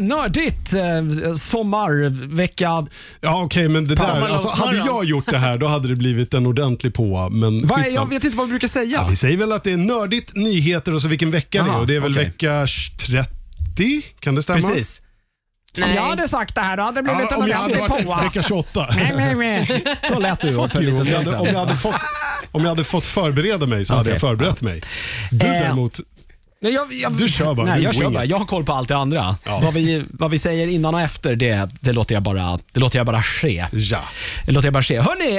Nördigt eh, sommarvecka. Ja, okej, men det där, alltså, hade jag gjort det här då hade det blivit en ordentlig på. Men Vad är, skitsam. jag vet inte vad vi brukar säga. Ja, vi säger väl att det är nördigt, nyheter och så vilken vecka det Aha, är. Och det är väl okej. vecka 30? Kan det stämma? Precis. Om Nej. jag hade sagt det här då hade det blivit Ja, en om jag hade ordentlig varit påa. vecka 28. Nej, nej, nej. Så lät du Fuck för you, lite om, jag stund hade, om, jag sedan. hade fått, om jag hade fått förbereda mig så hade Okej. jag förberett mig. Du Eh, däremot, Nej, jag, jag, Du kör bara, Nej, du jag kör bara. Jag har koll på allt det andra. Ja. Vad, vi, vad vi säger innan och efter, det, det, låter, jag bara, det låter jag bara ske. ja. Det låter jag bara ske. Hörni,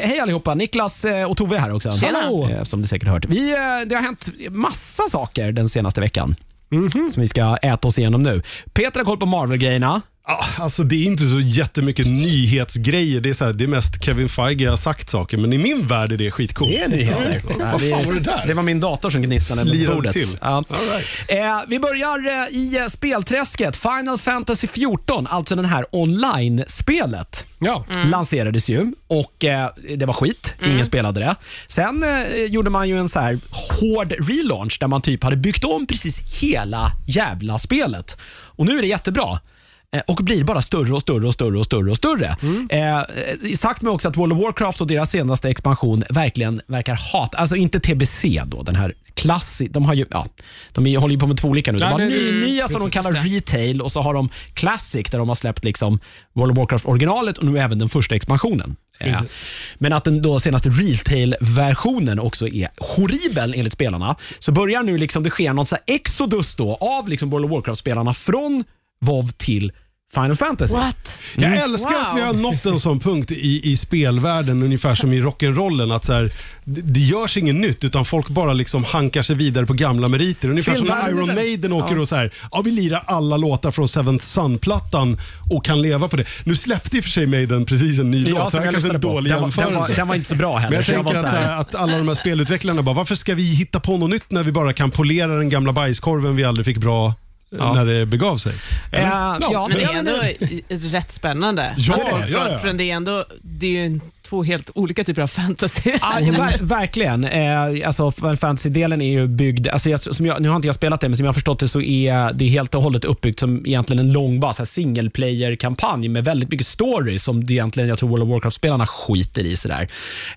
eh, hej allihopa. Niklas eh, och Tove är här också. Tjena. Eh, som ni säkert har hört. Vi, eh, det har hänt massa saker den senaste veckan. Mhm. Som vi ska äta oss igenom nu. Peter har koll på Marvel-grejerna. Ja, Alltså det är inte så jättemycket nyhetsgrejer. Det är, så här, det är mest Kevin Feige har sagt saker, men i min värld är det skitcoolt. Det är nyheter. Ja, Vad fan var det där? Det var min dator som gnistrade med Slirade bordet. till. Ja. All right. Eh, vi börjar eh, i eh, spelträsket. Final Fantasy 14, alltså den här online-spelet. Ja. lanserades ju och eh, det var skit. Ingen spelade det. Sen eh, gjorde man ju en så här hård relaunch där man typ hade byggt om precis hela jävla spelet. Och nu är det jättebra. Eh, Och blir bara större och större och större och större och större. Eh, eh, sagt med också att World of Warcraft och deras senaste expansion verkligen verkar hata, alltså inte TBC då, den här klassi, de har ju, ja, de håller ju på med två olika nu. De Ja, har ny, mm, nya som de kallar retail och så har de classic där de har släppt liksom World of Warcraft originalet och nu även den första expansionen. Eh, Men att den då senaste retail-versionen också är horribel enligt spelarna. Så börjar nu liksom det ske något så exodus då av liksom World of Warcraft-spelarna från WoW till Final Fantasy. What? Jag älskar att vi har nått en sån punkt i, i spelvärlden, ungefär som i rock'n'rollen. Att så här, det, det görs inget nytt, utan folk bara liksom hankar sig vidare på gamla meriter. Ungefär som när Iron. Maiden åker och så här, ja, vi lirar alla låtar från Seventh Sun-plattan och kan leva på det. Nu släppte i och för sig Maiden precis en ny Ja, låt, så det jag här kanske är en dålig Den var, den, var, jämförelse. den var inte så bra heller. Men jag tänker var att, så här- att alla de här spelutvecklarna bara, varför ska vi hitta på något nytt när vi bara kan polera den gamla bajskorven vi aldrig fick bra Ja. när det begav sig? Eller? Eh, ja, Men det ja, är ändå rätt spännande. Ja, folk- ja, ja. För det är ändå det är ju två helt olika typer av fantasy. Ja, ver verkligen. Eh, alltså, Fantasy-delen är ju byggd, alltså jag, som jag, nu har inte jag spelat det, men som jag har förstått det så är det helt och hållet uppbyggt som egentligen en lång bas, här single player-kampanj med väldigt mycket story som det egentligen jag tror World of Warcraft-spelarna skiter i. Sådär.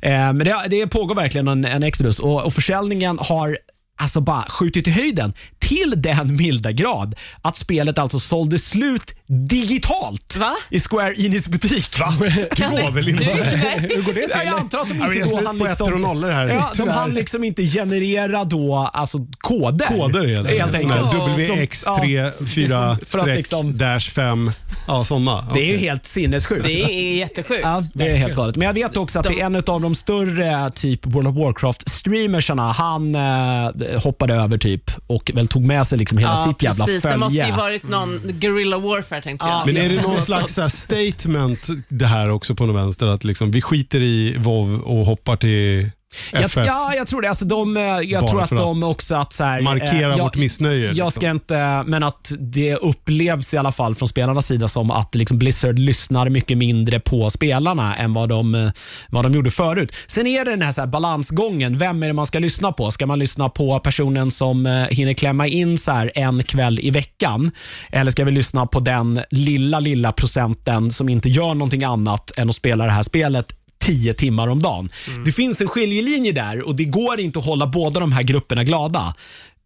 Eh, men det, det pågår verkligen en, en exodus och, och försäljningen har alltså bara skjutit i höjden till den milda grad att spelet alltså sålde slut digitalt Va? i Square Enix butik. Kan Det går väl inte? Hur går det till? Jag antar att de Ja, inte är då hann liksom, och nollor här. Ja, de hann liksom inte generera då, alltså, koder. Koder helt enkelt. Såna här Som- ja, WX34 för att liksom- dash 5. Ja, sådana. Det är ju helt sinnessjukt. Det är jättesjukt. Ja, det är helt galet. Men jag vet också att det är en av de större typ World of Warcraft-streamersarna. Han eh, hoppade över typ och väl tog med sig liksom hela Ja, sitt jävla precis. följe. Det måste ju varit någon guerrilla warfare tänkte jag. Men är det någon slags så här, statement det här också på något vänster? Att liksom, vi skiter i WoW och hoppar till Jag, ja, jag tror det. Alltså de, eh, jag Bara tror att de att också att så här, markera jag- vårt missnöje, Jag liksom. ska inte, men att det upplevs i alla fall från spelarnas sida som att liksom Blizzard lyssnar mycket mindre på spelarna än vad de, eh, vad de gjorde förut. Sen är det den här, så här balansgången. Vem är det man ska lyssna på? Ska man lyssna på personen som eh, hinner klämma in så här en kväll i veckan? Eller ska vi lyssna på den lilla, lilla procenten som inte gör någonting annat än att spela det här spelet 10 timmar om dagen. Mm. Det finns en skiljelinje där och det går inte att hålla båda de här grupperna glada.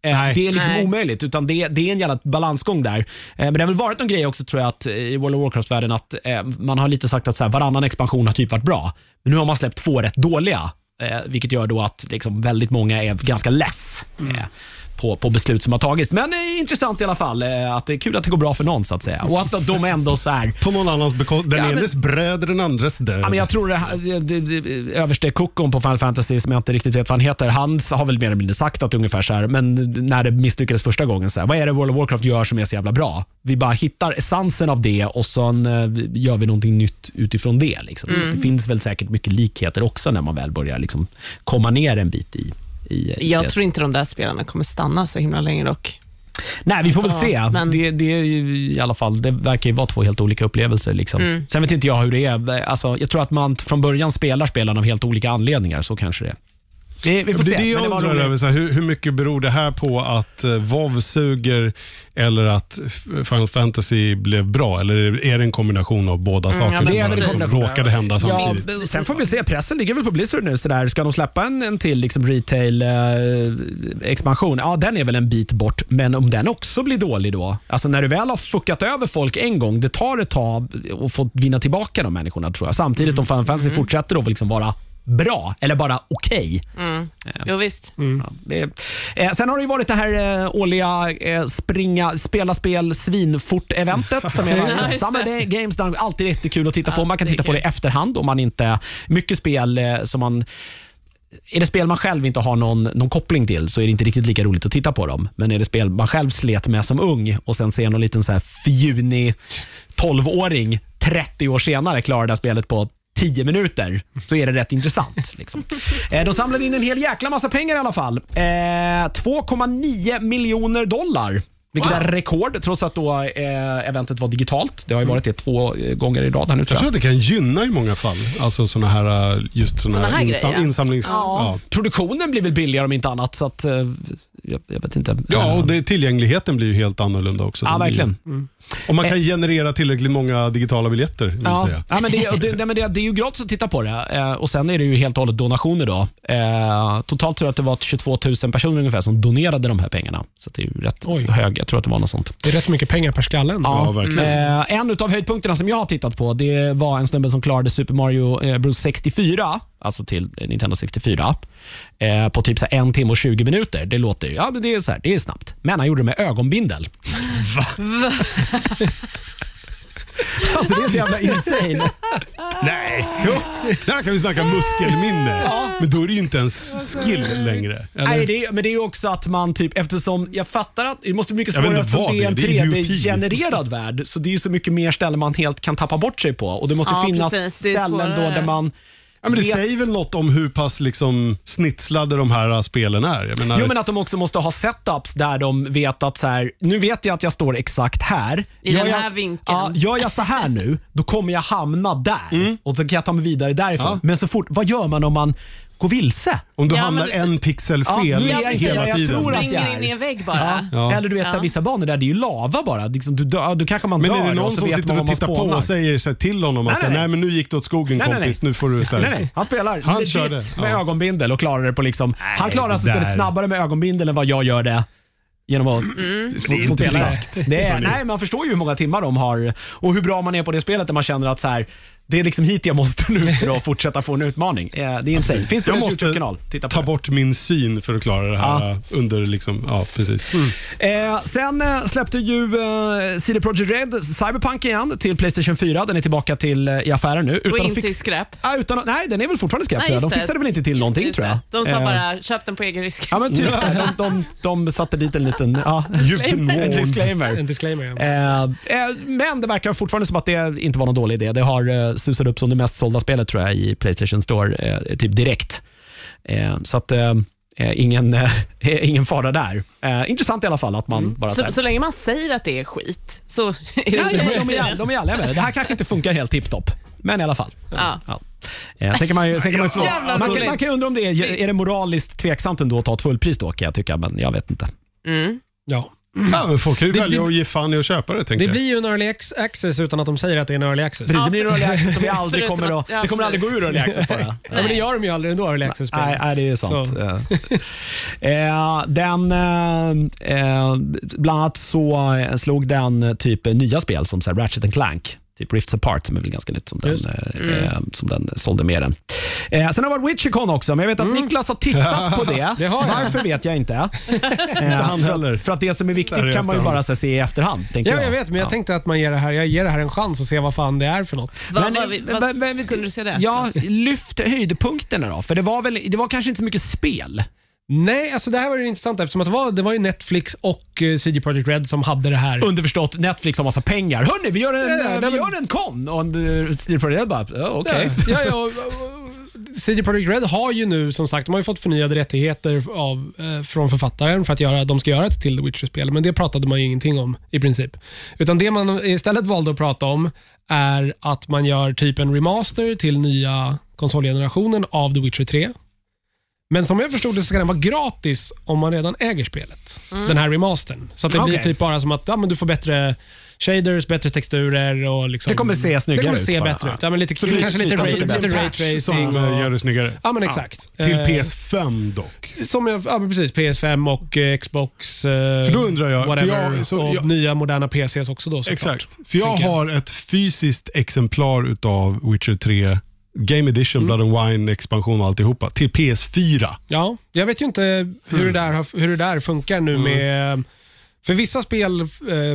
Eh, Nej. Det är liksom Nej. omöjligt, utan det, det är en jävla balansgång där. Eh, Men det har väl varit någon grej också tror jag att, eh, i World of Warcraft-världen att man har lite sagt att så här, varannan expansion har typ varit bra. Men nu har man släppt två rätt dåliga, vilket gör då att liksom väldigt många är ganska less. Mm. På, på beslut som har tagits. Men eh, intressant i alla fall. Eh, att det är kul att det går bra för någon så att säga. Och att de ändå så här, På någon annans bekostnad. Den Ja, men- enes bröd, den andres död. Ja, men jag tror det, här- det, det, det, överste kokon på Final Fantasy, som jag inte riktigt vet vad han heter, han har väl mer eller mindre sagt att ungefär så här, men när det misslyckades första gången, så här, vad är det World of Warcraft gör som är så jävla bra? Vi bara hittar essensen av det och sen eh, gör vi någonting nytt utifrån det. Liksom. Så det finns väl säkert mycket likheter också när man väl börjar liksom, komma ner en bit i, i, i Jag det. tror inte de där spelarna kommer stanna så himla länge dock. Nej, vi får Alltså, väl se. men- Det, det, är ju i alla fall, det verkar ju vara två helt olika upplevelser. Liksom. Mm. Sen vet inte jag hur det är. Alltså, jag tror att man från början spelar spelarna av helt olika anledningar. Så kanske det är. Vi, vi får det se. är det jag undrar över. Så här, hur, hur mycket beror det här på att uh, WoW suger eller att Final Fantasy blev bra? Eller är det en kombination av båda Mm, ja, som det är väl en liksom kombination. råkade hända Ja, samtidigt? sen får vi se. Pressen ligger väl på Blizzard nu. Sådär. Ska de släppa en, en till liksom retail-expansion? ja, den är väl en bit bort. Men om den också blir dålig då? Alltså när du väl har fuckat över folk en gång, det tar ett tag att få vinna tillbaka de människorna tror jag. Samtidigt om Final Fantasy fortsätter att liksom vara bra eller bara okej. Jo, visst. Ja, det, eh, sen har det ju varit det här eh, årliga eh, springa, spela spel svinfort-eventet som är just det. Summer Day Games. Det är alltid jättekul att titta på. Man kan titta på det i efterhand om man inte... Mycket spel eh, som man... Är det spel man själv inte har någon, någon koppling till så är det inte riktigt lika roligt att titta på dem. Men är det spel man själv slet med som ung och sen ser någon liten så här fjunig 12-åring 30 år senare klara det här spelet på 10 minuter så är det rätt intressant. Liksom. Eh, de samlade in en hel jäkla massa pengar i alla fall. Eh, 2,9 miljoner dollar. Vilket Wow. är rekord, trots att då, eh, eventet var digitalt. Det har ju varit det två eh, gånger i rad här nu Jag tror tror jag. att det kan gynna i många fall. Alltså såna här, just såna, Såna här, här insam, grejer. insamlings... Ja. Ja. Produktionen blir väl billigare om inte annat. Så att, eh, jag, jag vet inte. Ja, Eh, och det, tillgängligheten blir ju helt annorlunda också. ja Den blir- verkligen. Och man kan generera tillräckligt många digitala biljetter, vill Ja, säga. ja, men det, det, men det, det är ju gratis att titta på det. Eh, och Sen är det ju helt och hållet donationer. Då. Eh, totalt tror jag att det var 22 000 personer ungefär som donerade de här pengarna. Så det är ju rätt Oj. hög. Jag tror att det var något sånt. Det är rätt mycket pengar per skalle. Ja, verkligen. Eh, en av höjdpunkterna som jag har tittat på det var en snubbe som klarade Super Mario eh, Bros 64, alltså till eh, Nintendo 64, eh, på typ så här en timme och 20 minuter. Det låter ju- ja, men det är, så här, det är snabbt. Men han gjorde det med ögonbindel. Alltså det är så jävla insane. Nej! Där kan vi snacka muskelminne. Men då är det ju inte ens skill längre. Eller? Nej, det är, men det är ju också att man typ, eftersom jag fattar att det måste bli mycket svårare eftersom det är en det är. Det är idioti. 3D-genererad värld. Så det är ju så mycket mer ställen man helt kan tappa bort sig på. Och det måste Ja, finnas precis. Det ställen då där man Ja, men det vet- säger väl något om hur pass liksom, snitslade de här uh, spelen är. Jag menar, Jo, men att de också måste ha setups där de vet att så här, nu vet jag att jag står exakt här. I Gör den jag, här vinkeln. Ja, gör jag så här nu, då kommer jag hamna där och så kan jag ta mig vidare därifrån. Ja. Men så fort, vad gör man om man går vilse? om du Ja, hamnar men- en pixel Ja, fel är jag hela jag tiden. tror att- Springer jag är. in i en vägg bara. Ja. Eller du vet, så här, Ja. vissa banor där det är ju lava bara. Liksom, du dör, då kanske man Men dör är det och någon så som vet sitter och man tittar på spånar. och säger så här, till honom att Nej, nej, nej, nej, nej. men nu gick det åt skogen Nej, nej, kompis, nej. nu får du så här. Nej, nej. Han spelar Han legit körde, med ja. ögonbindel och klarar det på liksom... han klarar alltså det spelet snabbare med ögonbindel än vad jag gör det genom att Mm. få, Det är få inte spela. friskt, Det är, hörni. nej, man förstår ju hur många timmar de har och hur bra man är på det spelet där man känner att så här, det är liksom hit jag måste nu för att fortsätta få en utmaning. Eh, Det är insane. Finns på Jag måste YouTube-kanal. Titta på ta det. bort min syn för att klara det här Ja. uh, under liksom, ja precis. Eh, sen eh, släppte ju eh, CD Projekt Red Cyberpunk igen till Playstation 4. Den är tillbaka till, eh, i affären nu. Och att inte fix- i skräp. Ah, utan, att- nej, den är väl fortfarande skräp Nej. De just det. fixade väl inte till Just någonting det, tror jag. De sa Eh, bara, köp den på egen risk. Ja men typ de, de, de satte dit en liten ja, en disclaimer. En disclaimer. Ja. Eh, eh, men det verkar fortfarande som att det inte var någon dålig idé. Det har susat upp som det mest sålda spelet tror jag i Playstation Store eh, typ direkt. Eh, så att eh, ingen, eh, ingen fara där. Eh, intressant i alla fall att man bara så Så, så länge man säger att det är skit så är det Ja, ja, de, är, de är ärliga med det. Det här kanske inte funkar helt tipptopp, men i alla fall. Ja. Ja. Eh, sen kan man ju, sen kan man, ju fråga, Jävla man, kan, roligt. man kan ju undra om det är, är det moraliskt tveksamt ändå att ta ett fullpris då, kan jag tycka, men jag vet inte. Mm. Ja. Ja, men folk kan ju Det- välja att ge fan i att köpa det, tänker Det jag. blir ju en early access utan att de säger att det är en early access. Precis, det blir en early access som vi aldrig Förutom kommer att- att, ja, det kommer aldrig gå ur early access bara. Ja, men det gör de ju aldrig ändå, early access Nej, nej, det är sant. Så. Eh, den, eh, eh, bland annat så eh, slog den typ nya spel som så här, Ratchet and Clank. Typ Rifts Apart som är väl ganska nytt som den, eh, eh, som den sålde med den. Eh, sen har det varit Witchercon också, men jag vet att Niklas har tittat på det. Mm. Det har jag. Varför vet jag inte. Eh, han heller. För att det som är viktigt kan man ju bara se i efterhand. Ja, jag. jag vet, men jag Ja. tänkte att man ger det här, jag ger det här en chans och se vad fan det är för något. Vad, Men- vad, men- vad skulle du säga det? Ja, lyft höjdpunkterna då. För det var, väl, det var kanske inte så mycket spel. Nej, alltså det här var ju intressant eftersom att det var, det var ju Netflix och eh, CD Projekt Red som hade det här. Underförstått, Netflix har massa pengar. Hörni, vi gör en, Ja, eh, nej, vi men- gör en kon. Och en Steel Project bara, ja, okej. Ja, ja, och- och- CD Projekt Red har ju nu som sagt de har ju fått förnyade rättigheter av, eh, från författaren för att göra, de ska göra ett till The Witcher-spel, men det pratade man ju ingenting om i princip. Utan det man istället valde att prata om är att man gör typ en remaster till nya konsolgenerationen av The Witcher 3. Men som jag förstod det så ska den vara gratis om man redan äger spelet. Den här remastern. Så att det blir Okej. typ bara som att ja, men du får bättre shaders, bättre texturer och liksom, Det kommer se snyggare Det kommer ut se bara. bättre ut. Ja, men lite, Så det kanske lite, lite ray, bättre. lite Patch raytracing. som eh, gör det snyggare. ja, men exakt. Till Eh, PS5 dock. Som jag, ja, men precis. PS5 och eh, Xbox. Eh, För då undrar jag, för Whatever, jag- så och jag- nya moderna PCs också då såklart. Exakt. För jag tänker jag. har ett fysiskt exemplar utav Witcher 3 Game Edition, Mm. Blood and Wine, expansion och alltihopa till PS4. Ja, jag vet ju inte hur, Mm. det, där, har- hur det där funkar nu med... För vissa spel eh,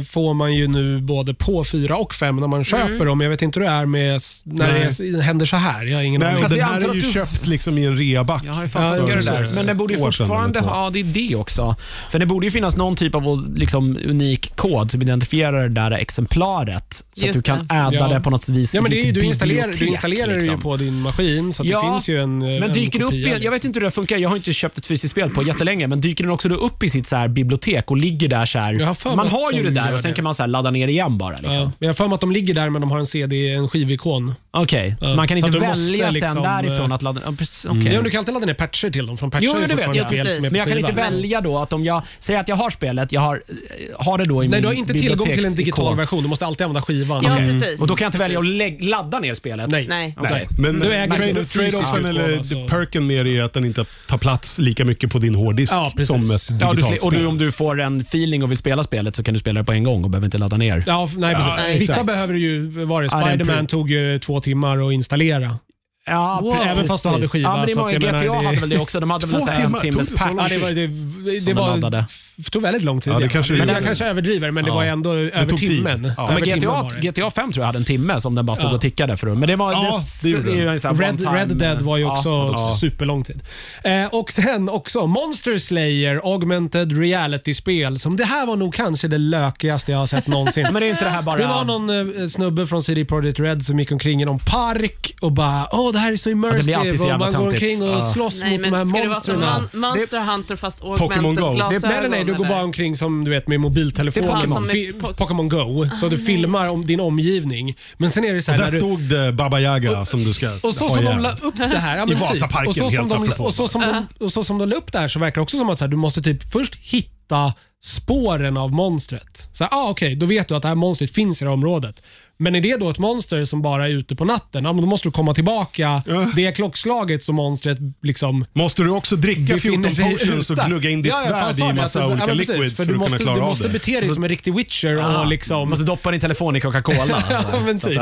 får man ju nu både på 4 och 5 när man köper dem. Jag vet inte hur det är med s- när Nej. det händer så här. Jag har ingen Nej, aning. och Fast den jag här antar är ju att du- köpt liksom i en reaback. Jag har ju fan Ja, funkar det för där. Men det borde ju ett år sedan fortfarande eller två. ha, det är det också. För det borde ju finnas någon typ av liksom, unik kod som identifierar det där exemplaret. Så att Just du kan det. adda Ja. det på något vis Ja, men det är, ju- du installerar, du installerar det ju liksom. på din maskin, så att Ja, det finns ju en Men en dyker det upp, kopia, i, jag vet inte hur det funkar, jag har inte köpt ett fysiskt spel på jättelänge, men dyker den också då upp i sitt så här bibliotek och ligger där så här. Jag har för mig Man att har ju de det där gör och sen det. kan man så här ladda ner igen bara. Liksom. Ja, men jag har för mig att de ligger där men de har en CD, en skivikon. Okej, Ja, så man kan så inte att du måste välja liksom, sen därifrån eh, att ladda... Ja, precis, Mm. okej. Ja, men du kan alltid ladda ner patcher till dem, för de patchar Jo, ju det vet fortfarande jag. spel Ja, som är precis. på Men jag kan inte skiva. välja då att om jag säger att jag har spelet, jag har, eh, har det då i Nej, min du har inte tillgång till en digital biblioteksikon. version. Du måste alltid använda skivan. Ja, Okej. precis. Och då kan jag inte välja att Precis. ladda ner spelet? Nej. Men Du äger trade- en fysisk trade-offen utgåva, eller så- perken med det är att den inte tar plats lika mycket på din hårddisk Ja, precis. som ett Ja, digitalt du, sli- och du, spel. om du får en feeling och vill spela spelet så kan du spela det på en gång och behöver inte ladda ner. Ja, nej, Ja, precis. Vissa behöver ju, var det Ja, det Spiderman tog ju två timmar att installera. Ja, Wow. Även fast du hade precis. skiva, Ja, men det så många, jag GTA menar, det- hade väl det också. De hade väl en timmes det pack. Ja, det, var, det, det, Som de var, tog väldigt lång tid. Ja, det kanske det men jag kanske överdriver, men det var ändå över timmen. Ja. Över men timmen GTA, var det. GTA 5 tror jag hade en timme som den bara stod Ja. och tickade för. Men det var Ja, det en sån här Red, Red Dead var ju Ja. också Ja. superlång tid. Eh, och sen också Monster Slayer Augmented Reality-spel. Som det här var nog kanske det lökigaste jag har sett någonsin. Men det är inte det här bara... Det var någon eh, snubbe från CD Projekt Red som gick omkring i någon park och bara “Åh, det här är så immersive” och man går omkring och Ja. slåss Nej, mot de här det monstren. Mon- Monster Hunter fast Pokémon augmented Go. Det- glasögon? Nej, nej, nej. Du går bara omkring som du vet med mobiltelefon. Det är liksom. Pokémon. Fi- Pokémon Go. Så du filmar om din omgivning. Men sen är det så här där när du, stod det Baba Yaga som du ska och så ha som de ihjäl. la upp det här. Ja, I typ. Vasaparken, och så som helt de, apropå. och så som de, och så som de la upp det här så verkar det också som att så här, du måste typ först hitta spåren av monstret. Så här, ah, Okej, då vet du att det här monstret finns i det här området. Men är det då ett monster som bara är ute på natten, ja, men då måste du komma tillbaka Ja. det klockslaget som monstret liksom Måste du också dricka 14 befinner sig potions och ute. gnugga in ditt Ja, ja, fan, svärd sa i det, massa alltså, olika ja, men precis, liquids för, du att måste, kunna klara Du av måste det? bete dig som en riktig witcher och liksom... Du måste doppa din telefon i Coca-Cola. Ja, men typ.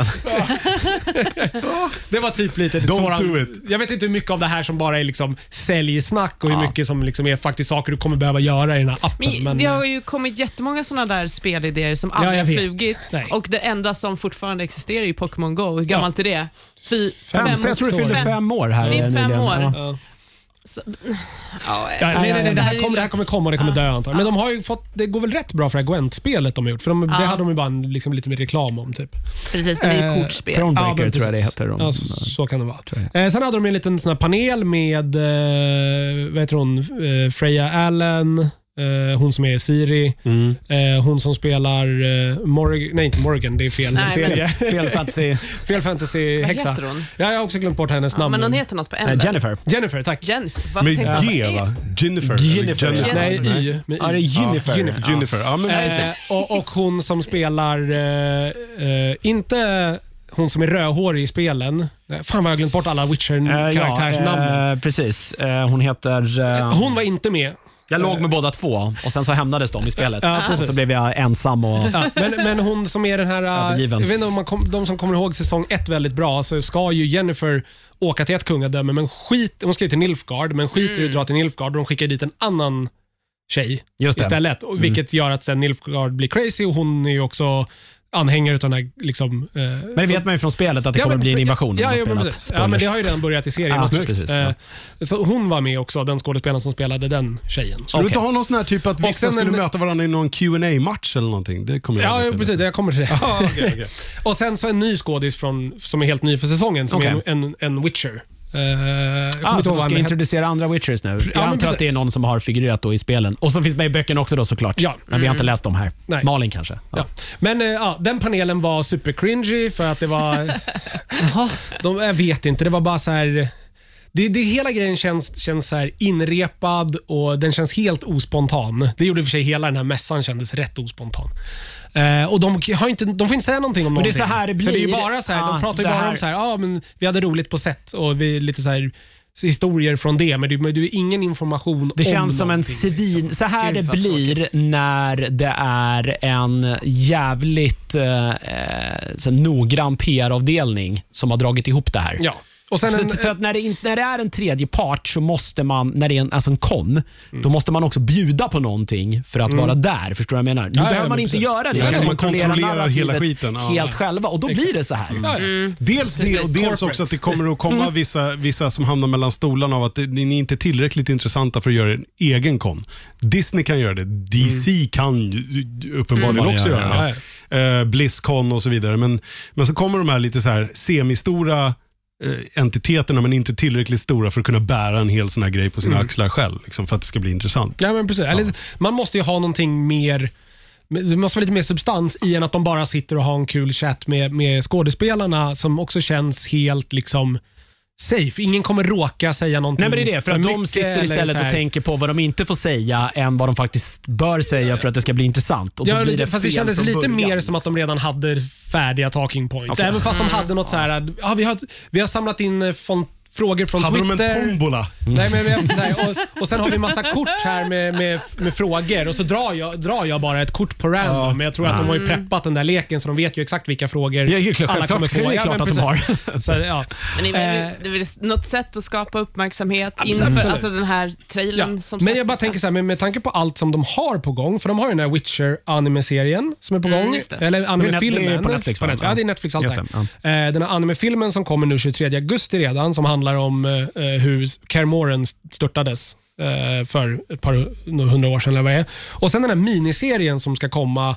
det var typ lite Don't svåra- do it. Jag vet inte hur mycket av det här som bara är liksom säljsnack och hur mycket som liksom är faktiskt saker du kommer behöva göra i den här appen. Men, Men, det har ju kommit jättemånga såna där spelidéer som aldrig jag har vet. flugit. Nej. Och det enda som fortfarande existerar ju Pokémon Go. Hur gammalt är det? Fy, Fem, så jag tror det fyllde fem- fem år här Det är fem nyligen. år. Ja. ja. Så, ja, Ja, nej, nej, nej, det, här är kommer, det här kommer komma och det kommer dö antar jag. Men de har ju fått, det går väl rätt bra för det här Gwent-spelet de har gjort. För de, det Ja. hade de ju bara en, liksom, lite mer reklam om. Typ. Precis, men det är Eh, ju kortspel. Thronebreaker men tror jag det heter. De, Ja, så, så kan det vara. tror Eh, sen hade de en liten sån här panel med eh, vad heter hon? Eh, Freya Allen, eh, hon som är Siri, Mm. eh, hon som spelar eh, Morgan, nej inte Morgan, det är fel Nej, serie. Fel fantasy. fel Vad fantasy-häxa. heter hon? Ja, jag har också glömt bort hennes Ja, namn. men hon heter något på Eh, N. Jennifer. Jennifer, tack. Jennifer. Med G va? Jennifer? Jennifer, eller ja. Nej, Jennifer. Y. Med Ja, det är y. Jennifer. Ja, Jennifer. Jennifer. Ja, men, Eh, och, och hon som spelar, eh, eh, inte hon som är rödhårig i spelen. Fan vad jag har glömt bort alla Witcher-karaktärsnamn. ja, eh, precis. Eh, hon heter... hon var inte med. Jag låg med båda två och sen så hämnades de i spelet. Ja, och precis. så blev jag ensam och... Ja, men, men hon som är den här... äh, Övergiven. Jag vet inte om man kom, de som kommer ihåg säsong ett väldigt bra, så ska ju Jennifer åka till ett kungadöme, men skit, hon ska ju till Nilfgaard, men skiter i att dra till Nilfgaard och de skickar dit en annan tjej Just det. istället. Och Vilket gör att sen Nilfgaard blir crazy och hon är ju också anhängare av den här... Liksom, eh, Men det så- vet man ju från spelet att det Ja, kommer men- bli en invasion. Ja, ja, precis. ja, men det har ju redan börjat i serien. Ja, Snyggt. precis, Eh, ja. Så hon var med också, den skådespelaren som spelade den tjejen. Skulle du inte ha någon sån här typ att vissa sen skulle en- möta varandra i någon qa match eller någonting? Det kommer jag Ja, ihåg ja, precis. Jag kommer till det. Ja, okej, okej. Och sen så en ny skådis från, som är helt ny för säsongen, som Okej. är en, en, en Witcher. Eh, jag Ah, så de ska introducera andra Witchers nu. Jag antar att det är precis. någon som har figurerat då i spelen. Och som finns med i böckerna också då såklart. Ja. Men vi har inte läst dem här. Nej. Malin kanske. Ja. Ja. Men eh, ja, den panelen var super cringy för att det var... Jaha, de, jag vet inte, det var bara så här... det, det, hela grejen känns, känns så här inrepad och den känns helt ospontan. Det gjorde i och för sig hela den här mässan kändes rätt ospontan. Eh, och de, har inte, de får inte säga någonting om Men det är någonting. så här det Så det är blir. bara så här, Ja, de pratar ju det bara här- om så här, ah, men vi hade roligt på set och vi, lite så här historier från det, men det, men det är ingen information Det om känns som en någonting, svin... liksom. Så här Gud, det vad blir tråkigt. när det är en jävligt eh, eh, så noggrann PR-avdelning som har dragit ihop det här. Ja. Och sen För, en, för att när det, inte- när det är en tredje part så måste man, när det är en, alltså en kon, då måste man också bjuda på någonting för att vara där. Förstår du vad jag menar? Nu ja, behöver man men inte precis. göra det. Nej, Man kan man kontrollera kontrollerar hela narrativet skiten, ja. helt själva och då blir det så här. ja, ja. Mm. Dels det Precis. och dels Corporate. också att det kommer att komma vissa, vissa som hamnar mellan stolarna av att det, ni är inte tillräckligt intressanta för att göra en egen kon. Disney kan göra det, DC kan ju uppenbarligen Mm. också Ja, göra ja, det. Eh, Blizzcon och så vidare. Men, men så kommer de här lite så här semistora eh, entiteterna men inte tillräckligt stora för att kunna bära en hel sån här grej på sina axlar själv. Liksom, för att det ska bli intressant. Ja, men precis. Eller, man måste ju ha någonting mer det måste vara lite mer substans i än att de bara sitter och har en kul chatt med, med skådespelarna som också känns helt liksom safe. Ingen kommer råka säga någonting Nej men det är det, för att de mycket sitter eller istället så här- och tänker på vad de inte får säga än vad de faktiskt bör säga för att det ska bli intressant. Och då Ja, blir det fast det fel kändes från lite början. mer som att de redan hade färdiga talking points. Okej. Även fast de hade något så här, ja, vi, har, vi har samlat in eh, från, frågor från Hade de Twitter. en tombola? Nej, men, men, så här, och, och sen har vi massa kort här med, med, med frågor och så drar jag, drar jag bara ett kort på random. Ja. Men jag tror att de har ju preppat den där leken så de vet ju exakt vilka frågor Ja, det är klart, alla kommer självklart. få. Det är klart men att de precis. har. Så, ja. Men det är, Eh, väl, det är väl något sätt att skapa uppmärksamhet Absolut. inför alltså den här trailern Ja. som Men jag bara tänker så här, med, med tanke på allt som de har på gång, för de har ju den här Witcher anime-serien som är på Mm, gång. just det. Eller Det är anime-filmen. på Netflix, va? Ja, det är Netflix allt Just det, Eh, Den här anime-filmen som kommer nu 23 augusti redan, som handlar om eh, hur Kermoren störtades eh, för ett par hundra år sedan. Eller vad det är. Och sen den här miniserien som ska komma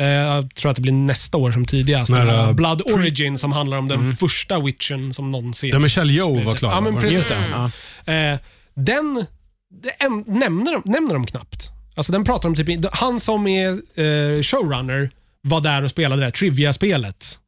eh, jag tror att det blir nästa år som tidigast. Nära- Den Blood Origin som handlar om den första witchen som någonsin Där Michelle Yeoh var klar. Ja, men precis. Just det. Ja. Eh, den det äm, nämner, de, nämner de knappt. Alltså den pratar om typ, han som är eh, showrunner var där och spelade det här trivia-spelet.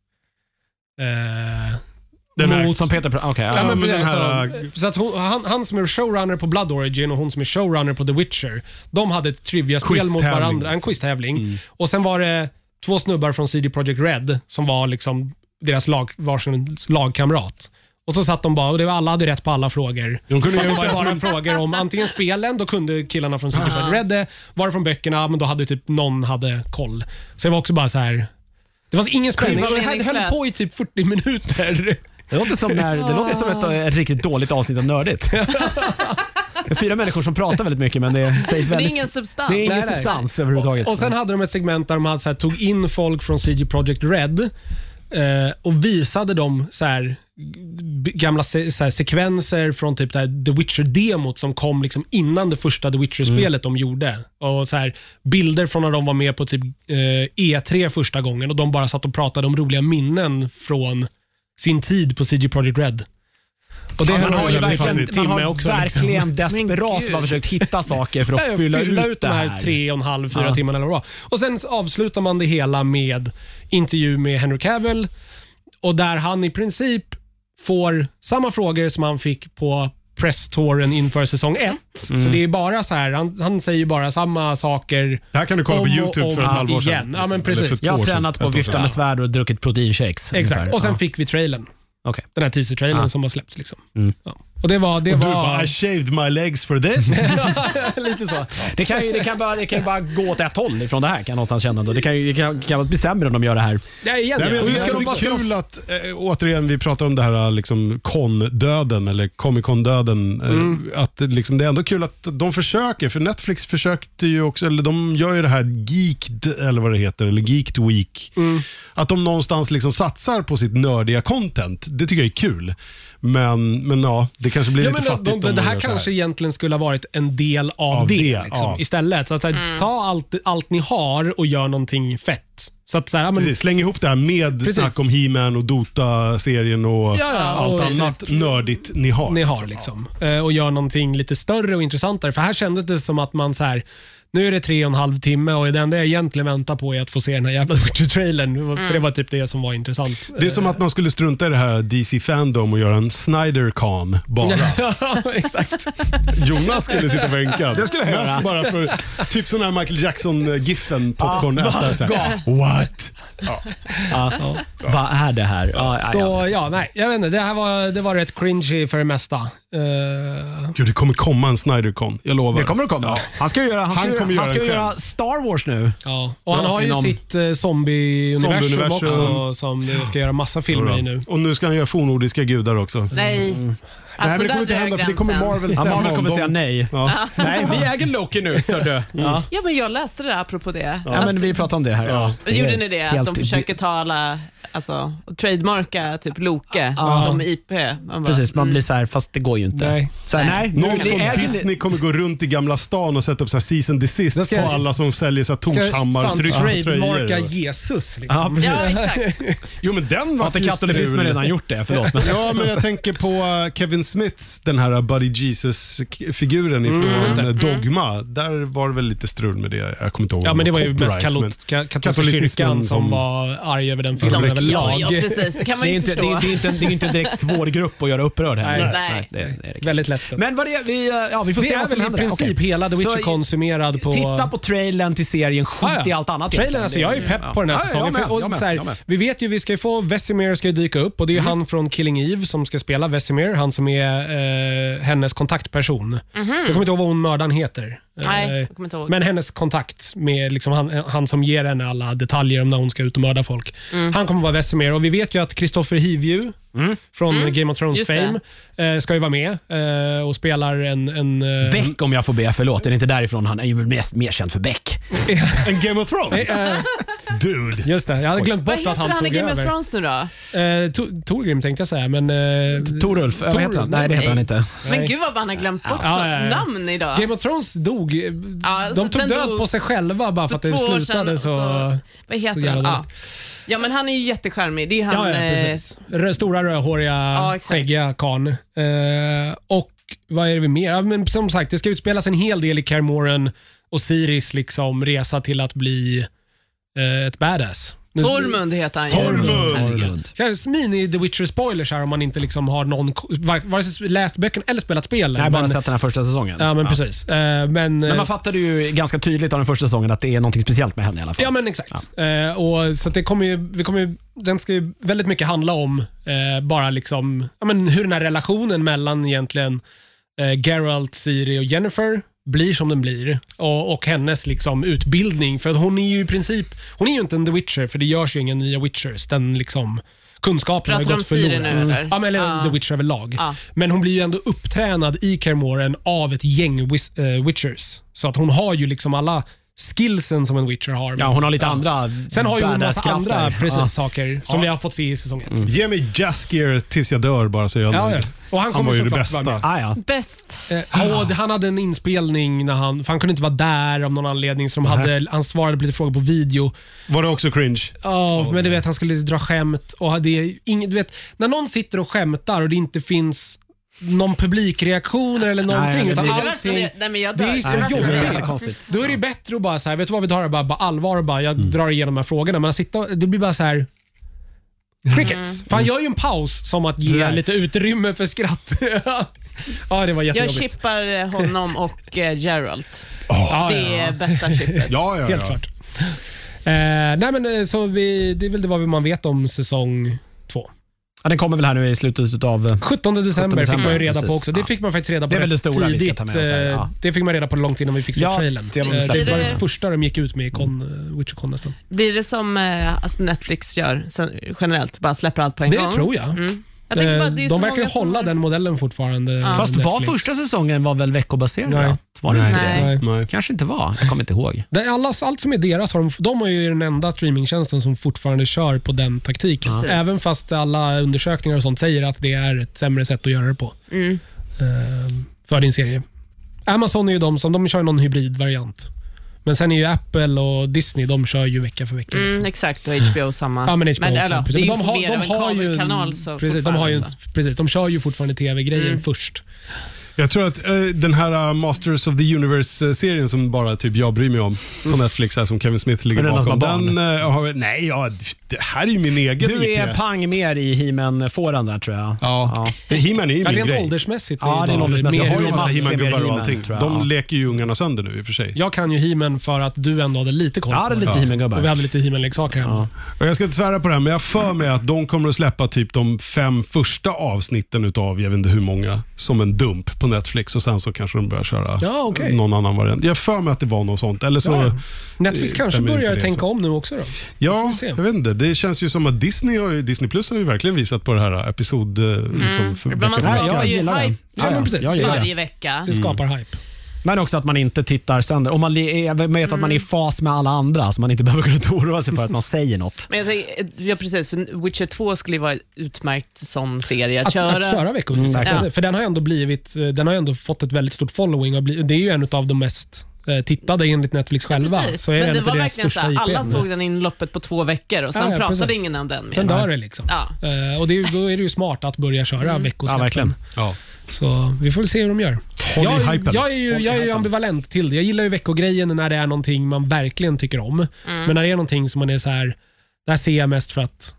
Den här- mot- Som Peter... Okej, Ja, ja. men men den precis, här- så, så att hon, han, han som är showrunner på Blood Origin och hon som är showrunner på The Witcher, de hade ett trivia-spel mot Quiztävling, varandra. En liksom. quiztävling. Och sen var det två snubbar från CD Projekt Red som var liksom deras lag, varsin lagkamrat. Och så satt de bara och det var, alla hade rätt på alla frågor. De kunde För ju att det gjort var det bara frågor om antingen spelen, då kunde killarna från CD Projekt Red det. Var det från böckerna, men då hade typ någon hade koll. Så det var också bara så här. Det fanns ingen spänning. Det höll på i typ 40 minuter. Det låter som, när, det låter som ett, ett riktigt dåligt avsnitt av Nördigt. Det är fyra människor som pratar väldigt mycket men det sägs Men det är väldigt... ingen substans. det är ingen Nej, nej. substans överhuvudtaget. Och sen hade de ett segment där de hade, så här, tog in folk från CG Projekt Red eh, och visade dem så här, b- gamla se, så här, sekvenser från typ det här The Witcher-demot som kom liksom innan det första The Witcher-spelet de gjorde. Och så här, Bilder från när de var med på typ eh, E3 första gången och de bara satt och pratade om roliga minnen från sin tid på CG Projekt Red. Och det Ja, man har ju en verkligen, man har också, verkligen Men desperat bara försökt hitta saker för att Ja, fylla, fylla ut det de här, här. tre och en halv, fyra Ja. timmarna eller vad. Och Sen avslutar man det hela med intervju med Henry Cavill och där han i princip får samma frågor som han fick på presstouren inför säsong ett. Så Mm. det är bara så här, han, han säger bara samma saker. Det här kan du kolla på Om och YouTube för ett halvår sedan. igen. Ja, men precis. Eller för två Jag har år sedan. tränat på att Ett år vifta sedan. med svärd och druckit proteinshakes. Exakt. ungefär. Och sen Ja. fick vi trailern. Okej. Den här teaser-trailern Ja. som har släppts. Liksom. Mm. Ja. Och det var... Det Och du var bara, I shaved my legs for this. lite så. Det kan ju det kan bara, det kan ju bara gå åt ett håll ifrån det här kan jag någonstans känna. Då. Det kan ju det kan, kan bli sämre om de gör det här. Ja, igen, Nej, men ja. jag tycker ska det de är kul att, äh, återigen, vi pratar om det här liksom kon-döden eller Comic Con-döden. eh, Mm. Att det liksom, det är ändå kul att de försöker, för Netflix försökte ju också, eller de gör ju det här Geeked, eller vad det heter, eller Geeked Week. Mm. Att de någonstans liksom satsar på sitt nördiga content. Det tycker jag är kul. Men, men ja, det kanske blir Ja, lite men fattigt de, om de, det man här gör så kanske egentligen skulle ha varit en del av, Av det, det, liksom, ja. istället. Så att, så här, Ta allt, allt ni har och gör någonting fett. Så att så här, ja, men, Precis, släng ihop det här med Precis. snack om He-Man och Dota-serien och Ja, ja, allt och- annat nördigt ni har. ni har liksom. Eh, Och gör någonting lite större och intressantare. För här kändes det som att man så här, nu är det tre och en halv timme och det enda jag egentligen väntar på är att få se den här jävla Witcher-trailern. För det var typ det som var intressant. Det är som att man skulle strunta i det här DC Fandom och göra en Snyder-Con bara. Ja, exakt. Jonas skulle sitta bänkad. Det skulle jag göra. bara för, typ sån här Michael Jackson-giffen, popcorn så här, What? Ja. Vad är det här? Ja, ja, Så ja. ja, nej, jag vet inte. Det här var, det var rätt cringy för det mesta. Eh, Gud, det kommer komma en Snyder-Con. Jag lovar. Det kommer att komma. Han ska ju göra, han ska Han göra, kommer han göra ska en göra. Star Wars nu. ja. Och han Ja, har ju inom- sitt eh, zombie-universum Zombie-universum. också som det ska göra massa filmer i nu. Och nu ska han göra fornordiska gudar också. Nej. Nej, Alltså, men det kommer inte hända för det kommer. Marvel Ja, stämma Marvel om. kommer De- säga nej. Ja. Nej, vi äger Loki nu, så du. Ja. Ja, men jag läste det där apropå det. Ja, men vi pratar om det här. Ja. Gjorde ni det? Att Helt- de försöker ta alla, alltså, trademarka typ Loke som IP? Man bara, Precis, man mm. blir så här, fast det går ju inte. Nej. Så här, nej, Nej. Någon från Disney kommer gå runt i Gamla stan och sätta upp så här season desist Jag ska- på alla som säljer så här Ska fan Torshammar-tröjor. trademarka Jesus. Ja, Liksom. precis. Ja, exakt. Jo, men den var Har inte katolicismen redan gjort det? Förlåt. Men. Ja, men jag tänker på uh, Kevin Smiths, den här Buddy Jesus-figuren ifrån Mm. uh, Dogma. Där var det väl lite strul med det. Jag kommer inte ihåg Ja, men det var ju mest katolska kyrkan som som- var arg över den filmen Ja, överlag. ja, precis. Det kan man Det är, ju inte, det, förstå. är, det, är inte, det är inte direkt svår grupp att göra upprörd här. Nej. Nej. det, det är det. Väldigt lättstött. Men vad det är, vi, ja, vi får Det se är vad som väl i händer. princip Okej. hela The Så, Witcher konsumerad på... Titta på trailern till serien, skit Ja, ja. i allt annat. Trailern, alltså, jag är pepp Ja. på den här Ja, säsongen. Jag med, och, jag med, så här, vi vet ju vi ska få Vesemir ska ju dyka upp och det är ju han från Killing Eve som ska spela Vesemir. Han som är eh, hennes kontaktperson. Jag kommer inte ihåg vad hon mördaren heter. Nej, Eh, jag kommer inte ihåg. Men hennes kontakt med liksom han, han som ger henne alla detaljer om när hon ska ut och mörda folk. Mm. Han kommer vara Vesemir och vi vet ju att Christopher Hivju från Game of Thrones Mm. Just fame eh, ska ju vara med eh, och spelar en... en eh, Beck om jag får be, förlåt. Är det inte därifrån han är ju mest mer känd för Beck? En Game of Thrones? eh, Dude. just det, jag hade glömt Vad bort att heter han han i tog Game of över. Thrones nu då? Eh, To- Torgrim tänkte jag säga, men... Eh, Torulf, vad Tor- heter han? Nej, det heter han inte. Men gud vad man har glömt bort Ja, ja, ja. namn idag. Game of Thrones dog. Ja, så de tog den död dog på sig själva bara för att det två år slutade sedan, så... Vad så heter jävla han? Ja. dåligt. Ja, men han är ju jättecharmig. Det är han... Ja, ja, eh, precis. Rö- Stora rödhåriga, Ja, exakt. skäggiga karln. Eh, och vad är det vi mer? Ja, men som sagt, det ska utspelas en hel del i Kaer Morhen och Siris liksom resa till att bli eh, ett badass. Nu- Tormund heter han ju. Tormund. Herregud. Kanske mini The Witcher-spoilers här om man inte liksom har någon, var- vare sig läst böckerna eller spelat spelen. Nej, bara men, sett den här första säsongen. Ja, men precis. Eh, men, Men eh, man fattade ju ganska tydligt av den första säsongen att det är något speciellt med henne i alla fall. Ja, men exakt. Eh, och, så att det kommer ju, vi kommer ju, den ska ju väldigt mycket handla om eh, bara liksom, ja, men hur den här relationen mellan egentligen eh, Geralt, Ciri och Jennifer blir som den blir och, och hennes liksom utbildning. För att hon är ju i princip, hon är ju inte en The Witcher för det görs ju inga nya Witchers. Den liksom kunskapen har ju Pratar du om gått Ciri förlorad. nu eller? Ja, men, eller Ja. The Witcher överlag. Ja. Men hon blir ju ändå upptränad i Kaer Morhen av ett gäng eh, Witchers. Så att hon har ju liksom alla skillsen som en Witcher har. Ja, hon har lite andra Sen har ju hon massa badass-krafter. andra precis, Ja. saker som vi har fått se i säsongen. Ge mig Jaskier tills jag dör bara så jag Ja, ja. Och han, Han kommer var ju det såklart vara bästa. Ah, ja. Bäst. Eh, det- han hade en inspelning när han, för han kunde inte vara där av någon anledning. Så de hade, han svarade på lite frågor på video. Var det också cringe? Ja, men du vet, han skulle dra skämt och det är ing, du vet, när någon sitter och skämtar och det inte finns någon publikreaktioner eller någonting. det utan blir- Det allting, är- Nej, men jag det dör. är så Det jobbigt. är- Det är jättekonstigt. Då är det bättre att bara så här, vet du vad vi tar det bara, bara allvar och bara, jag drar igenom de här frågorna. Men att sitta, det blir bara så här crickets. För han gör ju en paus som att ge Sådär. lite utrymme för skratt. ja, det var Jag jättejobbigt. chippar honom och eh, Geralt. Ja, Det ja, är bästa chippet. Ja, ja, Helt ja. klart. Eh, nej men eh, så vi, Det är väl det vad man vet om säsong. Ja, den kommer väl här nu i slutet av... 17 december, fick december, man ju reda precis. på också. Det Ja. fick man faktiskt reda på Det är väl det stora vi ska tidigt. ta med oss här, ja. Det fick man reda på långt innan vi fick se Ja, trailern. det Eh, släppt. det var det Blir det- första de gick ut med i Con, eh, Witcher-con nästan. Blir det som eh, alltså Netflix gör generellt? Bara släpper allt på en Det gång? tror jag. Mm. Jag tänker bara, det är de så verkar ju många som- hålla den modellen fortfarande. Fast var Netflix. första säsongen var väl veckobaserad? Nej. va? Var det Nej. inte det? Nej. Nej. Kanske inte var. Jag kommer inte ihåg. Det, allas, allt som är deras, har de, de är ju den enda streamingtjänsten som fortfarande kör på den taktiken. Precis. Även fast alla undersökningar och sånt säger att det är ett sämre sätt att göra det på. Mm. eh, för din serie. Amazon är ju de som de kör någon hybridvariant. Men sen är ju Apple och Disney, de kör ju vecka för vecka. Mm, liksom. exakt, och HBO samma. Ja, men HBO men, också, eller, precis. det är ju de har- de har ju. Så Precis, de, har ju, precis, de kör ju fortfarande tv-grejen Mm. först. Jag tror att eh, den här uh, Masters of the Universe-serien som bara typ jag bryr mig om på Netflix, här, som Kevin Smith ligger Är det någon som bakom. har Den, eh, har, nej, ja, det här är ju min egen Du IP. är pang mer i He-Man-fåran där tror jag. Ja, Det- He-Man är ju Ja, min rent grej. åldersmässigt. Ja, det är en bara mer Jag har ju en Mats massa är mer He-Man-gubbar och He-Man, allting. tror jag. De Ja. leker ju ungarna sönder nu i och för sig. Jag kan ju He-Man för att du ändå hade lite koll Ja, på det är lite Och vi He-Man-gubbar. hade lite He-Man-leksaker hemma. Och jag ska inte svära på det här, men jag har för mig att de kommer att släppa typ de fem första avsnitten utav, jag vet inte hur många, som en dump på Netflix och sen så kanske de börjar köra Ja, okej. någon annan variant. Jag för mig att det var något sånt. Eller så, Ja, ja. Netflix eh, kanske börjar det, tänka så. om nu också då. Ja, jag vet inte. Det känns ju som att Disney, har ju, Disney Plus har ju verkligen visat på det här episod... Mm. Liksom, för Men man skapar ju gillar det. hype Ja, men precis. Varje vecka. Det skapar hype. Men också att man inte tittar sönder. Och man le- jag vet att man är i fas med alla andra, så man inte behöver kunna oroa sig för att man säger något. Men jag tänker, ja, precis, för Witcher 2 skulle ju vara utmärkt som serie att, Att, köra. att köra veckovis. Mm, verkligen. För den har, ändå blivit, eh, den har ändå fått ett väldigt stort following. Och bli, det är ju en av de mest eh, tittade enligt Netflix själva. Precis, så är men det var verkligen största så alla såg den in loppet på två veckor och sen Ja, ja, pratade precis. ingen om den mer. Sen dör det liksom. Ja. Eh, och det är, ju- då är det ju smart att börja köra Mm. veckosläppen. Ja, verkligen. Ja. Så vi får väl se hur de gör. Håll i jag, hypen. jag är ju, Håll i jag är ju hypen. ambivalent till det. Jag gillar ju veckogrejen när det är någonting man verkligen tycker om. Mm. Men när det är någonting som man är så här, det här ser jag mest för att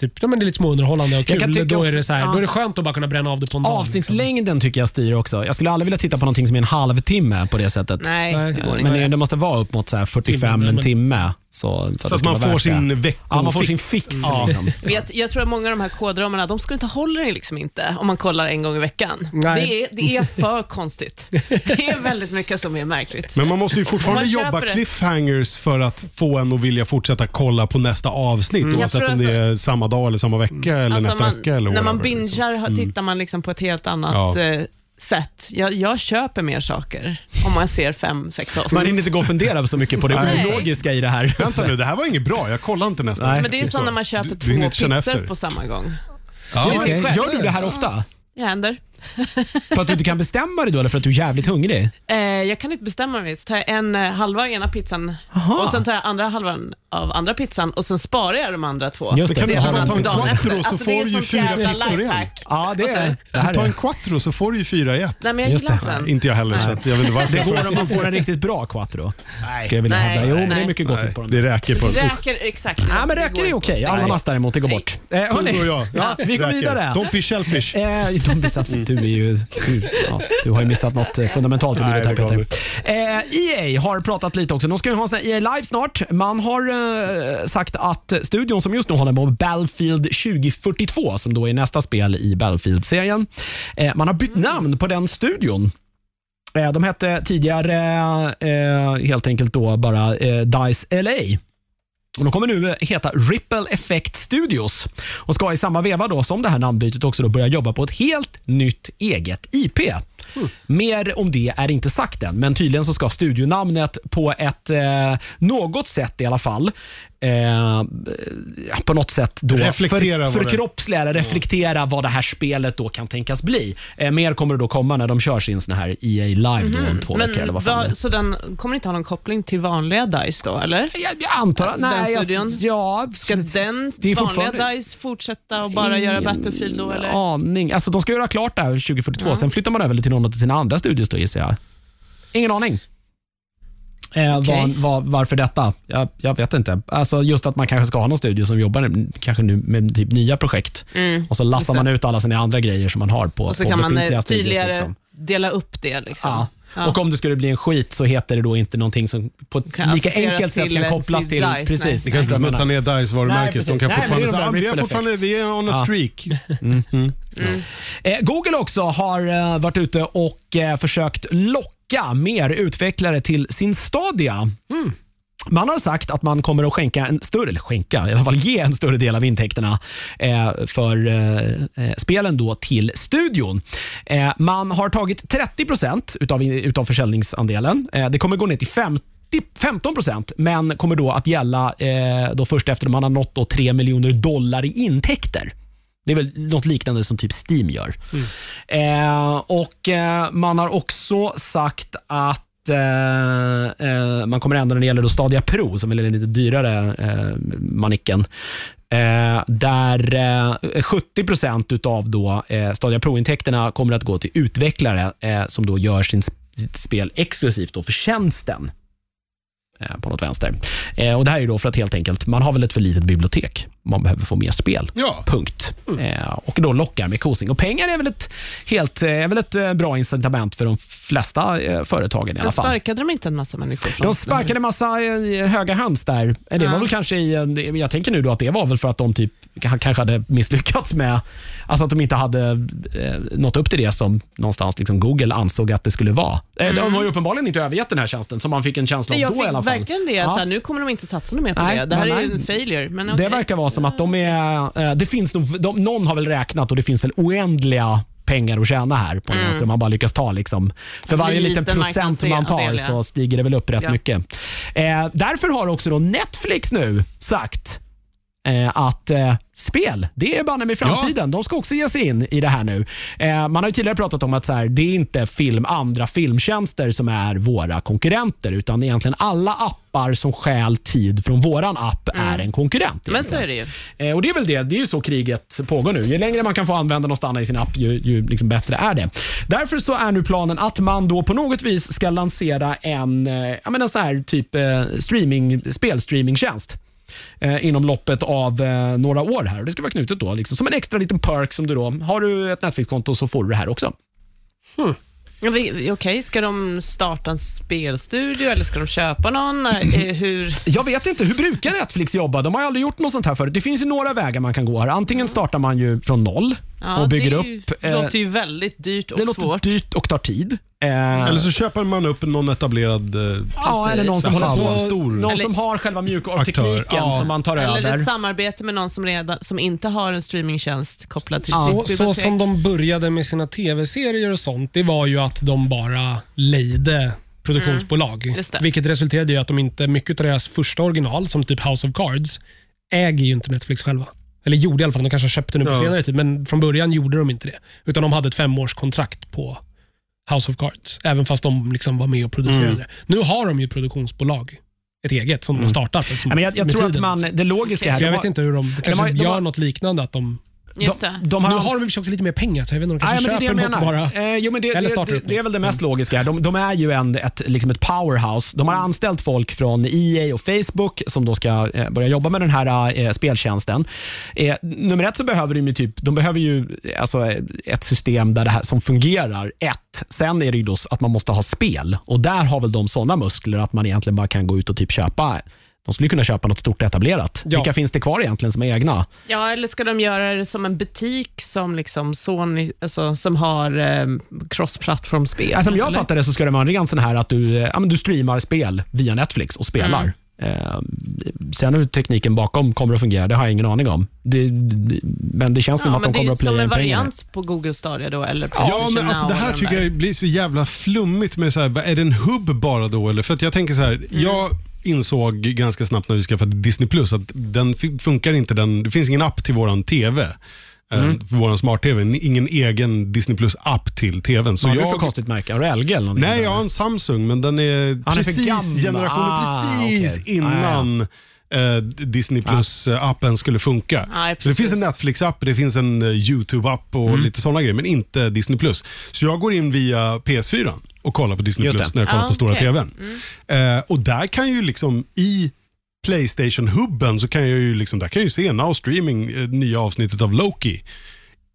Typ, ja, men det är lite småunderhållande och Jag kan kul. Då är, också- det så här, ja. då är det skönt att bara kunna bränna av det på en dag. liksom. Avsnittslängden tycker jag styr också. Jag skulle aldrig vilja titta på någonting som är en halvtimme på det sättet. Nej, Nej, det går Men inte. det, det måste vara upp mot så här 45 Timme, en men- timme. Så, för Så att ska man får sin vecko Ja, man får sin fix. Ja. Liksom. Jag, jag tror att många av de här kodramarna, de skulle inte hålla dig liksom inte om man kollar en gång i veckan. Nej. Det är, det är för konstigt. Det är väldigt mycket som är märkligt. Men man måste ju fortfarande jobba det. cliffhangers för att få en att vilja fortsätta kolla på nästa avsnitt. Jag Oavsett om det är samma dag eller samma vecka eller Alltså nästa man, vecka. Eller när man whatever, liksom. bingar har- tittar man liksom på ett helt annat Ja. Sätt. Jag, jag köper mer saker om man ser fem, sex avsnitt. Man hinner inte gå och fundera så mycket på det Nej. ologiska i det här. Vänta nu, det här var inget bra. Jag kollar inte nästa. Nej. Men det är som när man köper Du- två pizzor på samma gång. Ja, Det är Okej, själv. Gör du det här ofta? Det händer. För att du inte kan bestämma dig då eller för att du är jävligt hungrig? Eh, jag kan inte bestämma mig. Så tar jag en eh, halva ena pizzan och sen tar jag andra halvan av andra pizzan och sen sparar jag de andra två. Just det, kan så du ta en quattro så Alltså, får du ju fyra pizzor igen. Ja, det sa är det. Här Ta är en det. quattro så får du ju fyra i ett. Nej, men jag Just det. inte den. Inte jag heller, så att jag vet inte varför. Det går får om man får en riktigt bra quattro. Nej. Jag Nej, hävda. Jo, men det är nej. mycket gott Nej, på dem. det räker på Det den. räcker, exakt. Nej, men går är okej. Nej. Ananas däremot, det går bort. Eh, hörni, vi går vidare. Don't be shellfish. Eh, Tom Bissaf, du, är ju, du, ja, du har ju missat något eh, fundamentalt i Nej, livet här Peter. Eh, EA har pratat lite också. De ska ju ha en sån här EA Live snart. Man har eh, sagt att studion som just nu håller på med Battlefield 2042, som då är nästa spel i Battlefield-serien, eh, man har bytt namn på den studion. Eh, De hette tidigare eh, helt enkelt då bara eh, DICE LA. Och de kommer nu heta Ripple Effect Studios och ska i samma veva då som det här namnbytet också då börja jobba på ett helt nytt eget IP. Mer om det är inte sagt än, men tydligen så ska studionamnet på ett eh, något sätt i alla fall eh, på något sätt då Reflektera för, det- förkroppsliga eller reflektera vad det här spelet då kan tänkas bli. Eh, mer kommer det då komma när de kör sin sån här EA Live då om två veckor eller Men vad fan det vad, så den kommer inte ha någon koppling till vanliga DICE då, eller? Jag, jag antar att... Den Nej, jag, studion? ja, Ska den det är vanliga DICE fortsätta och bara göra Battlefield då, eller? aning. Alltså, de ska göra klart det här 2042, sen flyttar man över till någon av sina andra studios då gissar jag. Ingen aning. Eh, Okej. vad, vad, varför detta? Jag, jag vet inte. Alltså just att man kanske ska ha någon studio som jobbar kanske nu med typ nya projekt Mm. och så lassar man ut alla sina andra grejer som man har på, Och så på kan man eh, tydligare Liksom. dela upp det. Liksom. Ja. Ja. Och om det skulle bli en skit så heter det då inte någonting som på ett Kan lika associeras enkelt sätt till- kan kopplas till till... Dice, precis. Vi kan inte smutsa ner Nej, DICE-varumärket. precis. De kan Nej, men fortfarande det är de säga där ah, vi, är ripple fortfarande, effect." vi är on a Ja. streak. Eh, Google också har eh, varit ute och eh, försökt locka mer utvecklare till sin Stadia. Man har sagt att man kommer att skänka en större, eller skänka, i alla fall ge en större del av intäkterna eh, för eh, eh, spelen då till studion. Man har tagit 30 procent utav, utav försäljningsandelen. Det kommer gå ner till 50 15 procent, men kommer då att gälla då först efter man har nått då 3 miljoner dollar i intäkter. Det är väl något liknande som typ Steam gör. Eh, och eh, Man har också sagt att Eh, eh, man kommer ändra när det gäller då Stadia Pro, som är den lite dyrare eh, manicken. Eh, där eh, 70% av då, eh, Stadia Pro-intäkterna kommer att gå till utvecklare eh, som då gör sin, sitt spel exklusivt då för tjänsten på något vänster. Eh, och Det här är då för att helt enkelt, man har väl ett för litet bibliotek. Man behöver få mer spel. Ja. Punkt. Eh, och då lockar med kosing. Och pengar är väl ett, helt, eh, är väl ett eh, bra incitament för de flesta eh, företagen i alla Men fall. sparkade de inte en massa människor? De sparkade massa eh, höga höns där. Eh, Det Ja. var väl kanske i, en- jag tänker nu då att det var väl för att de typ kanske hade misslyckats med, alltså att de inte hade eh, nått upp till det som någonstans liksom Google ansåg att det skulle vara. Eh, De har ju uppenbarligen inte övergett den här tjänsten, som man fick en känsla av då i alla fall. Verkligen det. Ja. Så här, nu kommer de inte satsa mer på Nej, det. Det här men är nej. en failure. Men Det okej. verkar vara som att de är, eh, det finns nog, de, någon har väl räknat och det finns väl oändliga pengar att tjäna här på vänster om man bara lyckas ta liksom. För varje Liten liten procent som man tar så stiger det väl upp rätt Ja. mycket. Eh, därför har också Netflix nu sagt att eh, spel, det är banne med framtiden. De ska också ge sig in i det här nu. Eh, man har ju tidigare pratat om att så här, det är inte film, andra filmtjänster som är våra konkurrenter, utan egentligen alla appar som stjäl tid från våran app är en konkurrent. Mm. Men så är det ju. Eh, och Det är väl det. Det är ju så kriget pågår nu. Ju längre man kan få användarna att stanna i sin app, ju, ju liksom bättre är det. Därför så är nu planen att man då på något vis ska lansera en, eh, ja, men en sån här typ eh, streaming, spelstreamingtjänst eh, inom loppet av eh, några år. här. Det ska vara knutet då, liksom, som en extra liten perk som du då, har du ett Netflix-konto så får du det här också. Hmm. Okej, ska de starta en spelstudio eller ska de köpa någon? Eh, Hur? Jag vet inte, hur brukar Netflix jobba? De har aldrig gjort något sånt här förut. Det finns ju några vägar man kan gå här. Antingen startar man ju från noll Ja, och bygger det är ju, upp. Det eh, låter ju väldigt dyrt och det låter svårt. dyrt och tar tid. Eh, Eller så köper man upp någon etablerad Ja, eller någon som, på, Halvstor. någon Eller- som har själva mjukvarutekniken ja. som man tar Eller över. ett samarbete med någon som, redan, som inte har en streamingtjänst kopplad till Så, sitt så bibliotek. som de började med sina tv-serier och sånt, det var ju att de bara lejde produktionsbolag. Mm, vilket resulterade i att de inte, mycket av deras första original, som typ House of Cards, äger ju inte Netflix själva. Eller gjorde i alla fall, de kanske har köpt det nu på Ja. senare tid, men från början gjorde de inte det. Utan de hade ett femårskontrakt på House of Cards, även fast de liksom var med och producerade Mm. det. Nu har de ju produktionsbolag, ett eget, som de har startat. Som, Ja, men jag jag tror att tiden, man, liksom. det logiska här, Så jag de vet har- inte hur de, de kanske har- de gör har- något liknande. Att de, Just de, det. de har nu har de väl också lite mer pengar, så jag vet inte, de kanske det köper jag något menar. bara. Eh, jo, men det, Eller det, startar det, det är väl det mest logiska. här. De, de är ju en, ett, liksom ett powerhouse. De har anställt folk från EA och Facebook som då ska eh, börja jobba med den här eh, speltjänsten. Eh, nummer ett så behöver de ju, typ, de behöver ju eh, alltså, eh, ett system där det här, som fungerar. Ett. Sen är det ju då att man måste ha spel och där har väl de sådana muskler att man egentligen bara kan gå ut och typ köpa de skulle kunna köpa något stort etablerat. Ja. Vilka finns det kvar egentligen som är egna? Ja, eller ska de göra det som en butik som liksom Sony, alltså, som har eh, cross-plattformspel? Alltså, om jag eller? fattar det så ska det vara en ren sån här att du, eh, ja, men du streamar spel via Netflix och spelar. Mm. Eh, sen hur tekniken bakom kommer att fungera, det har jag ingen aning om. Det, det, men det känns som Ja, att de men det är kommer ju att som playa en in pengar. variant på Google Stadia då, eller Ja, men alltså det här tycker där. jag blir så jävla flummigt med så här, är det en hubb bara då eller? För att jag tänker så här, Mm. jag insåg ganska snabbt när vi skaffade Disney Plus att den funkar inte, den, det finns ingen app till våran TV. eh, Mm. För våran smart-TV, ingen egen Disney Plus-app till TVn. Så Vad har du jag, för konstigt märke? Har du LG eller någonting? Nej, jag har en Samsung, men den är Han är precis gammal. generationen Ah, precis okej. innan eh, Disney Plus-appen skulle funka. Nej, så det finns en Netflix-app, det finns en eh, YouTube-app och Mm. lite sådana grejer, men inte Disney Plus. Så jag går in via PS4 och kollar på Disney Just Plus det. när jag kollar Ah, på stora okej. TVn. Eh, och där kan ju liksom i Playstation-hubben så kan jag ju liksom, där kan jag ju se now streaming, eh, nya avsnittet av Loki.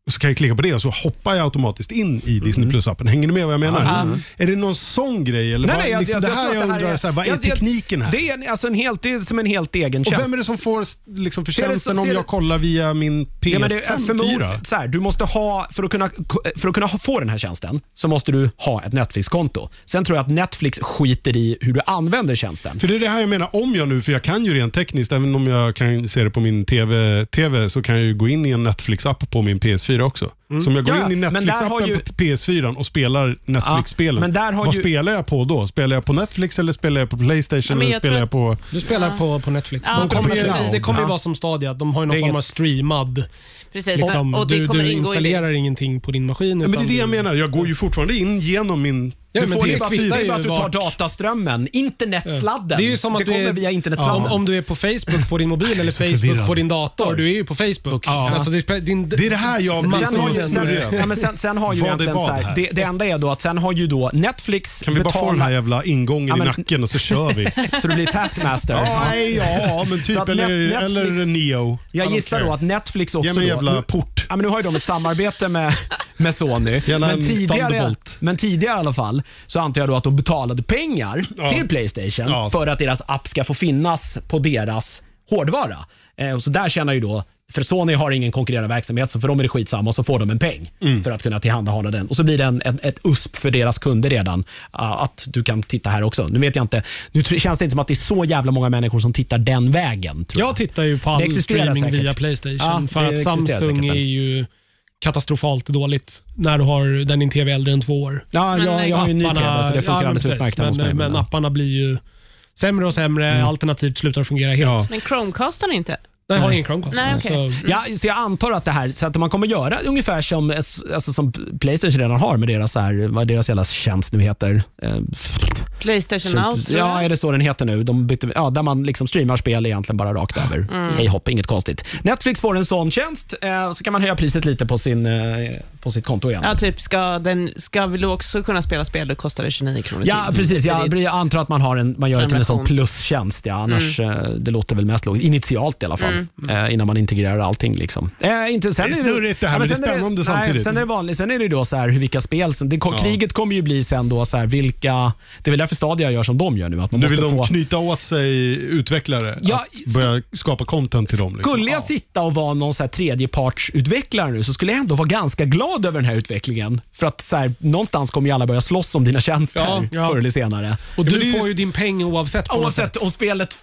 Och så kan jag klicka på det och så hoppar jag automatiskt in i Disney Plus-appen. Hänger ni med vad jag menar? Är det någon sån grej? Eller Nej, vad, nej, jag, liksom, jag, det jag här jag här undrar, är, så här, vad är jag- jag- tekniken här? Det är, en- alltså en helt, det är som en helt egen och tjänst. vem är det som får liksom, förtjänsten om jag det- kollar via min Ja, men det är PS4? förmod, så här, du måste ha, för, att kunna, för att kunna få den här tjänsten så måste du ha ett Netflix-konto. Sen tror jag att Netflix skiter i hur du använder tjänsten. För det är det här jag menar, om jag nu, för jag kan ju rent tekniskt, även om jag kan se det på min TV, TV så kan jag ju gå in i en Netflix-app på min PS4 också. Så om jag går Ja, in i men där har Netflix-appen ju- på PS4 och spelar Netflix-spelen, Ja, vad ju- spelar jag på då? Spelar jag på Netflix eller spelar jag på Playstation? Ja, eller jag spelar tror jag på... Du spelar på, på Netflix. Ja, de kommer det kommer ju vara som Stadia, de har ju någon form av streamad. Precis, Liksom, och det du kommer du ingå i installerar ingenting på din maskin. Ja, men det är det jag menar, jag går ju fortfarande in genom min Ja, du får det det, bara, det är bara att du tar vart- dataströmmen, internetsladden. Det är ju som att det du kommer är, via om, internetsladden. om du är på Facebook på din mobil eller Facebook förvirrad. på din dator. Du är ju på Facebook. Ja. Alltså, det, spelar- din, Det är det här jag snurrig ja, men sen, sen har ju är egentligen så här, det, det enda är då att sen har ju då Netflix Kan vi bara få den här jävla ingången Ja, i men- nacken och så kör vi. så du blir taskmaster. Nej, ja, men typ. Eller, Net- eller Netflix- Neo. I Jag gissar care. då att Netflix också Ge mig då, jävla nu, port. Ja, men nu har ju de ett samarbete med, med Sony. Men en tidigare, men tidigare i alla fall så antar jag då att de betalade pengar Ja. till Playstation Ja. för att deras app ska få finnas på deras hårdvara. Eh, och så där tjänar ju då för Sony har ingen konkurrerande verksamhet, så för dem är det skitsamma och så får de en peng Mm. för att kunna tillhandahålla den. Och så blir det en, en, ett USP för deras kunder redan, uh, att du kan titta här också. Nu vet jag inte, nu känns det inte som att det är så jävla många människor som tittar den vägen. Tror jag. Jag tittar ju på Det all existerar streaming säkert. via Playstation Ja, för att Samsung säkert, är ju katastrofalt dåligt när du har den din TV äldre än två år. Ja, Men jag, jag har ju en ny TV så det funkar ja, men alldeles utmärkt hos mig. Men, men Men, apparna blir ju sämre och sämre, alternativt slutar fungera helt. Ja. Men Chromecastar inte? Nej, jag har ingen Chromecast. Nej, okej. så- Ja, så jag antar att det här, så att man kommer göra ungefär som, alltså, som Playstation redan har med deras, så här, vad deras jävla tjänst nu heter. Eh, Playstation Now, tror ja, jag. är det så den heter nu? De bytte, ja, där man liksom streamar spel egentligen bara rakt över. Hej hopp, inget konstigt. Netflix får en sån tjänst, eh, så kan man höja priset lite på, sin, eh, på sitt konto igen. Ja, typ ska, den, ska vi också kunna spela spel, då kostar det 29 kronor Ja, till. precis. Det är Jag, jag antar att man, har en, man gör det till en sån plustjänst. Ja, annars, eh, Det låter väl mest logiskt. Initialt i alla fall. Eh, innan man integrerar allting. Liksom. Eh, inte, sen Det är snurrigt det här, men det är sen spännande nej, samtidigt. Sen är det vanligt. Sen är det då så här, hur vilka spel som... Det, Kriget kommer ju bli sen då så här, vilka... Det är väl därför Stadia gör som de gör nu. Att man Nu måste vill de få, knyta åt sig utvecklare Ja, att börja skapa content till dem. Liksom. Skulle jag sitta och vara någon så här tredjepartsutvecklare nu så skulle jag ändå vara ganska glad över den här utvecklingen. För att så här, någonstans kommer ju alla börja slåss om dina tjänster Ja, ja. förr eller senare. Och Ja, du ju- får ju din peng oavsett Oavsett om spelet...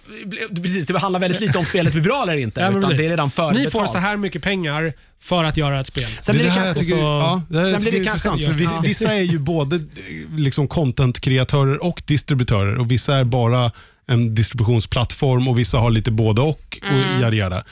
Precis, det handlar väldigt lite om spelet blir bra eller inte. Ja, det är redan förbetalt. Ni får så här mycket pengar för att göra ett spel. Sen blir det det här jag tycker, så- ja, det här blir det intressant. För vi. Vissa är ju både liksom content-kreatörer och distributörer och vissa är bara en distributionsplattform och vissa har lite både och. och yada, yada.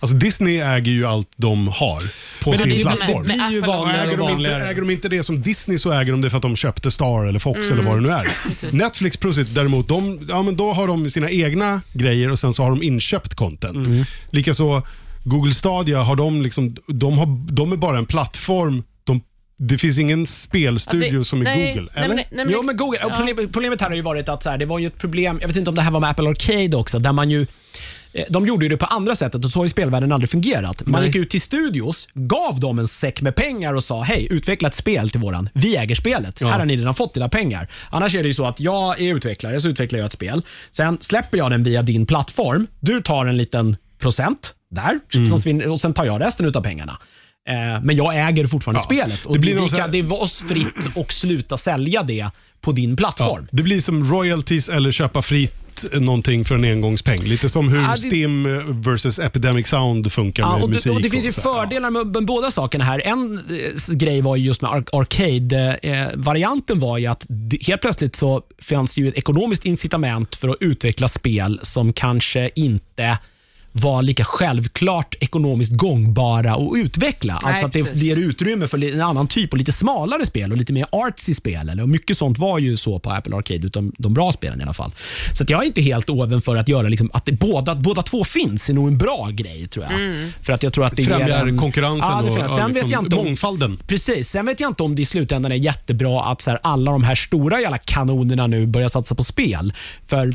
Alltså Disney äger ju allt de har på Men det sin blir, plattform. det blir ju vanligare Äger de, inte, äger de inte det som Disney så äger de det för att de köpte Star eller Fox eller vad det nu är. Netflix Prosit däremot, de, ja, men då har de sina egna grejer och sen så har de inköpt content. Likaså Google Stadia, har de, liksom, de, har, de är bara en plattform. De, det finns ingen spelstudio Ja, det- som är nej, Google, nej, eller? nej, men Jo, men Google, ja. problem, problemet här har ju varit att så här, det var ju ett problem, jag vet inte om det här var med Apple Arcade också, där man ju eh, de gjorde ju det på andra sättet och så har ju spelvärlden aldrig fungerat. Man Nej. gick ut till studios, gav dem en säck med pengar och sa hej, utveckla ett spel till våran. Vi äger spelet. Ja. Här har ni redan fått dina pengar. Annars är det ju så att jag är utvecklare, så utvecklar jag ett spel. Sen släpper jag den via din plattform. Du tar en liten procent där Mm. och sen tar jag resten av pengarna. Eh, Men jag äger fortfarande Ja. spelet och Det blir vi här- kan, det är var oss fritt att sluta sälja det på din Ja, plattform. det blir som royalties eller köpa fritt någonting för en engångspeng. Lite som hur Ja, det- Steam eh, versus Epidemic Sound funkar Ja, med och, musik. och det finns ju fördelar med, med båda sakerna här. En eh, grej var ju just med ar- Arcade-varianten var ju att helt plötsligt så fanns det ju ett ekonomiskt incitament för att utveckla spel som kanske inte var lika självklart ekonomiskt gångbara att utveckla. Nej, alltså att det, det ger utrymme för en annan typ och lite smalare spel och lite mer artsy spel. Eller, och mycket sånt var ju så på Apple Arcade, utan de bra spelen i alla fall. Så att jag är inte helt oven för att göra liksom, att det, båda, båda två finns är nog en bra grej tror jag. För att jag tror att det Främjar en, konkurrensen Ja, det och Sen vet liksom jag inte om, mångfalden. Precis. Sen vet jag inte om det i slutändan är jättebra att så här, alla de här stora jävla kanonerna nu börjar satsa på spel. För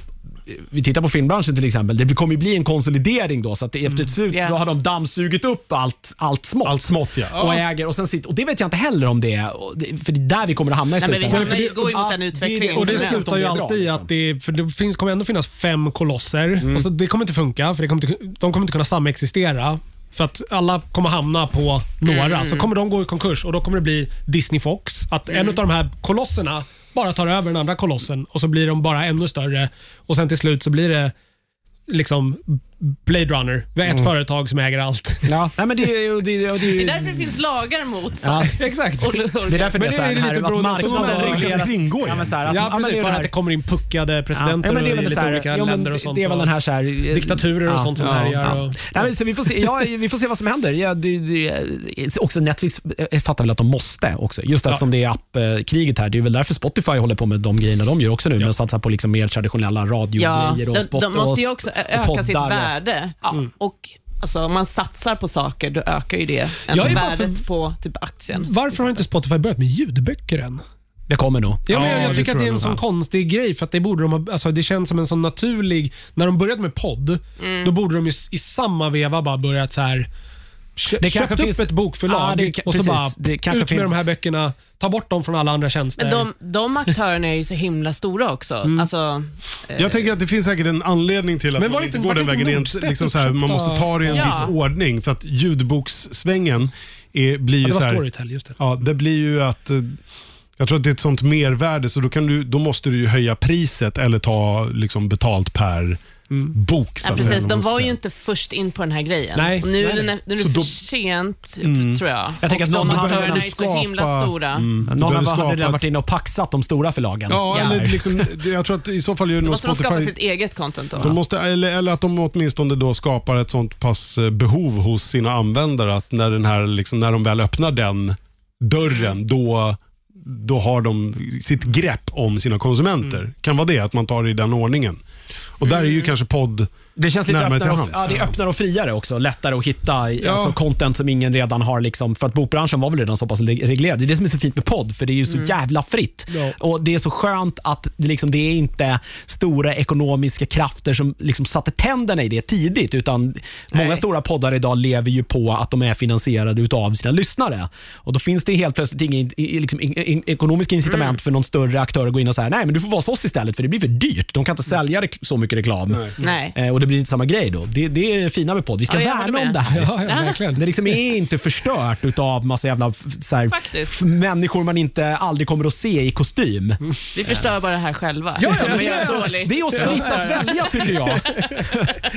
vi tittar på filmbranschen till exempel. Det kommer ju bli en konsolidering då, så att det, efter ett slut Ja. så har de dammsugit upp allt, allt smått. Allt smått ja. Och, äger, och, sen sitter, och det vet jag inte heller om det är, och det- för det är där vi kommer att hamna i Nej, men vi slutändan. hamnar ju- För det- går ju mot den utvecklingen. Och det slutar ju alltid i liksom. att det, för det finns, kommer ändå finnas fem kolosser. Och så det kommer inte funka, för det kommer inte, de kommer inte kunna samexistera. För att alla kommer hamna på några. Så kommer de gå i konkurs och då kommer det bli Disney Fox. Att en av de här kolosserna bara tar över den andra kolossen och så blir de bara ännu större. Och sen till slut så blir det liksom Blade Runner. Vi har ett företag som äger allt. Ja. Nej, men det, är ju- det, det, är ju- Det är därför det finns lagar mot Ja, sånt. exakt. Och- och- Det är därför det Men är så här, det är här, lite att beroende på marknaden vad man regleras. kringgå Ja, men så här, att, Ja, men precis. det är För det att det kommer in puckade presidenter ja, men det är i väl lite så här, olika ja, men länder och sånt. Det är väl den här, så här eh, Diktaturer och sånt som härjar och- Nej, men, så vi, får se, ja, vi får se vad som händer. Ja, det, det, också Netflix jag fattar väl att de måste också. Just Ja. eftersom det är appkriget här. Det är väl därför Spotify håller på med de grejerna de gör också nu. Men satsar på liksom mer traditionella Ja, radiogrejer. och de, spot- de måste ju och- också och öka sitt poddar och- värde. Och alltså, om man satsar på saker, då ökar ju det Jag är bara värdet för- på typ aktien. Varför har inte Spotify börjat med ljudböcker än? Det kommer nog. Ja, men Ja, jag, jag det tycker att tror det är jag en nog. sån konstig grej, för att det, borde de ha, alltså det känns som en sån naturlig... När de började med podd, då borde de ju s- i samma veva bara börjat så här kö, Det köpt kanske upp finns- ett bokförlag Ja, det och så precis. bara Det kanske ut med finns- de här böckerna, ta bort dem från alla andra tjänster. Men de, de aktörerna är ju så himla stora också. Mm. Alltså, Jag tänker att det finns säkert en anledning till att Men man inte- går den vägen. Rent, liksom så här, man måste ta det i en Ja. viss ordning. För att ljudbokssvängen är, blir ja, ju det så var här, Storytel, just det. Ja, det blir ju att eh, jag tror att det är ett sånt mervärde så då, kan du, då måste du ju höja priset eller ta liksom betalt per bok. Så ja, att precis, de eller vad man var ska ju säga. inte först in på den här grejen. Nej, och nu nej, är det, nä- nu är det Så för då- sent, tror jag. Jag tänker och att de någon har- aktörerna är så himla skapa- stora. Mm, Någon behöver har hade redan skapa- varit inne och paxat de stora förlagen. Ja, här. eller liksom, det- jag tror att i så fall gör Då nog måste de skapa Spotify... sitt eget content då. De måste, eller, eller att de åtminstone då skapar ett sånt pass eh, behov hos sina användare att när, den här, liksom, när de väl öppnar den dörren, då, då har de sitt grepp om sina konsumenter. Kan vara det, att man tar det i den ordningen. Och där är ju kanske podd Det känns lite närmare öppnare till och, hands. ja, det är öppnare och friare också. Lättare att hitta Ja. alltså, content som ingen redan har. Liksom, för att bokbranschen var väl redan så pass re- reglerad. Det är det som är så fint med podd, för det är ju så jävla fritt. Ja. Och Det är så skönt att det, liksom, det är inte stora ekonomiska krafter som liksom, satte tänderna i det tidigt. Utan Många Nej. stora poddar idag lever ju på att de är finansierade av sina lyssnare. Och Då finns det helt plötsligt inga i- liksom, in- in- ekonomiska incitament för någon större aktör att gå in och säga nej men du får vara hos oss istället för det blir för dyrt. De kan inte sälja rek- så mycket reklam. Nej. Eh, och det blir inte samma grej då. Det, det är det fina med podd. Vi ska Ja, jag håller värna om med. det här. Ja, ja, verkligen. Det liksom är inte förstört utav massa jävla så här, Faktiskt. f- människor man inte aldrig kommer att se i kostym. Vi förstör bara det här själva. Ja, ja, Genom att det, göra är, dåligt. det är oss fritt att välja tycker jag.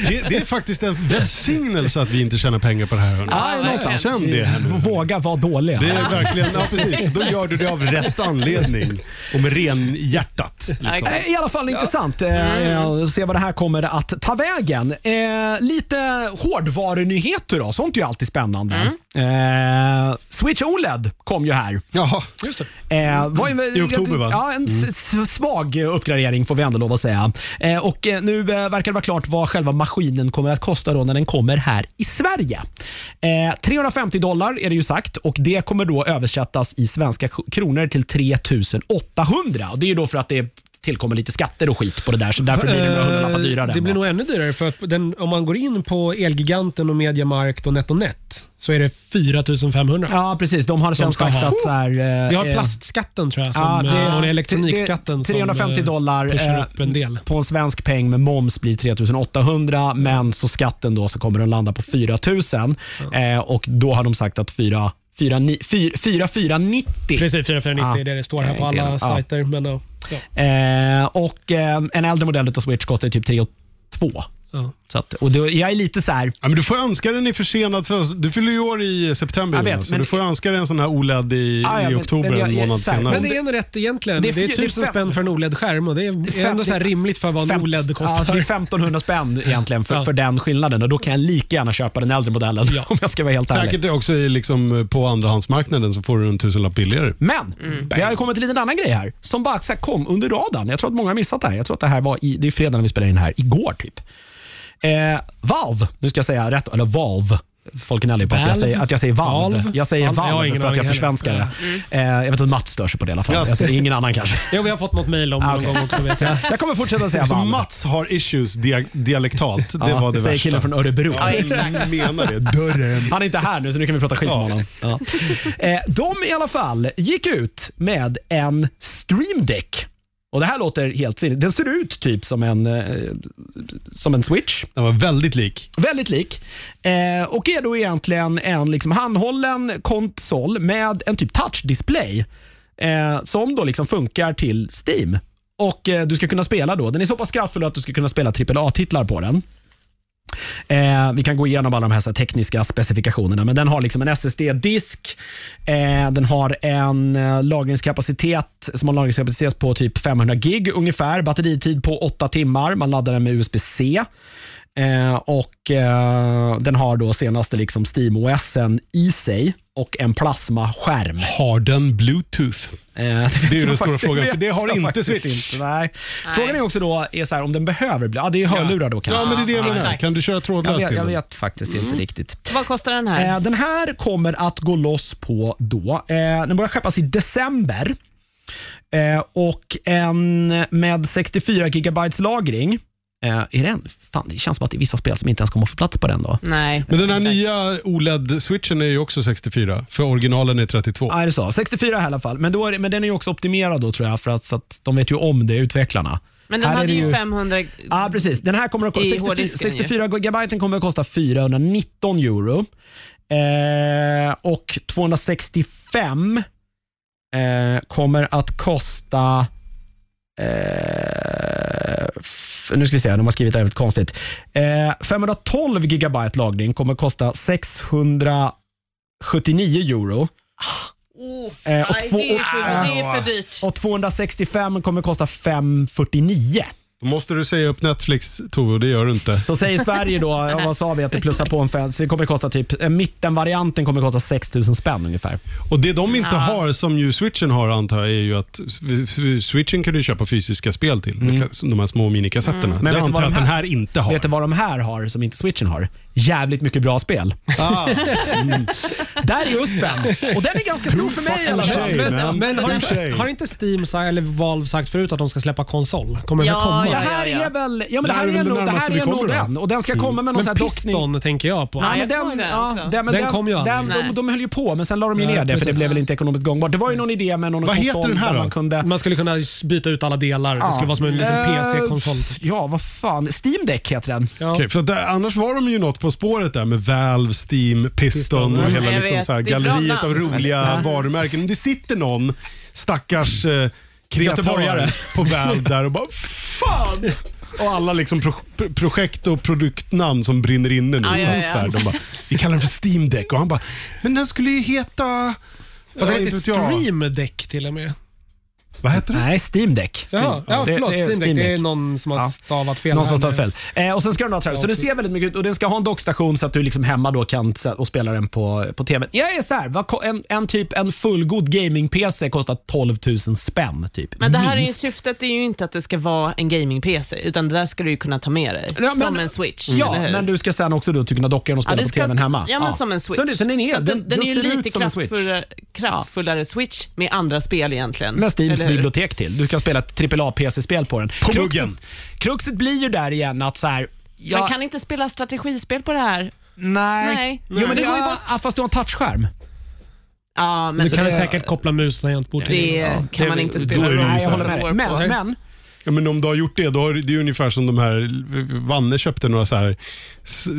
Det, det är faktiskt en välsignelse att vi inte tjänar pengar på det här. hörni. Ja, någonstans. Känn det här nu. våga vara dåliga. Det är verkligen, ja precis. Då gör du det av rätt anledning och med ren hjärtat. Liksom. Eh, I alla fall intressant. Eh, Se vad det här kommer att ta vägen. Eh, lite hårdvarunyheter då. Sånt är ju alltid spännande. Eh, Switch OLED kom ju här. Jaha, Just det. Eh, var ju, I oktober, va? Ja, en s- s- svag uppgradering får vi ändå lov att säga. Eh, och eh, Nu eh, verkar det vara klart vad själva maskinen kommer att kosta då när den kommer här i Sverige. Eh, 350 dollar är det ju sagt och det kommer då översättas i svenska k- kronor till 3800. Och det är ju då för att det tillkommer lite skatter och skit på det där, så därför blir det några hundralappar Eh, dyrare. Det blir nog ännu dyrare för den, om man går in på Elgiganten och Mediamarkt och NetOnNet så är det 4500. Ja, precis. De har ska sagt ha. att... Så här, eh, Vi har eh, plastskatten tror jag, som, Ja, det- eh, och elektronikskatten det- 350 som dollar upp en del. på en svensk peng med moms blir 3800 men så skatten då så kommer den landa på 4000 eh, och då har de sagt att 4 4490 Precis, 4490 Ja. det det står här på alla. Ja. sajter. Men. Ja. eh, och eh, en äldre modell av Switch kostar typ 3 2 Ja. så att, och då, jag är lite så här ja, men du får önska den i försenad födelsedag. Du fyller ju år i september Jag vet, Jonas, så men- du får önska dig en sån här OLED i, Ja, ja, i men- oktober, men jag- en jag- månad så här, senare. Men det är en rätt egentligen. Det Det är är, fy- det är tusen fem- spänn för en OLED-skärm och det är, Det är ändå så här det- rimligt för vad en fem- OLED Ja, kostar. det är 1500 spänn egentligen för, Ja. för den skillnaden och då kan jag lika gärna köpa den äldre modellen om jag ska vara helt ärlig. Säkert också i, liksom, på andrahandsmarknaden så får du en tusenlapp billigare. Men det har ju kommit en liten annan grej här som bara så här kom under radarn. Jag tror att många har missat det här. Jag tror att det här var i, det är fredag när vi spelar in här, igår typ. Eh, Valve, nu ska jag säga rätt, eller Valve. Folk är gnälliga på att jag, säger, att jag säger Valve. Valve? Jag säger Valve, jag har Valve ingen för att jag försvenskar det. heller. Eh, jag vet att Mats stör sig på det i alla fall. Yes. Jag ingen annan kanske. Jo, vi har fått något mejl om det Ah, någon okej. gång också vet jag. Jag kommer fortsätta säga Så Valve. Mats har issues dia dialektalt. Det Ja, var det säger värsta. killen från Örebro. Ja, exakt. Jag menar det. Dörren. Han är inte här nu så nu kan vi prata skit om Ja. honom. Ja. Eh, de i alla fall gick ut med en Stream Deck. Och Det här låter helt sinnigt. Den ser ut typ som en, eh, som en Switch. Den var väldigt lik. Väldigt lik. Eh, och är då egentligen en liksom handhållen konsol med en typ touchdisplay eh, som då liksom funkar till Steam. Och eh, Du ska kunna spela då. Den är så pass kraftfull att du ska kunna spela AAA-titlar på den. Eh, vi kan gå igenom alla de här, så här tekniska specifikationerna, men den har liksom en SSD-disk. Eh, den har en eh, lagringskapacitet som har en lagringskapacitet på typ 500 gig ungefär. Batteritid på 8 timmar. Man laddar den med USB-C. Eh, och eh, Den har då senaste liksom SteamOSen i sig och en plasmaskärm. Har den bluetooth? Eh, Det är ju den jag stora frågan, för vet det har jag inte faktiskt Switch. Inte, nej. Frågan är också då är så här, om den behöver bli... Ja, det är hörlurar då kanske. Ja, men det är det jag menar. Kan du köra jag, trådlöst vet, till jag vet faktiskt inte riktigt. Vad kostar den här? Eh, den här kommer att gå loss på då. Eh, den börjar skeppas i december. Eh, och en med 64 gigabytes lagring. Eh, är den? Fan, det känns som att det är vissa spel som inte ens kommer få plats på den. då. Nej. Men den här exakt. nya OLED-switchen är ju också 64, för originalen är 32. Ja, är det så? 64 i alla fall. Men, då är det, men den är ju också optimerad då tror jag, för att, så att de vet ju om det, utvecklarna. Men den Här är hade ju ju- 500... Ja, precis. Den här kommer att kosta I 64, hårddisken ju. 64 gigabyte kommer att kosta 419 euro. Eh, och 265 eh, kommer att kosta... Eh, nu ska vi se, de har skrivit det väldigt konstigt. Eh, 512 gigabyte lagring kommer kosta 679 euro. Oh, Eh, och nej, två- det, är för, det är för dyrt. Och 265 kommer kosta 549. Då måste du säga upp Netflix, Tove, och det gör du inte. Så säger Sverige då, vad sa vi, att det plussar på en så det kommer kosta typ, eh, mittenvarianten kommer kosta 6 000 spänn ungefär. Och Det de inte Ja. har, som ju switchen har antar jag, är ju att switchen kan du köpa fysiska spel till. som De här små minikassetterna. Mm. Men vet Det du antar vad jag att de den här- här inte har. Vet du vad de här har som inte switchen har? Jävligt mycket bra spel. Ah, Där är USPen. Och den är ganska stor för mig i alla fall. Men, men har, inte, har inte Steam eller Valve sagt förut att de ska släppa konsol? Kommer Ja, det komma? Det ja, här ja. är väl, ja men det Det här är är väl det nog, det här är nog den. Och den ska komma med någon sån här dockning. Piston tänker jag på. Ja, Nej, men den, den ja, den, men Den den, kom ju aldrig. den, de, de höll ju på, men sen la de ju ner det för det blev väl inte ekonomiskt gångbart. Det var ju någon idé med någon Vad konsol heter den här där då? man kunde... Man skulle kunna byta ut alla delar. Det skulle vara som en liten Eh, PC-konsol. Ja, vad fan. Steam Deck heter den. Ja. Okej, för annars var de ju något på spåret där med Valve, Steam, Piston och Mm, hela jag liksom vet. så här Det är bra galleriet av namn. roliga varumärken. Men det sitter någon stackars eh, Göteborgare. kreatör på Valve där och bara Fan! Och alla liksom pro projekt och produktnamn som brinner inne nu. Ja, ja, ja. Så här, de bara, vi kallar den för Steam Deck och han bara, men den skulle ju heta... Fast Ja, det inte heter vet jag. Stream Deck till och med. Vad heter det? Nej, Steam Deck. Ja, ja Det- förlåt. det Steam Deck. Steam Det är någon som har Ja. stavat fel. Någon som har stavat fel. Eh, och sen ska den ha tröja. Så det ser väldigt mycket ut och den ska ha en dockstation så att du liksom hemma då kan och spela den på, på TV. Jag är så här, vad, ko- en, en typ en fullgod gaming-PC kostar 12 000 spänn. Typ. Men det här är ju, syftet är ju inte att det ska vara en gaming-PC, utan det där ska du ju kunna ta med dig. Ja, men- som en switch, Ja, men du ska sen också då kunna docka den och spela det på ska- TVn hemma. Ja, men som en switch. Så, det, så den är, Så att den, den är ju lite kraftfullare, kraftfullare switch med andra spel egentligen. Med hur? Bibliotek till. Du kan spela ett AAA-PC-spel på den. På Kruxet-. Kruxet blir ju där igen att så här, ja, Man kan inte spela strategispel på det här. Nej. Nej. Jo, men det Ja. går ju bort. Ja, fast du har en touchskärm. Ja, men Du så kan det, säkert koppla mus och tangentbord till det den. kan det- man inte då spela är det ju Nej, jag håller med dig. Men, men Ja, men om du har gjort det, då har, det är ju ungefär som de här, Vanne köpte några så här,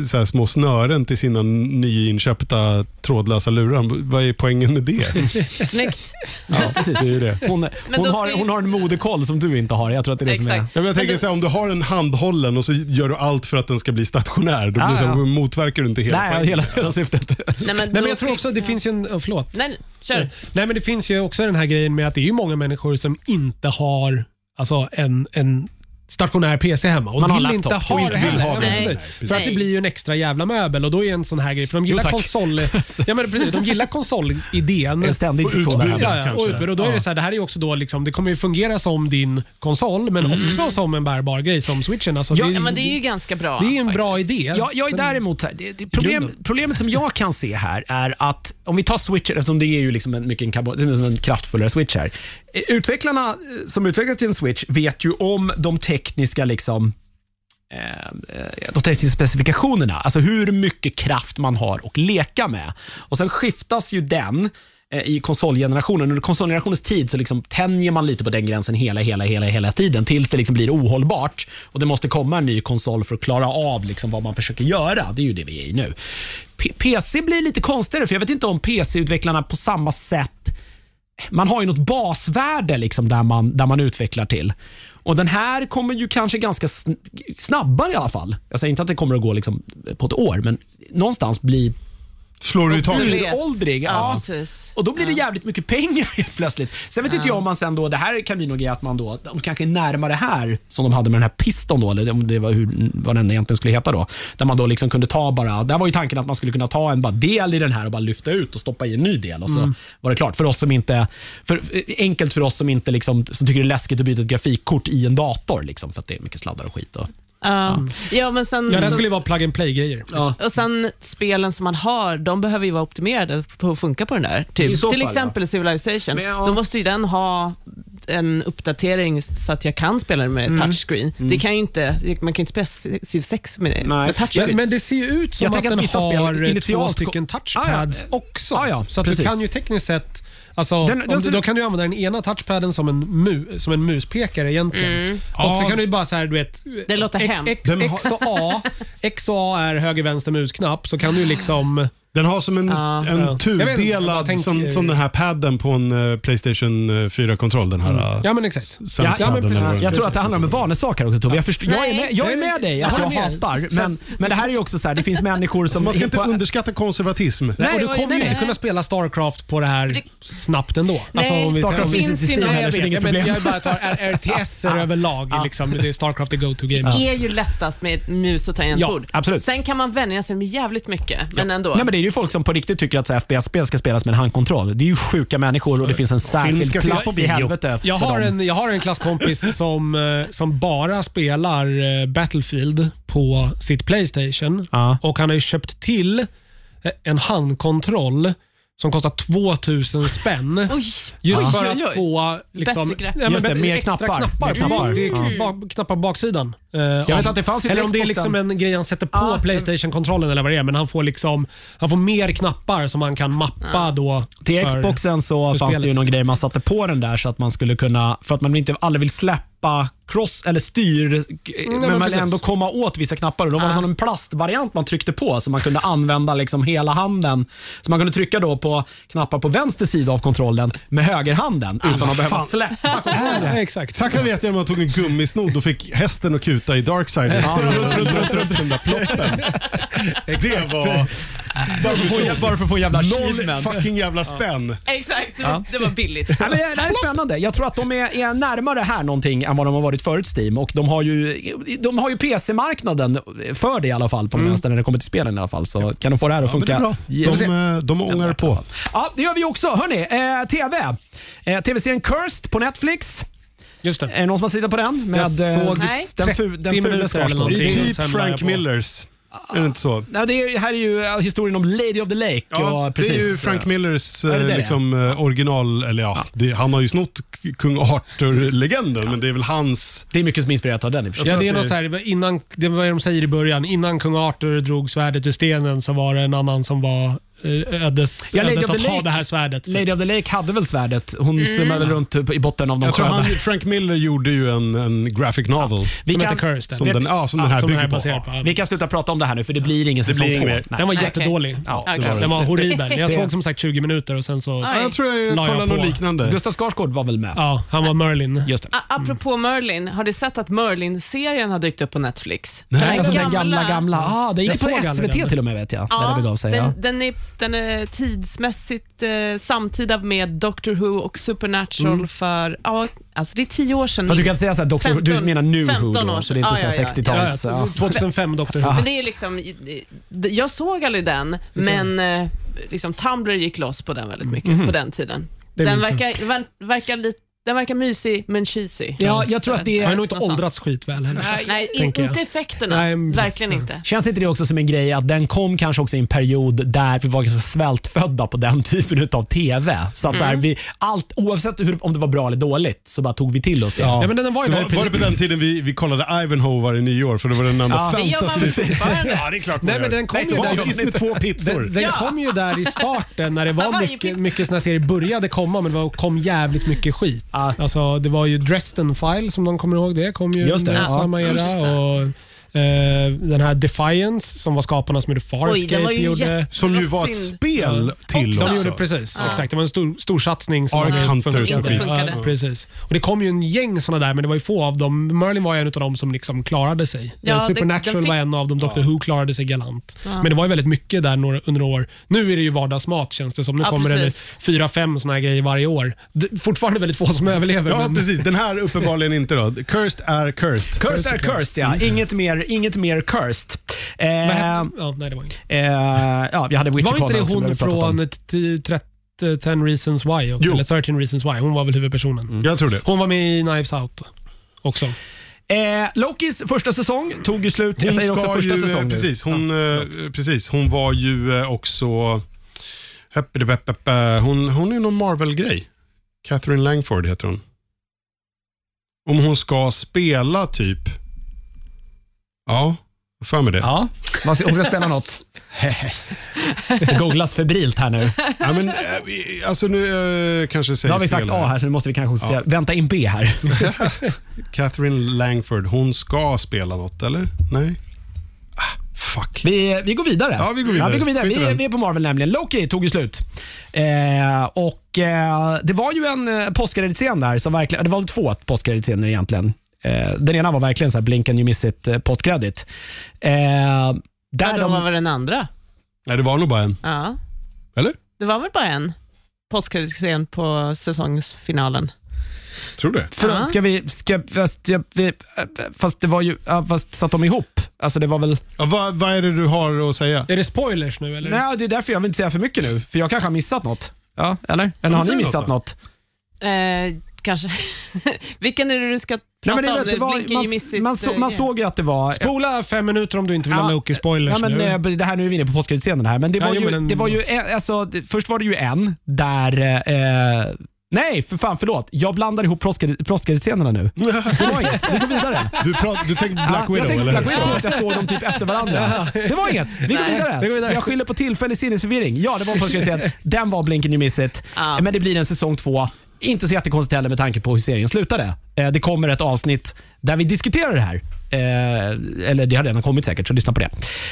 så här små snören till sina nyinköpta trådlösa lurar. Vad är poängen med det? snyggt. ja, precis. det är ju det. Hon, hon, har, hon har en modekoll som du inte har. Jag tror att det är det som är... Exakt. Ja, men jag tänker du- så här, om du har en handhållen och så gör du allt för att den ska bli stationär, då blir det så, här, ja. motverkar du inte hela Nej, poängen. hela, hela syftet. Nej, men, Nej, men jag tror också att det finns ju en... oh, Förlåt. Nej, kör. Nej, men det finns ju också den här grejen med att det är ju många människor som inte har alltså, en, en stationär PC hemma och Man har vill laptop inte och ha inte det vill heller. ha Ja, det. Nej. precis. För att det blir ju en extra jävla möbel och då är en sån här grej, för de gillar tack. konsol... ja, men precis, de gillar konsolidén. En ständig diskussion här. Ja, ja, och utbud. Och då är det så här, det här är ju också då liksom, det kommer ju fungera som din konsol men också som en bärbar grej som switchen. Alltså, Ja, det, Ja, men det är ju ganska bra. det är en bra faktiskt. idé. Jag, jag är Sen- däremot här, det, det problem. Problemet som jag kan se här är att om vi tar Switch, eftersom det är ju liksom en, mycket en, en kraftfullare Switch här. Utvecklarna eh, som utvecklat till en Switch vet ju om de tekniska liksom eh, eh, de tekniska specifikationerna, alltså hur mycket kraft man har att leka med. Och Sen skiftas ju den i konsolgenerationen. Under konsolgenerationens tid så liksom tänjer man lite på den gränsen hela, hela, hela, hela tiden tills det liksom blir ohållbart och det måste komma en ny konsol för att klara av liksom vad man försöker göra. Det är ju det vi är i nu. P- PC blir lite konstigare för jag vet inte om PC-utvecklarna på samma sätt man har ju något basvärde liksom där, man, där man utvecklar till. Och Den här kommer ju kanske ganska snabbare i alla fall. Jag säger inte att det kommer att gå liksom på ett år, men någonstans bli Slår du i taket? Uråldrig. Ja, Ja. precis. Och då blir det jävligt mycket pengar helt plötsligt. Sen vet inte jag om man sen då, det här kan bli nog grej att man då, de kanske är närmare här som de hade med den här piston då, eller om det var hur, vad den egentligen skulle heta då. Där man då liksom kunde ta bara, där var ju tanken att man skulle kunna ta en bara del i den här och bara lyfta ut och stoppa i en ny del och så var det klart. För oss som inte, för, enkelt för oss som inte liksom, som tycker det är läskigt att byta ett grafikkort i en dator liksom, för att det är mycket sladdar och skit. Och, Ja. ja, men sen, Ja, det här skulle ju vara plug and play-grejer. ja. Och sen spelen som man har, de behöver ju vara optimerade på att funka på den där. I Typ. så Till fall, exempel Civilization. Men, ja. Då måste ju den ha en uppdatering så att jag kan spela den med touchscreen. Det kan ju inte, man kan ju inte spela Civ 6 med, det, Nej. med touchscreen. Men, men det ser ju ut som Jag att tänker den att vissa spel har två initialt- stycken touchpads också. Ah, ja, så att precis. du kan ju tekniskt sett Alltså, Den- om den du, ser- då kan du använda den ena touchpaden som en, mu, som en muspekare egentligen. Och Ja. så kan du ju bara så här, du vet, Det låter X, hemskt. X, Den har- X och A. X och A är höger, vänster musknapp. Så kan du ju liksom... Den har som en, Ja. en Ja. Jag vet inte, jag tudelad, tänker- som, som den här padden på en eh, Playstation eh, 4-kontroll. Den här uh, Ja, men exakt. Ja, ja, men padden precis. eller vad Jag tror att det handlar om en vanesak här också Tove. Jag, förstår, jag, är med, jag är med dig att Jag jag hatar, men, men det här är ju också så här, det finns människor Så som... man ska inte på- underskatta konservatism. Nej, och du nej, kommer nej, ju inte nej. kunna spela Starcraft på det här det- snabbt ändå. Nej, om vi- Starcraft om vi- finns inte i Steam Nej, heller, jag så det är inget problem. jag bara tar RTS överlag. Liksom, det är Starcraft är go-to-game. är ju lättast med mus och tangentbord. Ja, absolut. Sen kan man vänja sig med jävligt mycket, men ändå. Nej, men det är ju folk som på riktigt tycker att FPS-spel ska spelas med en handkontroll. Det är ju sjuka människor och det finns en särskild ska ses på i helvete Jag har, dem. en, jag har en klasskompis som, eh, som bara spelar eh, Battlefield på sitt Playstation. Ja. Och Han har ju köpt till eh, en handkontroll som kostar 2000 spänn. Oj, Just oj, för oj, att oj. få liksom, Bättre grepp. ja, men Just det, bättre- mer extra knappar. knappar. Mer på knappar. bak- det är Ja. ba- knappar på baksidan. eh, jag vet att det fanns ju Eller om det är Xboxen. liksom en grej han sätter på Ja. Playstation-kontrollen eller vad det är. Men han får, liksom, han får mer knappar som han kan mappa då. Till för- Xboxen så för fanns det spelet, ju någon liksom. grej man satte på den där så att man skulle kunna, för att man inte aldrig vill släppa cross eller styr, men, men man precis. ändå komma åt vissa knappar. Och då var som en plastvariant man tryckte på så man kunde använda liksom hela handen. Så man kunde trycka då på knappar på vänster sida av kontrollen med högerhanden utan att behöva släppa kontrollen. Exakt. Tack vet jag när man tog en gummisnodd och fick hästen att kuta i Darksiders. Ja, Låsa upp den där ploppen. Det var Bara för att få- Bara för att få en jävla noll achievement. fucking jävla spänn. Exakt, det var, det var billigt. Nej, men det, det här är spännande. Jag tror att de är, är närmare här någonting än vad de har varit förut Steam. Och de har ju, de har ju PC-marknaden för det i alla fall på den vänster när det kommer till spelen i alla fall. Så kan de få det här att Ja, men det funka. är bra. De, eh, de ångar på. Ja, det gör vi också. Hörni, eh, TV. Eh, TV-serien Cursed på Netflix. Just det. Är det någon som har tittat på den? Med, Jag såg eh, Nej. den, fu, den 30 fula minuter eller Skarsgård. någonting. Typ Frank på. Millers. Är det inte så? Nej, det är, här är ju historien om Lady of the Lake. Ja, och det är precis, ju Frank Millers det eh, det? liksom, eh, original, eller ja, Det, han har ju snott kung Arthur-legenden, men det är väl hans... Det är mycket som är inspirerat av den i. Ja, det är något det- så här, innan, det var vad de säger i början. Innan kung Arthur drog svärdet ur stenen så var det en annan som var ödes, Ja, Lady ödet of att the ha Lake- det här svärdet. Lady of the Lake hade väl svärdet. Hon svämmade väl runt i botten av någon tror sjö han, där. Frank Miller gjorde ju en, en graphic novel. Vi som kan- heter Cursed. Som den. den, ja, som den här som den bygger här på. baserar på. Vi kan sluta prata om det här nu för det blir ingen säsong blir två. inget mer. Nej. Den var Nej, jättedålig. Ja, Okej. det var Den var horribel. Jag såg som sagt 20 minuter och sen så... Aj. Ja, jag tror jag La jag kollade på. något liknande. Gustav Skarsgård var väl med? Ja, han var Merlin. Just det. A- apropå Merlin, har du sett att Merlin-serien har dykt upp på Netflix? Nej. Alltså den gamla, gamla. Ah, det gick på SVT den. till och med vet jag. Ja, den, Ja. den, är, den är tidsmässigt eh, samtida med Doctor Who och Supernatural för, ja, alltså det är tio år sedan. Mm. Fast du kan minst. säga såhär, Dr. Who, du 15 menar New Who 15 då, år så det är inte Ja, ja, ja. 60-tals. Ja, Ja. 2005 Doctor Who. Men det är liksom, jag såg aldrig den, men eh, liksom Tumblr gick loss på den väldigt mycket Mhm. på den tiden. Det Den minns jag. verkar, ver- verkar lite, den verkar mysig men cheesy. Ja, jag tror att det Han har är... nog inte åldrats skitväl heller. Nej, in, tänker jag. inte effekterna. Nej. Verkligen inte. Känns inte det också som en grej att den kom kanske också i en period där vi var ganska svältfödda på den typen av TV. Så att så här, vi, allt, oavsett hur, om det var bra eller dåligt så bara tog vi till oss det. Ja, men den var ju Det var, väldigt var det på den tiden vi, vi kollade Ivanhoe varje nyår? För det var den enda Ja. Det gör man fantasy... fortfarande? Ja, det är klart man Nej, men den kom Nej, ju där- Bakis med två pizzor. Den, den Ja. kom ju där i starten när det var mycket, mycket såna serier började komma, men det var, kom jävligt mycket skit. Ja. Alltså, det var ju Dresden File, som de kommer ihåg det, kom ju Just det, samma Just era. det. Och, den här Defiance, som var skaparna som gjorde Oj, Farscape, ju gjorde... Som ju Det var ett spel till Också. De gjorde precis, Ja. exakt. Det var en stor, stor satsning. Som Ark Hunters skit. funkade. Ja, precis. Och Det kom ju en gäng såna där, men det var ju få av dem. Merlin var ju en av dem som liksom klarade sig. Ja, Eh, det- Supernatural den fick- var en av dem. Doctor Who klarade sig galant. Ja. Men det var ju väldigt mycket där några, under några år. Nu är det ju vardagsmat känns det som. Nu Ja, kommer precis. det fyra, fem såna här grejer varje år. Det, fortfarande väldigt få som överlever. Ja, men, precis. Den här uppenbarligen inte då. Cursed är cursed. Cursed är cursed, ja. Inget mer, inget mer cursed. Eh, Vad hette- ja, nej, det var inte. eh, ja, vi hade Witcher Var inte det också, hon från t- 30, 10 Reasons Why? också. Eller 13 Reasons Why. Hon var väl huvudpersonen. Jag tror det. Hon var med i Knives Out också. Eh, Lokis första säsong tog ju slut. Jag Hon säger också första ju, säsong precis, hon, eh, precis, hon var ju eh, också... Hon, hon är någon Marvel-grej. Catherine Langford heter hon. Om hon ska spela typ... Ja, för mig det. Ja, man ska- hon ska spela något. Det googlas febrilt här nu. Ja, men, eh, alltså nu eh, kanske Nu säger har vi sagt fel A här, så nu måste vi kanske säga, vänta in B här. Catherine Langford, hon ska spela något, eller? Nej? Ah, fuck. Vi, vi går vidare. Ja, vi går vidare. Ja, vi, går vidare. Skit i Vi, den. vi är på Marvel nämligen. Loki tog ju slut. Eh, och eh, Det var ju en eh, postkreditscen där, som verkligen, det var väl två postkreditscener egentligen. Eh, den ena var verkligen så här blink and you miss it eh, postkredit. Eh, Ja, där då de, var väl den andra? Nej, det var nog bara en. Ja. Eller? Det var väl bara en postkreditscen på säsongsfinalen? Tror det. för, Ja. ska vi, ska, fast, ja, vi, fast det var ju, ja, fast satt de ihop? Alltså det var väl, Ja, vad, vad är det du har att säga? Är det spoilers nu eller? nej det är därför jag vill inte säga för mycket nu, för jag kanske har missat något. Ja, eller? Eller har säg ni något missat då. något? Eh, kanske. Vilken är det du ska Nej, men det, om? det var, Blinken man, you miss it, man, så, man såg ju att det var... Spola fem minuter om du inte vill ha Ja, Loki-spoilers Ja, men, nu. eh, det här nu är vi inne på postkreditscenen här, men det Ja, var jo, ju, men en- det var ju alltså, först var det ju en där eh, Nej, för fan förlåt. Jag blandar ihop postkreditscenerna nu. Det var inget. Vi går vidare. Du, prat, du tänkte Black Ja, Widow, jag tänkte eller? Black Widow för att jag såg dem typ efter varandra. Det var inget. Vi går Nej. vidare. Vi går vidare. Jag skyller på tillfällig sinnesförvirring. Ja, det var en. Den var Blink and you miss it. Ja. Men det blir en säsong två. Inte så jättekonstigt heller med tanke på hur serien slutade. Eh, Det kommer ett avsnitt där vi diskuterar det här. Eh, Eller det har redan kommit säkert, så lyssna på det.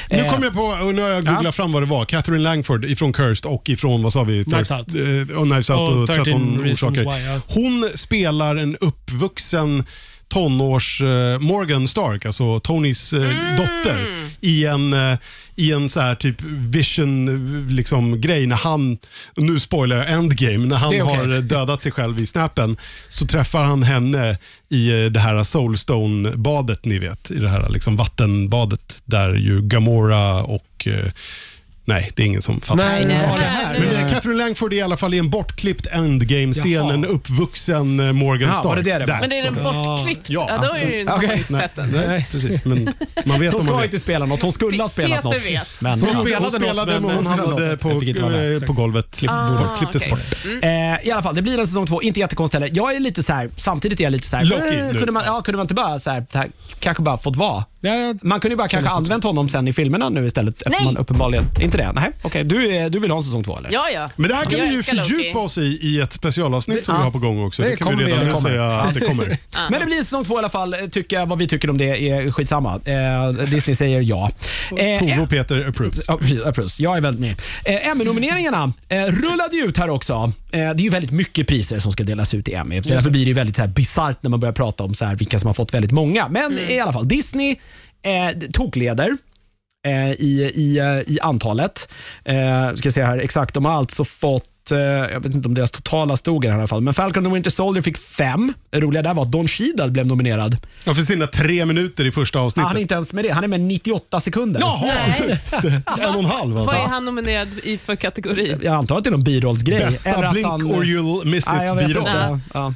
Nu Eh, kom jag på, och nu har jag googlat Ja. fram vad det var. Catherine Langford ifrån Cursed och ifrån, vad sa vi? Knives Out. Eh, och Knives Out och, Och 13 13 Reasons orsaker. Why, ja. Hon spelar en uppvuxen tonårs eh, Morgan Stark, alltså Tonys eh, Mm. dotter, i en, eh, i en så här typ vision eh, liksom, grej när han, nu spoilar jag Endgame, när han okej. har dödat sig själv i snappen så träffar han henne i eh, det här Soulstone-badet ni vet, i det här liksom vattenbadet där ju Gamora och Nej, det är ingen som fattar. Nej, Nej, nej, här? Men nej. eh, Catherine Langford är i alla fall i en bortklippt endgame-scen, Jaha. en uppvuxen eh, Morgan Ja, Stark. var det det det var? Där. Men är den bortklippt? Ja. Ja, då det ju Okej. okay. sett den. Nej, precis. Men man vet Så hon om man ska vet. inte spela något. Hon skulle ha spelat Peter något. vet. Men, Hon ja. spelade Hon något, spelade men men- hon hamnade Jag på, fick inte vara med. eh, på golvet. Klipp, Ah, bortklipptes okej. bort. Eh, I alla fall, det blir en säsong två. Inte jättekonstigt heller. Jag är lite så här, samtidigt är jag lite så här, Loki eh, nu. kunde, man, ja, kunde man inte bara så här, det här, kanske bara fått vara? Ja, ja. Man kunde ju bara kanske använt honom sen i filmerna nu istället. Eftersom Nej. man uppenbarligen, inte det? Nej, okej. Du, är- du vill ha en säsong två eller? Ja, ja. Men det här kan Jag vi ju älskar Loki. fördjupa oss i i ett specialavsnitt som Det- vi har på gång också. det Det, kan vi kommer vi redan göra. nu säga att det kommer. Men det blir säsong två i alla fall. Tycker, vad vi tycker om det är skitsamma. Eh, Disney säger ja. Eh, Tove och Peter approves. Ja, precis, approves. Jag är väldigt med. Eh, Emmy-nomineringarna eh, rullade ju ut här också. Eh, det är ju väldigt mycket priser som ska delas ut i Emmy. Så därför blir det ju väldigt så här bisarrt när man börjar prata om så här, vilka som har fått väldigt många. Men i alla fall, Disney eh, tokleder. Eh, I, i, eh, i antalet. Eh, ska se här exakt, de har alltså fått eh, jag vet inte om deras totala stod i alla fall, men Falcon and Winter Soldier fick fem. Det roliga där var att Don Cheadle blev nominerad. Ja, för sina tre minuter i första avsnittet. han är inte ens med det, han är med 98 sekunder. Jaha. En och en halv Vad alltså. är han nominerad i för kategori? Jag antar att det är någon birollsgrej. Bästa Blink han- or you'll miss Nej, jag vet it-biroll. Ja.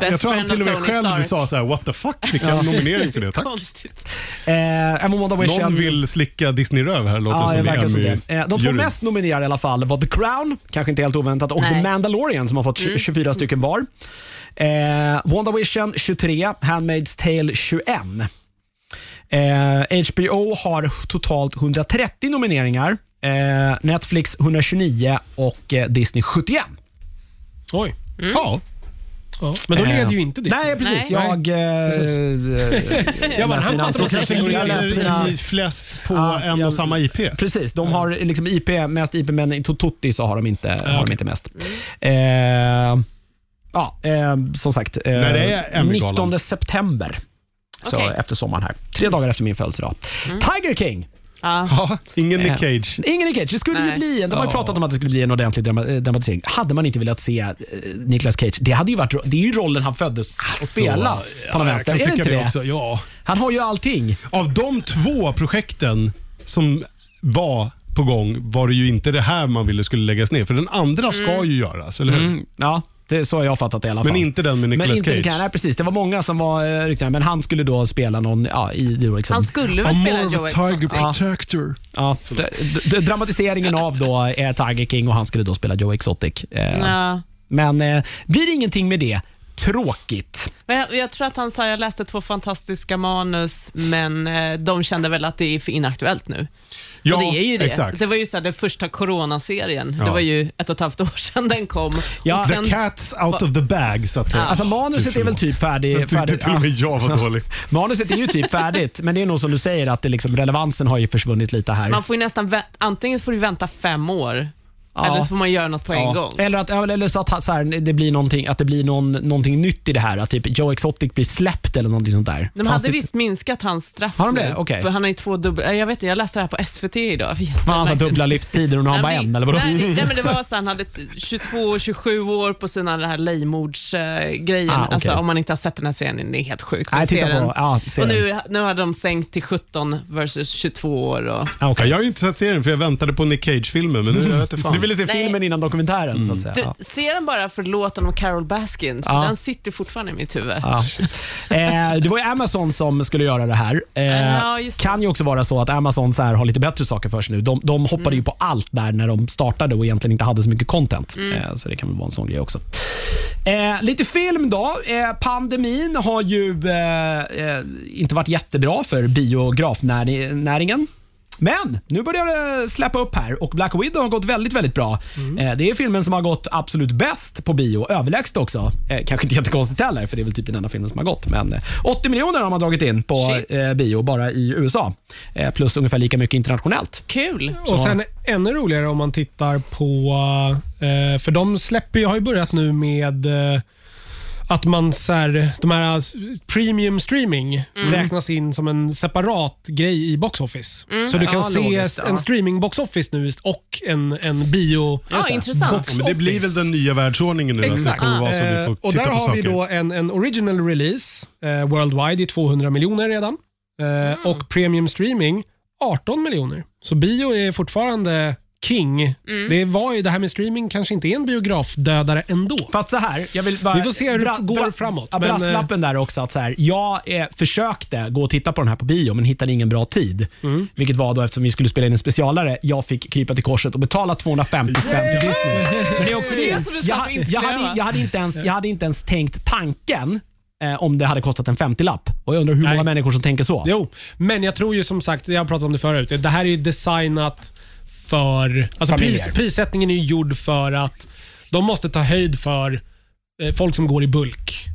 Best Jag tror han till och med Tony själv Stark. sa så här: what the fuck, fick jag en nominering för det? Tack. Konstigt. Eh, Emma Wanda Någon vill slicka Disney-röv här, låter Ja, det det som verkar som i det. Eh, De två mest nominerade i alla fall var The Crown, kanske inte helt oväntat, och Nej. The Mandalorian som har fått Mm. 24 stycken var. Eh, WandaVision 23, Handmaid's Tale 21. Eh, HBO har totalt 130 nomineringar, eh, Netflix 129 och eh, Disney 71. Oj. Ja, Ja. Men då Eh, leder ju inte Disney. Nej, precis. Nej. Jag... eh, Jag bara, läste han mina pratar om kategorier. I flest på Ja, en jag- och samma IP. Precis, de har liksom IP, mest IP, men i Tototti så har de inte, har de inte mest. Eh, ja, eh, som sagt. Eh, När det är Emmy-galan? 19 september. Så Okej. efter sommaren här. Tre dagar efter min födelsedag. Tiger King. Ja. Ja, ingen Eh, Nick Cage. Ingen Nick Cage. Det skulle ju Nej. bli, de har ju Ja. pratat om att det skulle bli en ordentlig drama, eh, dramatisering. Hade man inte velat se eh, Nicolas Cage, det, hade ju varit, det är ju rollen han föddes att spela på jag vänster. kan Är det tycka inte det det? också. Ja. Han har ju allting. Av de två projekten som var på gång var det ju inte det här man ville skulle läggas ner. För den andra ska ju göras, eller hur? Mm, ja, det, så har jag fattat det i alla fall. Men inte den med Men Nicolas inte Cage. Cage. Nej, precis. Det var många som var uh, ryktade, men han skulle då spela någon ja, i liksom, Han skulle väl spela Joe Exotic? protector. ja, d- d- dramatiseringen av då är Tiger King och han skulle då spela Joe Exotic. Eh, Ja. Men eh, blir det ingenting med det, tråkigt. Jag, jag tror att han sa, jag läste två fantastiska manus, men eh, de kände väl att det är för inaktuellt nu. Ja, och det är ju det. exakt. Det var ju så här, den första coronaserien. Ja. Det var ju ett och ett halvt år sedan den kom. Ja, och The sen, cat's out of the bag, så att säga. Alltså manuset är väl typ färdigt. tyckte färdigt till och med jag var dålig. Manuset är ju typ färdigt, men det är nog som du säger att det liksom, relevansen har ju försvunnit lite här. man får ju nästan, antingen får du vänta fem år, Ja. eller så får man göra något på en Ja. gång. Eller, att, ja, eller så att så här, det blir någonting, att det blir någon, någonting nytt i det här. Att typ Joe Exotic blir släppt eller någonting sånt där. De Fanns hade det- visst minskat hans straff Har de det? nu. Okej. För Han har ju två dubbla, jag vet inte, jag läste det här på SVT idag. Man har alltså dubbla livstider och nu har han bara en, eller vadå? Nej, det- nej, men det var så han hade 22 och 27 år på sina det här Lejmords-grejen. Ah, okej. alltså, om man inte har sett den här serien, det är helt sjukt. Nej, Men titta se den. på, ja, se och den. nu, nu har de sänkt till 17 versus 22 år. Och, Ah, okej. Jag har ju inte sett serien för jag väntade på Nick Cage-filmen, men nu jag vet inte fan. Du ville se Nej. filmen innan dokumentären så att säga. du, Ja. Se den bara för låten om Carol Baskin. Ja. Den sitter fortfarande i mitt huvud. Ja. Eh, det var ju Amazon som skulle göra det här. Eh, Ja, just det. kan ju också vara så att Amazon så här har lite bättre saker för sig nu. De, de hoppade Mm. ju på allt där när de startade och egentligen inte hade så mycket content. Mm. Eh, så det kan väl vara en sån grej också. Eh, lite film då. Eh, pandemin har ju eh, eh, inte varit jättebra för biografnäringen. Men nu börjar det släppa upp här och Black Widow har gått väldigt, väldigt bra. Mm. Eh, det är filmen som har gått absolut bäst på bio, överlägset också. Eh, kanske inte jättekonstigt heller, för det är väl typ den enda filmen som har gått. Men eh, 80 miljoner har man dragit in på Shit. eh, bio bara i USA. Eh, plus ungefär lika mycket internationellt. Kul. Och sen ännu roligare om man tittar på, eh, för de släpper har ju börjat nu med eh, att man så här, de här eh, premium streaming räknas in som en separat grej i box office. Så du kan Ja, se logiskt, ja. en streaming box office nu och en, en bio Ja, intressant. box Men det blir väl den nya världsordningen nu. att Det Exakt. kommer vara så Eh, vi får och titta där på har vi saker. då en, en original release eh, worldwide i 200 miljoner redan. Eh, Och premium streaming 18 miljoner. Så bio är fortfarande king. Det, var ju, det här med streaming kanske inte är en biografdödare ändå. Fast så här, jag vill bara... Vi får se hur det går bra- framåt, Ja, men, brasklappen där också att så här, jag eh, försökte gå och titta på den här på bio men hittade ingen bra tid. Mm. Vilket var då eftersom vi skulle spela in en specialare. Jag fick krypa till korset och betala 250 spänn till Disney. Men det är också Det är det. du Jag, jag, hade, jag, hade inte ens, jag hade inte ens tänkt tanken eh, om det hade kostat en 50-lapp. Och jag undrar hur Nej. många människor som tänker så. Jo, men jag tror ju som sagt, jag har pratat om det förut, det här är ju designat för... Alltså Familjer. pris, prissättningen är ju gjord för att de måste ta höjd för eh, folk som går i bulk.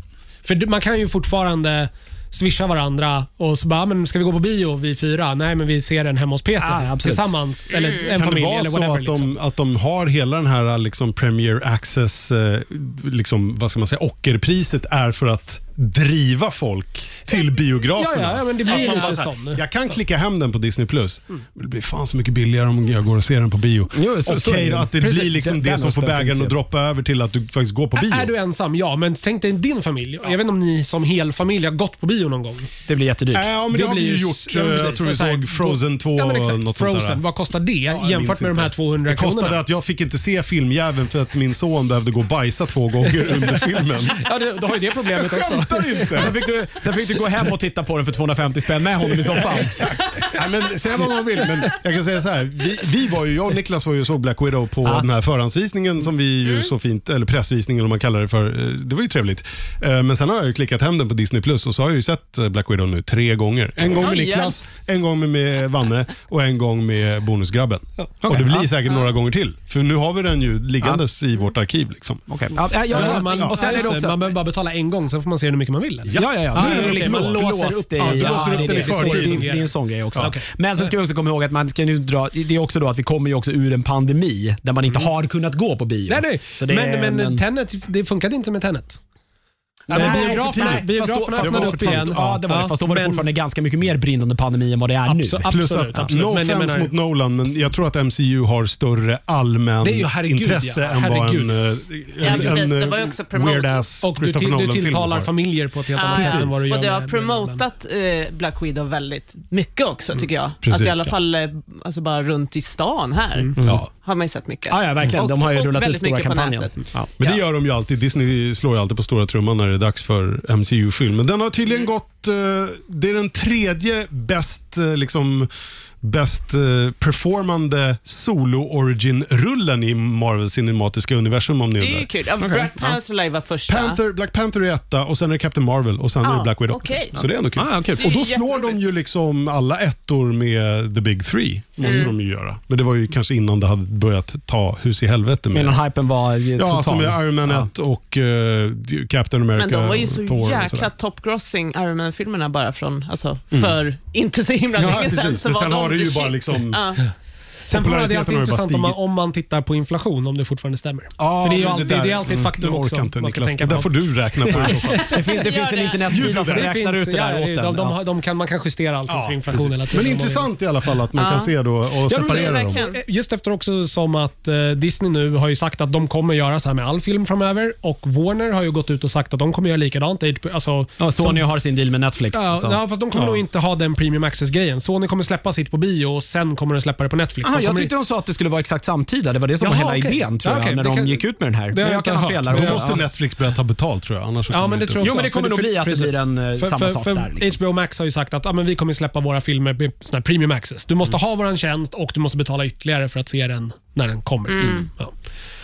För du- man kan ju fortfarande swisha varandra och så bara, "Ah, men ska vi gå på bio vi fyra? Nej, men vi ser den hemma hos Peter absolut. tillsammans. Eller en Kan det familj vara eller så whatever. att de, liksom. att de har hela den här liksom Premier Access, eh, liksom, vad ska man säga, ockerpriset är för att driva folk till biograferna? Ja, ja, ja, men det blir lite bara så här, sån. Jag kan klicka hem den på Disney+. Plus. Men det blir fan så mycket billigare om jag går och ser den på bio. Jo, så- så är Okej det. då, att det Precis. blir liksom det den som får aspekten bägaren ser att droppa över till att du faktiskt går på bio. Är du ensam? Ja, men tänk dig din familj. Jag vet inte om ni som hel familj har gått på bio någon gång. Det blir jättedyrt. Ja, men det, Det har vi blir ju ju- gjort. ja, Eh, precis. jag tror vi Så här, såg Frozen 2 Ja, men exakt. något sånt Frozen, där. vad kostar det Ja, jag jämfört minns med de här inte. 200 Det kostade kronorna? att jag fick inte se filmjäveln för att min son behövde gå och bajsa två gånger under filmen. Ja, du, du har ju det problemet också. Skämtar inte. Sen fick, du, sen fick du gå hem och titta på den för 250 spänn med honom i soffan. Nej, men säga vad man vill, men jag kan säga så här. Vi, vi var ju, jag och Niklas var ju såg Black Widow på den här förhandsvisningen som vi ju så fint, eller pressvisningen om man kallar det för. Eh, Det var ju trevligt. Eh, Men sen har jag ju klickat hem den på Disney Plus och så har jag ju sett eh, Black Widow nu tre gånger. En gång med Oj, Niklas, en gång med, med Vanne och en gång med Bonusgrabben. och det blir säkert några gånger till. För nu har vi den ju liggandes i vårt arkiv. Liksom. Okej. Ja, ja, ja, och sen är det också... man behöver bara betala en gång, sen får man se hur mycket man vill. Eller? Ja, ja, ja. Ah, Nu är det okej, liksom man låst låser upp- det. ja, du Ja, låser upp det är den i förtid. det är- det är en sån grej också. Ja, okej. Men sen ska vi också komma ihåg att man ska nu dra, det är också då att vi kommer ju också ur en pandemi där man inte har kunnat gå på bio. Nej, nej. Så det men men en- Tenet, det funkade inte med Tenet. Nej, var biograferna- biograferna öppnade upp fast- igen. Ja, det var det. Ja, Fast då var det men- fortfarande ganska mycket mer brinnande pandemi än vad det är nu. Abso- Plus Absolut, att, absolut. no Men menar- mot Nolan, men jag tror att MCU har större allmän Det är ju herregud, intresse ja. än vad en, eh, Ja, en, precis. en Det eh, var ju också promote. weird-ass Och du, Christopher till, du tilltalar familjer på ett helt Ja, annat sätt ja. än vad du gör Och det har promotat eh, Black Widow väldigt mycket också tycker jag. precis, alltså i alla ja. fall eh, alltså bara runt i stan här Ja. har man ju sett mycket. Ja, ja, verkligen. Och- De har ju rullat ut stora kampanjen. Ja. Men det Ja. gör de ju alltid. Disney slår ju alltid på stora trumman när det dags för MCU-film. Den har tydligen Mm. gått... eh, det är den tredje bäst eh, liksom bäst eh, performande solo-origin-rullen i Marvel cinematiska universum om ni Det är ju undrar. kul. Ja, Black Panther vara första. Panther, Black Panther är etta och sen är det Captain Marvel och sen är Ah, det Black Widow. okej. Så det är ändå kul. Ah, kul. Är Och då slår de jätteroligt. ju liksom alla ettor med the big three. Måste Mm. de ju göra. Men det var ju kanske innan det hade börjat ta hus i helvete med. Medan hypen var ju Ja, total. som är Iron Man Ja. 1 och eh, Captain America. Men de var ju så Thor jäkla top-grossing, Iron Man-filmerna bara från, alltså, för inte så himla Ja, länge sedan. Så Men var sen de har det ju the bara shit. liksom- Ja. Sen får man, det är alltid intressant om man, om man tittar på inflation, om det fortfarande stämmer. Ja, För det är ju alltid, där- det är alltid ett faktum Jag också. inte man ska Niklas. tänka Det där på. får du räkna på i så fall. Det finns, det finns en det. internetsida som Det räknar ut det där åt de, en. de, de, de kan, man kan justera allting Ja, för inflation hela tiden. Men intressant i alla fall att man kan se då och separera dem. Eh, Just efter också som att eh, Disney nu har ju sagt att de kommer göra så här med all film framöver och Warner har ju gått ut och sagt att de kommer göra likadant. Alltså, Ja, Sony som- har sin deal med Netflix. Ja, så. ja, fast de kommer Ja. nog inte ha den premium access-grejen. Sony kommer släppa sitt på bio och sen kommer de släppa det på Netflix. Aha, De jag tyckte de sa att det skulle vara exakt samtida. Det var det som var Jaha, hela okej. idén tror Ja, jag, okej, när det de kan- gick ut med den här. det har Men jag kan ha fel där Då också. måste. Netflix börja ta betalt tror jag. Annars så Ja, men det inte- tror jag Jo, också. men det kommer För- nog bli att det blir en, eh, för, samma för, sak för där, liksom. HBO Max har ju sagt att ah, men vi kommer släppa våra filmer med sån här premium access. Du måste ha våran tjänst och du måste betala ytterligare för att se den när den kommer. liksom. Ja.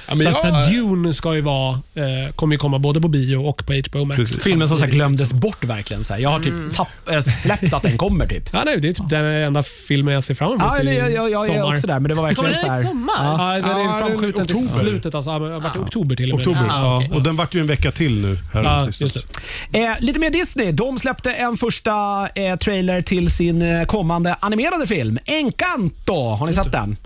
Ja, men så jag- att, så att Dune ska ju vara, eh, kommer ju komma både på bio och på HBO Max. Precis. Filmen som sagt samtidigt, glömdes bort verkligen. Så här. Jag har typ tapp, äh, släppt att den kommer typ. Ja, nej, det är typ den enda filmen jag ser fram emot Ja, eller, i jag, jag, jag är sommar. också där, men det var verkligen Kommer så den i här. sommar? Ja. Ja, den är Ja, framskjuten till slutet. Alltså, varit i oktober till och med. Oktober, Ah, ja. okej. Och den vart ju en vecka till nu. Här Ja, sistens. just det. Eh, lite mer Disney. De släppte en första eh, trailer till sin eh, kommande animerade film, Encanto. Har ni sett den?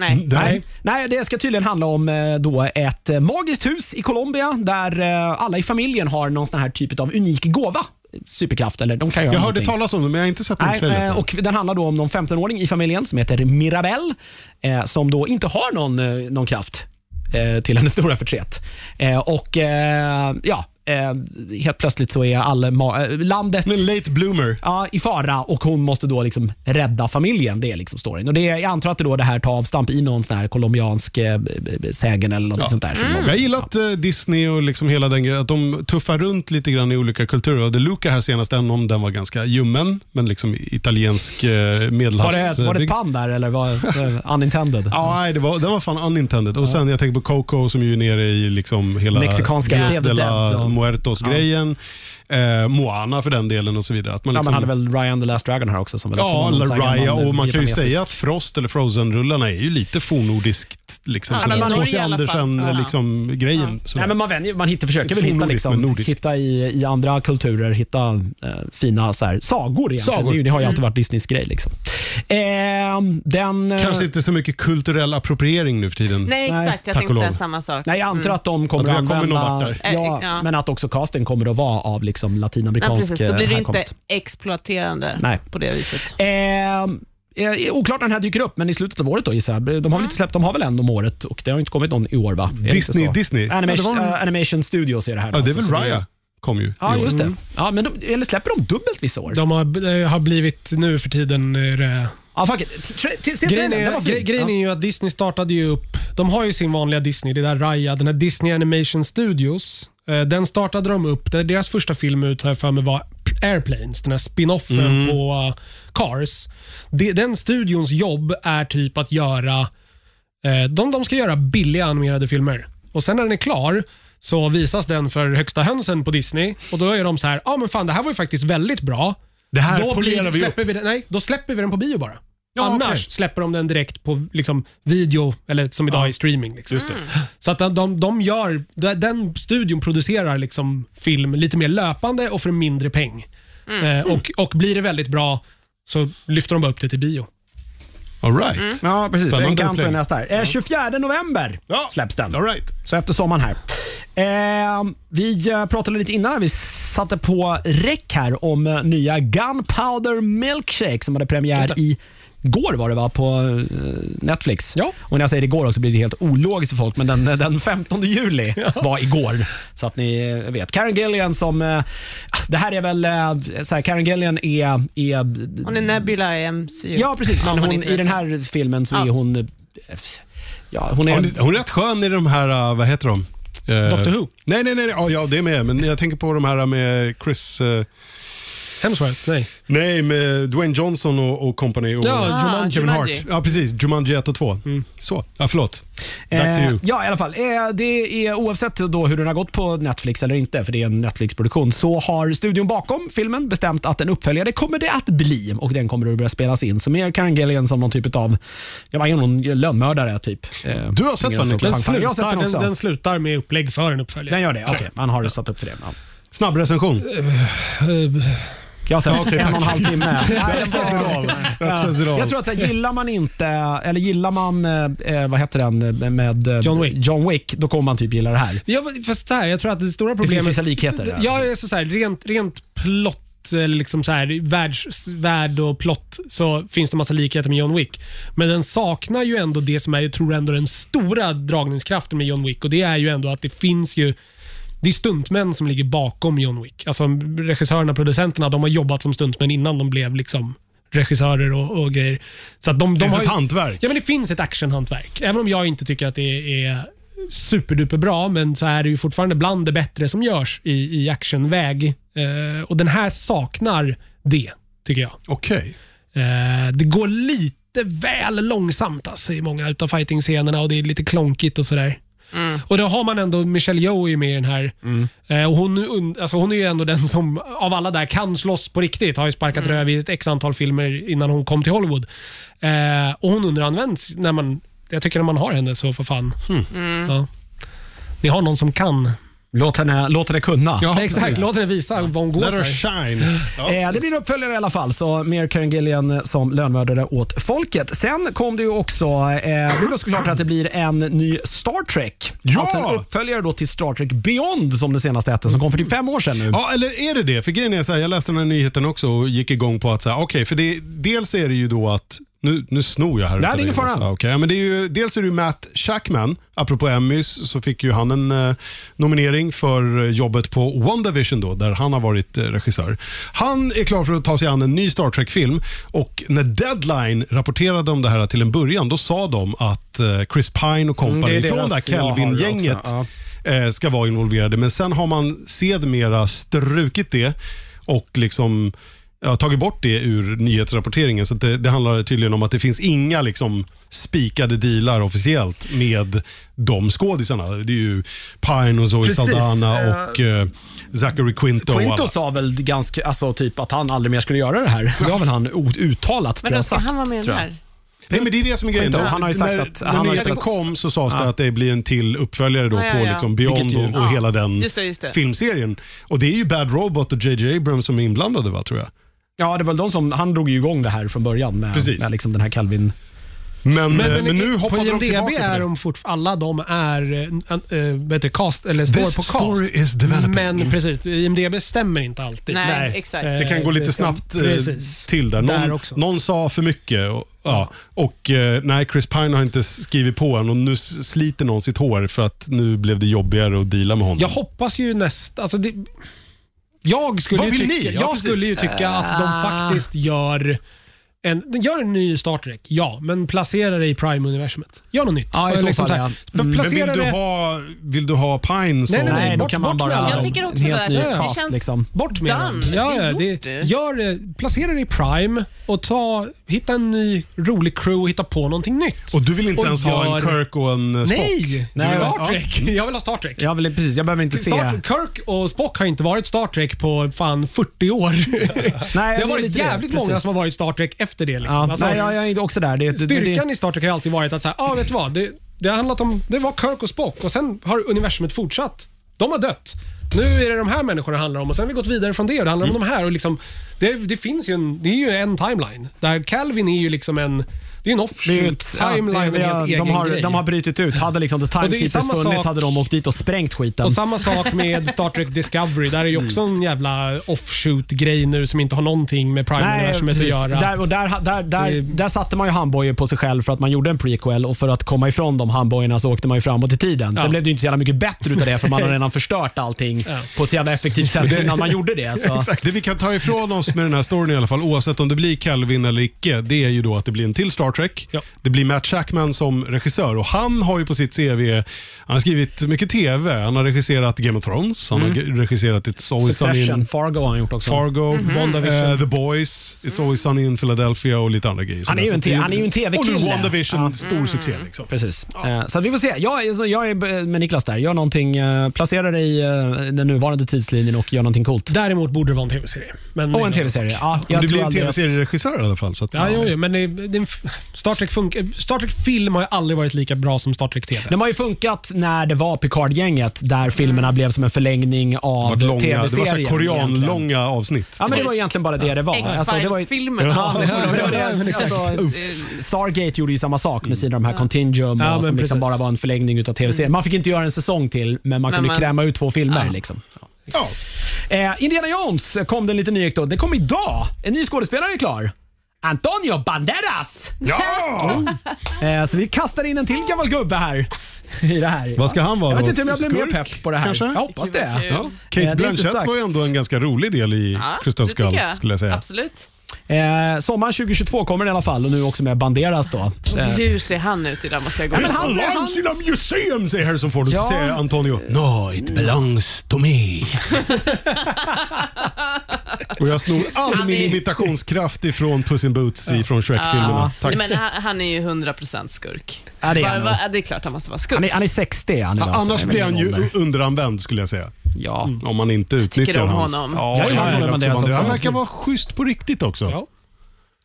Nej. Nej. Nej, det ska tydligen handla om eh, då ett eh, magiskt hus i Colombia där eh, alla i familjen har någon sån här typ av unik gåva. Superkraft, eller de kan göra Jag hörde någonting. talas om det, men jag har inte sett någon Nej, och den handlar då om någon 15-åring i familjen som heter Mirabelle eh, som då inte har någon, någon kraft eh, till hennes stora förtret. Eh, och ja, eh, helt plötsligt så är all ma- eh, landet. Men late bloomer. ja, i fara och hon måste då liksom rädda familjen. Det är liksom storyn. Och det, jag antar att det, då det här tar avstamp i någon sån här colombiansk eh, b- b- sägen eller något sånt där. som de- Jag har gillat eh, Disney och liksom hela den grejen, att de tuffar runt lite grann i olika kulturer. Och The Luca här senast, även om den var ganska ljummen, men liksom italiensk eh, Var medelhavs... det, var det ett pan där eller var det unintended? Ja, nej, det var, den var fan unintended. Och sen jag tänker på Coco som ju är nere i liksom hela Mexikanska Dead Dead och- Muertos-grejen. Eh, Moana för den delen och så vidare. Att man Ja, liksom, man hade väl Ryan the Last Dragon här också. Som väl Ja, här Raya och man kan ju säga att Frost eller Frozen-rullarna är ju lite fornnordiskt. Liksom, Ja, sådär. men i Norge H.C. i alla fall. Andersen Ja. liksom, grejen. sådär. Nej, men man, vänjer, man hittar, försöker väl Inte hitta, liksom, hitta i, i andra kulturer, hitta eh, fina så här, sagor egentligen. Sagor. Mm. Det, det har ju alltid varit Disneys grej. Liksom. Eh, den, eh, Kanske inte så mycket kulturell appropriering nu för tiden. Nej, Nej, exakt. Jag tänkte säga samma sak. Nej, jag antar att de kommer Att att använda... där. Ja, Eh, ja. Men att också casten kommer att vara av liksom Ja, latinamerikansk precis. Då blir det eh, inte härkomst. exploaterande Nej. på det viset. Eh, eh, oklart när den här dyker upp, men i slutet av året då gissar jag. De har väl Mm. inte släppt, de har väl en om året och det har inte kommit någon i år va? Är det Disney, inte så? Disney. Animation, Ja, det var- eh, Animation Studios är det här. Ja, då, det är alltså, väl så Raya kom ju. Ja, i år. just det. Mm. Ja, men de, eller släpper de dubbelt vissa år? De har, eh, har blivit nu för tiden... är det- Ja, fuck it. Tra- se Grejen, trailern, den är, var fin. gre, grejen ja. är ju att Disney startade ju upp... De har ju sin vanliga Disney, det där Raya, den här Disney Animation Studios Eh, Den startade de upp. Det- Deras första film ut har jag för mig var Airplanes, den här spin-offen på uh, Cars. Det- Den studions jobb är typ att göra eh, de, de ska göra billiga animerade filmer. Och Sen när den är klar så visas den för högsta hönsen på Disney och då är de så här, ja ah, men fan det här var ju faktiskt väldigt bra. Det här Då, polerar blir, vi släpper vi den, nej, då släpper vi den på bio bara. Ja, Annars okej. släpper de den direkt på liksom, video, eller som idag Ja. i streaming. Liksom. Så att de, de, gör, de- den studion producerar liksom film lite mer löpande och för mindre peng. Eh, och, och blir det väldigt bra så lyfter de bara upp det till bio. All right. Ja, precis. Spännande Encanto är nästa. här. Eh, 24 november Ja. släpps den. All right. Så efter sommaren här. Eh, vi eh, pratade lite innan när vi satte på räck här om eh, nya Gunpowder Milkshake som hade premiär i Går var det va, på eh, Netflix. Ja. Och när jag säger igår också blir det helt ologiskt för folk, men den, den 15 juli var igår. Så att ni eh, vet. Karen Gillian som... Eh, det här är väl... Så här, Karen Gillian är... är Hon är Nebula i MCU. ja, precis. Men hon, i den här filmen så Ja. är hon... Ja, hon är... Hon, är- hon är rätt skön i de här, vad heter de? Doctor Who? Nej, nej, nej. Ja, det är med. Men jag tänker på de här med Chris... eh, Hemsworth? Nej. nej, med Dwayne Johnson och, och company. Och Ja, Ah, Jumanji. Kevin Jumanji. Hart. Ja, precis. Jumanji 1 och 2. Så. Ja, förlåt. Back to Eh, you. ja, i alla fall. Eh, det är, oavsett då hur den har gått på Netflix eller inte, för det är en Netflix-produktion, så har studion bakom filmen bestämt att en uppföljare kommer det att bli och den kommer att börja spelas in. Så mer Karen Gillian som någon typ av, jag var någon lönnmördare typ. Eh, Du har sett den, Niklas? Den Jag har sett slutar, den den, också. den slutar med upplägg för en uppföljare. den gör det? Okej, man har satt upp för det. Ja. Snabb recension. Jag har sett en och en halv timme. Nej. Jag tror att så här, gillar man inte, eller gillar man, eh, vad heter den, eh, med eh, John Wick. John Wick, då kommer man typ gilla det här. Ja, fast så här, jag tror att det stora Det problemet... finns vissa likheter. Ja, alltså så här, rent, rent plott eller liksom så här, världs, värld och plott så finns det massa likheter med John Wick. Men den saknar ju ändå det som är, jag tror ändå den stora dragningskraften med John Wick och det är ju ändå att det finns ju det är stuntmän som ligger bakom John Wick. Alltså regissörerna, producenterna, de har jobbat som stuntmän innan de blev liksom regissörer och, och grejer. Så de, Det de finns har ett hantverk. Ja, men det finns ett actionhantverk. Även om jag inte tycker att det är superduper bra, men så är det ju fortfarande bland det bättre som görs i, i actionväg. Eh, och den här saknar det, tycker jag. Okej. Eh, det går lite väl långsamt alltså, i många utav fighting-scenerna och det är lite klonkigt och sådär. Och då har man ändå Michelle Yeoh med i den här. Eh, och hon, und- alltså hon är ju ändå den som av alla där kan slåss på riktigt. Har ju sparkat röv i ett x antal filmer innan hon kom till Hollywood. Eh, och hon underanvänds när man, jag tycker när man har henne så för fan. Ja. Ni har någon som kan. Låt henne, låt henne kunna. Ja, Exakt, låt henne visa vad hon går Let her för. shine. Ja, Eh, det blir en uppföljare i alla fall, så mer Karen Gillian som lönnmördare åt folket. Sen kom det ju också, eh, det är då såklart att det blir en ny Star Trek. Ja! Alltså en uppföljare då till Star Trek Beyond som det senaste hette, som kom för typ fem år sedan nu. Ja, eller är det det? För grejen är så här, jag läste den här nyheten också och gick igång på att, så här, okej, för det, dels är det ju då att, nu, nu snor jag här. Nej, det är ingen fara. ja, men det är ju, dels är det ju Matt Shackman, apropå Emmys, så fick ju han en eh, nominering för jobbet på WandaVision då, där han har varit eh, regissör. Han är klar för att ta sig an en ny Star Trek-film och när Deadline rapporterade om det här till en början, då sa de att eh, Chris Pine och company Mm, det från det här Kelvin-gänget också, eh, ska vara involverade. Men sen har man sedermera strukit det och liksom ja, tagit bort det ur nyhetsrapporteringen. Så att det, det handlar tydligen om att det finns inga liksom, spikade dealar officiellt med de skådisarna. Det är ju Pine och Zoe Precis, Saldana eh, och eh, Zachary Quinto. och Quinto sa väl ganska, alltså typ att han aldrig mer skulle göra det här. Det har väl han uttalat, Men då jag ska sagt. han vara med i den här? Nej, men det är det som är grejen. Quinto, han har ju sagt när, att- när han nyheten kom så sades Ja. det att det blir en till uppföljare då Ja, ja, på liksom Beyond ju- och, och Ja. hela den Just det, just det. filmserien. Och det är ju Bad Robot och JJ Abrams som är inblandade va, tror jag. Ja, det var väl de som, han drog ju igång det här från början med, Precis. med liksom den här Calvin. Men, men, men nu på hoppade de IMDB tillbaka på är det. de fortfarande, alla de är, äh, äh, vet du, cast, eller står This på cast. story is developing. Men precis, IMDB stämmer inte alltid. Nej, exakt. Eh, Det kan gå lite snabbt eh, Precis. till där. Där Någon, också. någon sa för mycket. Och, ja. och eh, nej, Chris Pine har inte skrivit på än och nu sliter någon sitt hår för att nu blev det jobbigare att deala med honom. Jag hoppas ju näst... Alltså det, jag skulle Vad ju vill tycka, ni? Ja, jag precis. skulle ju tycka att de faktiskt gör en, gör en ny Star Trek, ja, men placera det i Prime-universumet. Gör något nytt. Ja, i Eller så fall, här, ja. men Men vill Placera du, det... ha, vill du ha Pine som... Nej, nej, Nej, då bort- kan man bara... Jag tycker också helt det där- det känns- liksom. Bort med Done. Ja, ja, det, det. gör det. Placera det i Prime och ta, hitta en ny rolig crew och hitta på någonting nytt. Och du vill inte Och ens ha en gör- Kirk och en eh, Spock? Nej! Nej, Star ja. Trek. Jag vill ha Star Trek. Jag vill, precis, jag behöver inte se... Star, Kirk och Spock har inte varit Star Trek på fan 40 år. Nej, det har är varit jävligt många som har varit Star Trek efter det. Liksom. Ja, Alltså, nej, jag, jag är också där. Det, det, styrkan det, i Star Trek har alltid varit att så här, ah, vet du vad? Det, det har handlat om, det var Kirk och Spock och sen har universumet fortsatt. De har dött. Nu är det de här människorna det handlar om och sen har vi gått vidare från det och det handlar om Mm. de här. Och liksom, det, det finns ju en, det är ju en timeline. Där Calvin är ju liksom en, det är en det är offshoot ju timeline, det- en helt de, egen har, grej. de har brutit ut. Hade liksom The Och det är Timekeepers samma funnits sak- hade de åkt dit och sprängt skiten. Och samma sak med Star Trek Discovery. Där är ju också en jävla offshoot-grej nu som inte har någonting med Prime-universumet att precis. göra. Där, och där, där, där, Det- där satte man ju handbojor på sig själv för att man gjorde en prequel och för att komma ifrån de handbojorna så åkte man ju framåt i tiden. Sen Ja. blev det ju inte så jävla mycket bättre utav det för man har redan förstört allting Ja. på ett så jävla effektivt sätt innan man gjorde det. Så. Det vi kan ta ifrån oss med den här storyn i alla fall, oavsett om det blir Kelvin eller icke, det är ju då att det blir en till Star Trek. Ja. Det blir Matt Shackman som regissör och han har ju på sitt CV, han har skrivit mycket TV. Han har regisserat Game of Thrones, han har ge- regisserat It's Always Sunny Succession, in Fargo har han gjort också. Fargo, WandaVision. eh, The Boys, It's Always Sunny in Philadelphia och lite andra grejer. Han är ju en te- han är ju en TV-kille. Och nu WandaVision, Ja. stor succé. Liksom. Precis. Eh, Så vi får se. Jag, jag är med Niklas där. Gör någonting, eh, placera dig i den nuvarande tidslinjen och gör någonting coolt. Däremot borde det vara en tv-serie. Men Och en tv-serie. Ja, jag det blir en aldrig att- tv-serieregissör i alla fall. Så att, Ja, jo, jo, men det, det, Star Trek Star Trek film har ju aldrig varit lika bra som Star Trek TV. De har ju funkat när det var Picard-gänget där filmerna blev som en förlängning det av var långa, det var så tv-serien. här egentligen. koreanlånga avsnitt. Ja, men det var egentligen bara det det var. Alltså, det var ju- X-Files-filmerna. Ja, men det var. Alltså, Stargate gjorde ju samma sak med sina de här Contingum Ja, och som men liksom precis. bara var en förlängning utav tv-serien. Man fick inte göra en säsong till, men man Men kunde man- kräma ut två filmer. Ja. Liksom. Ja. Eh, Indiana Jones kom det en liten nyhet då. Det kom idag. En ny skådespelare är klar. Antonio Banderas! ja! Eh, så vi kastar in en till gammal gubbe här. I det här. Vad ska han vara Jag vet då? inte om jag blir mer Skurk, pepp på det här. kanske? Jag hoppas det. Kul, kul. Ja. Eh, det Kate är inte Blanchett sagt. var ju ändå en ganska rolig del i Ja, det tycker jag. skulle jag säga. Absolut. Eh, sommaren 2022 kommer den i alla fall och nu också med Banderas då. Eh, Hur ser han ut idag måste jag gå Ja, men han- belongs in a museum, säger Harrison Ford. Och så Ja. säger Antonio, no it belongs to me. och jag snor all Han min är- imitationskraft ifrån Puss in Boots ifrån Shrek-filmerna. Tack. Nej, men han, han är ju 100% skurk. Ja, det är han va- nog. det är klart han måste vara skurk. han, är, han är 60 han idag, så annars det är blir väl han ju underanvänd skulle jag säga. Ja. Om man inte utnyttjar om hans... honom. Ja, Jag gillar jag Antonio också Banderas Banderas. Han också. verkar vara schysst på riktigt också.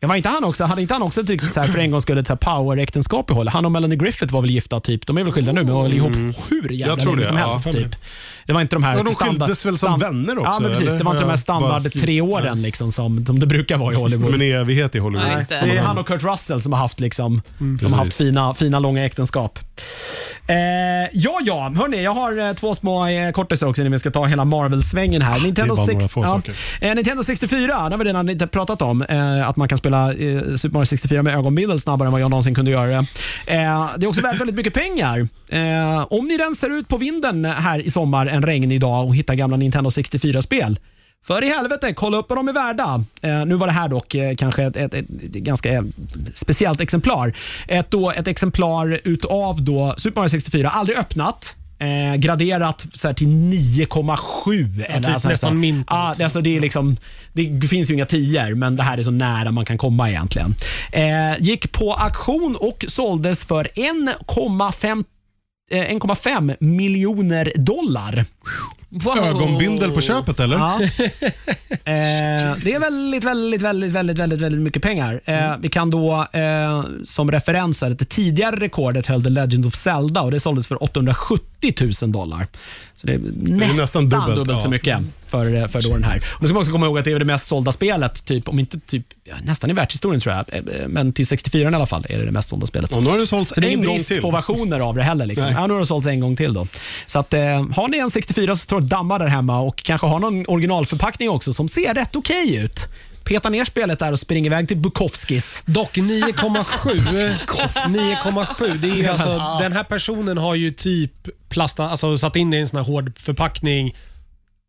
Ja. Ja, var inte han också, hade inte han också ett riktigt så här, för en gång skulle power-äktenskap i håll? Han och Melanie Griffith var väl gifta typ. De är väl skilda nu, men var väl ihop hur jävla länge det, som helst. Typ. Det var inte de här Ja, de standard- skildes väl som stand- vänner också, Ja, men precis. eller? Det var inte de här standard tre åren liksom, som, som det brukar vara i Hollywood. Som en evighet i Hollywood. Just det. Det är han och Kurt Russell som har haft, liksom, de har haft fina, fina långa äktenskap. Eh, ja, ja. Hörni, jag har eh, två små eh, kortisar också innan vi ska ta hela Marvel-svängen här. Nintendo, bara några sex- ja, eh, Nintendo 64, det har vi redan lite pratat om. Eh, att man kan spela eh, Super Mario 64 med ögonbindel snabbare än vad jag någonsin kunde göra det. Eh, det är också värt väldigt mycket pengar. Eh, om ni rensar ut på vinden här i sommar en regnig dag och hittar gamla Nintendo 64-spel, för i helvete, kolla upp vad de är värda. Eh, nu var det här dock eh, kanske ett, ett, ett, ganska eh, speciellt exemplar. Ett, då, ett exemplar utav då Super Mario 64, aldrig öppnat. Eh, graderat så här till 9,7. eller typ alltså nästan mint, Ja, alltså. det, är liksom, det finns ju inga tior, men det här är så nära man kan komma egentligen. Eh, gick på auktion och såldes för 1,5 eh, 1,5 miljoner dollar. Wow. Ögonbindel på köpet eller? Ja. Eh, det är väldigt, väldigt, väldigt, väldigt, väldigt, väldigt mycket pengar. Eh, vi kan då eh, som referens här, att det tidigare rekordet höll The Legend of Zelda och det såldes för 870 000 dollar. Så det är nästan, nästan dubbelt, dubbelt, så ja. mycket för, eh, för då den här. Och då ska man också komma ihåg att det är det mest sålda spelet, typ, om inte typ, nästan i världshistorien tror jag, Eh, eh, men till 64 i alla fall är det det mest sålda spelet. Och nu har det sålts Så det är en ingen brist till. på versioner av det heller. Liksom. Ja, nu har det sålts en gång till. Då. Så att, eh, har ni en 64 så står och dammar där hemma och kanske har någon originalförpackning också som ser rätt okej ut. Peta ner spelet där och spring iväg till Bukowskis. Dock 9,7. 9,7. Det är ju alltså, den här personen har ju typ plastat, alltså satt in det i en sån här hård förpackning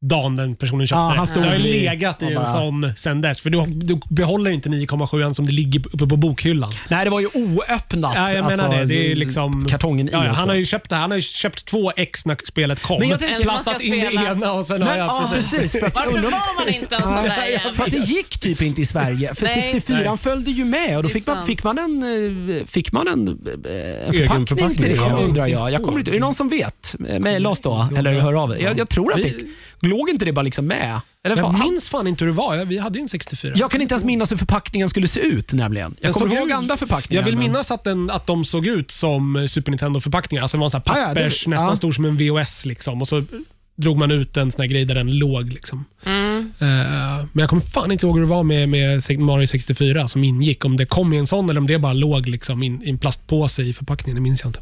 dagen den personen köpte Ja, han det. stod Det har ju i- legat i en sån sen dess. För du, du behåller inte 9,7 som det ligger uppe på bokhyllan. Nej, det var ju oöppnat. Ja, jag menar alltså, det. Det är liksom... Kartongen i ja, ja, också. Han har ju köpt det. Han har ju köpt två ex när spelet kom. Men jag tänker- Plastat in det spela. ena och sen Men, har jag... ja, precis. För att, Varför var man inte en sån där jävel? För att det gick typ inte i Sverige. För Nej. 64 Nej. följde ju med och då Det är fick man, sant. fick man en, eh, fick man en, eh, en förpackning, förpackning, till det ja. undrar jag. jag kommer inte, är det någon som vet? Eh, Mejla oss då eller hör av er. Jag, jag tror att det låg inte det bara liksom med. Eller Jag fan, minns fan inte hur det var. Vi hade ju en 64. jag kan inte ens minnas hur förpackningen skulle se ut nämligen. Jag Den kommer såg ihåg ut- andra förpackningar. Jag vill men- minnas att, den, att de såg ut som Super Nintendo-förpackningar. Alltså det var en sån här Ah, ja, det- pappers, nästan ja. stor som en VHS. Liksom. Och så drog man ut en sån här grej där den låg. Liksom. Mm. Eh, men jag kommer fan inte ihåg hur det var med, med Mario 64 som ingick. Om det kom i en sån eller om det bara låg liksom i en plastpåse i förpackningen. Det minns jag inte.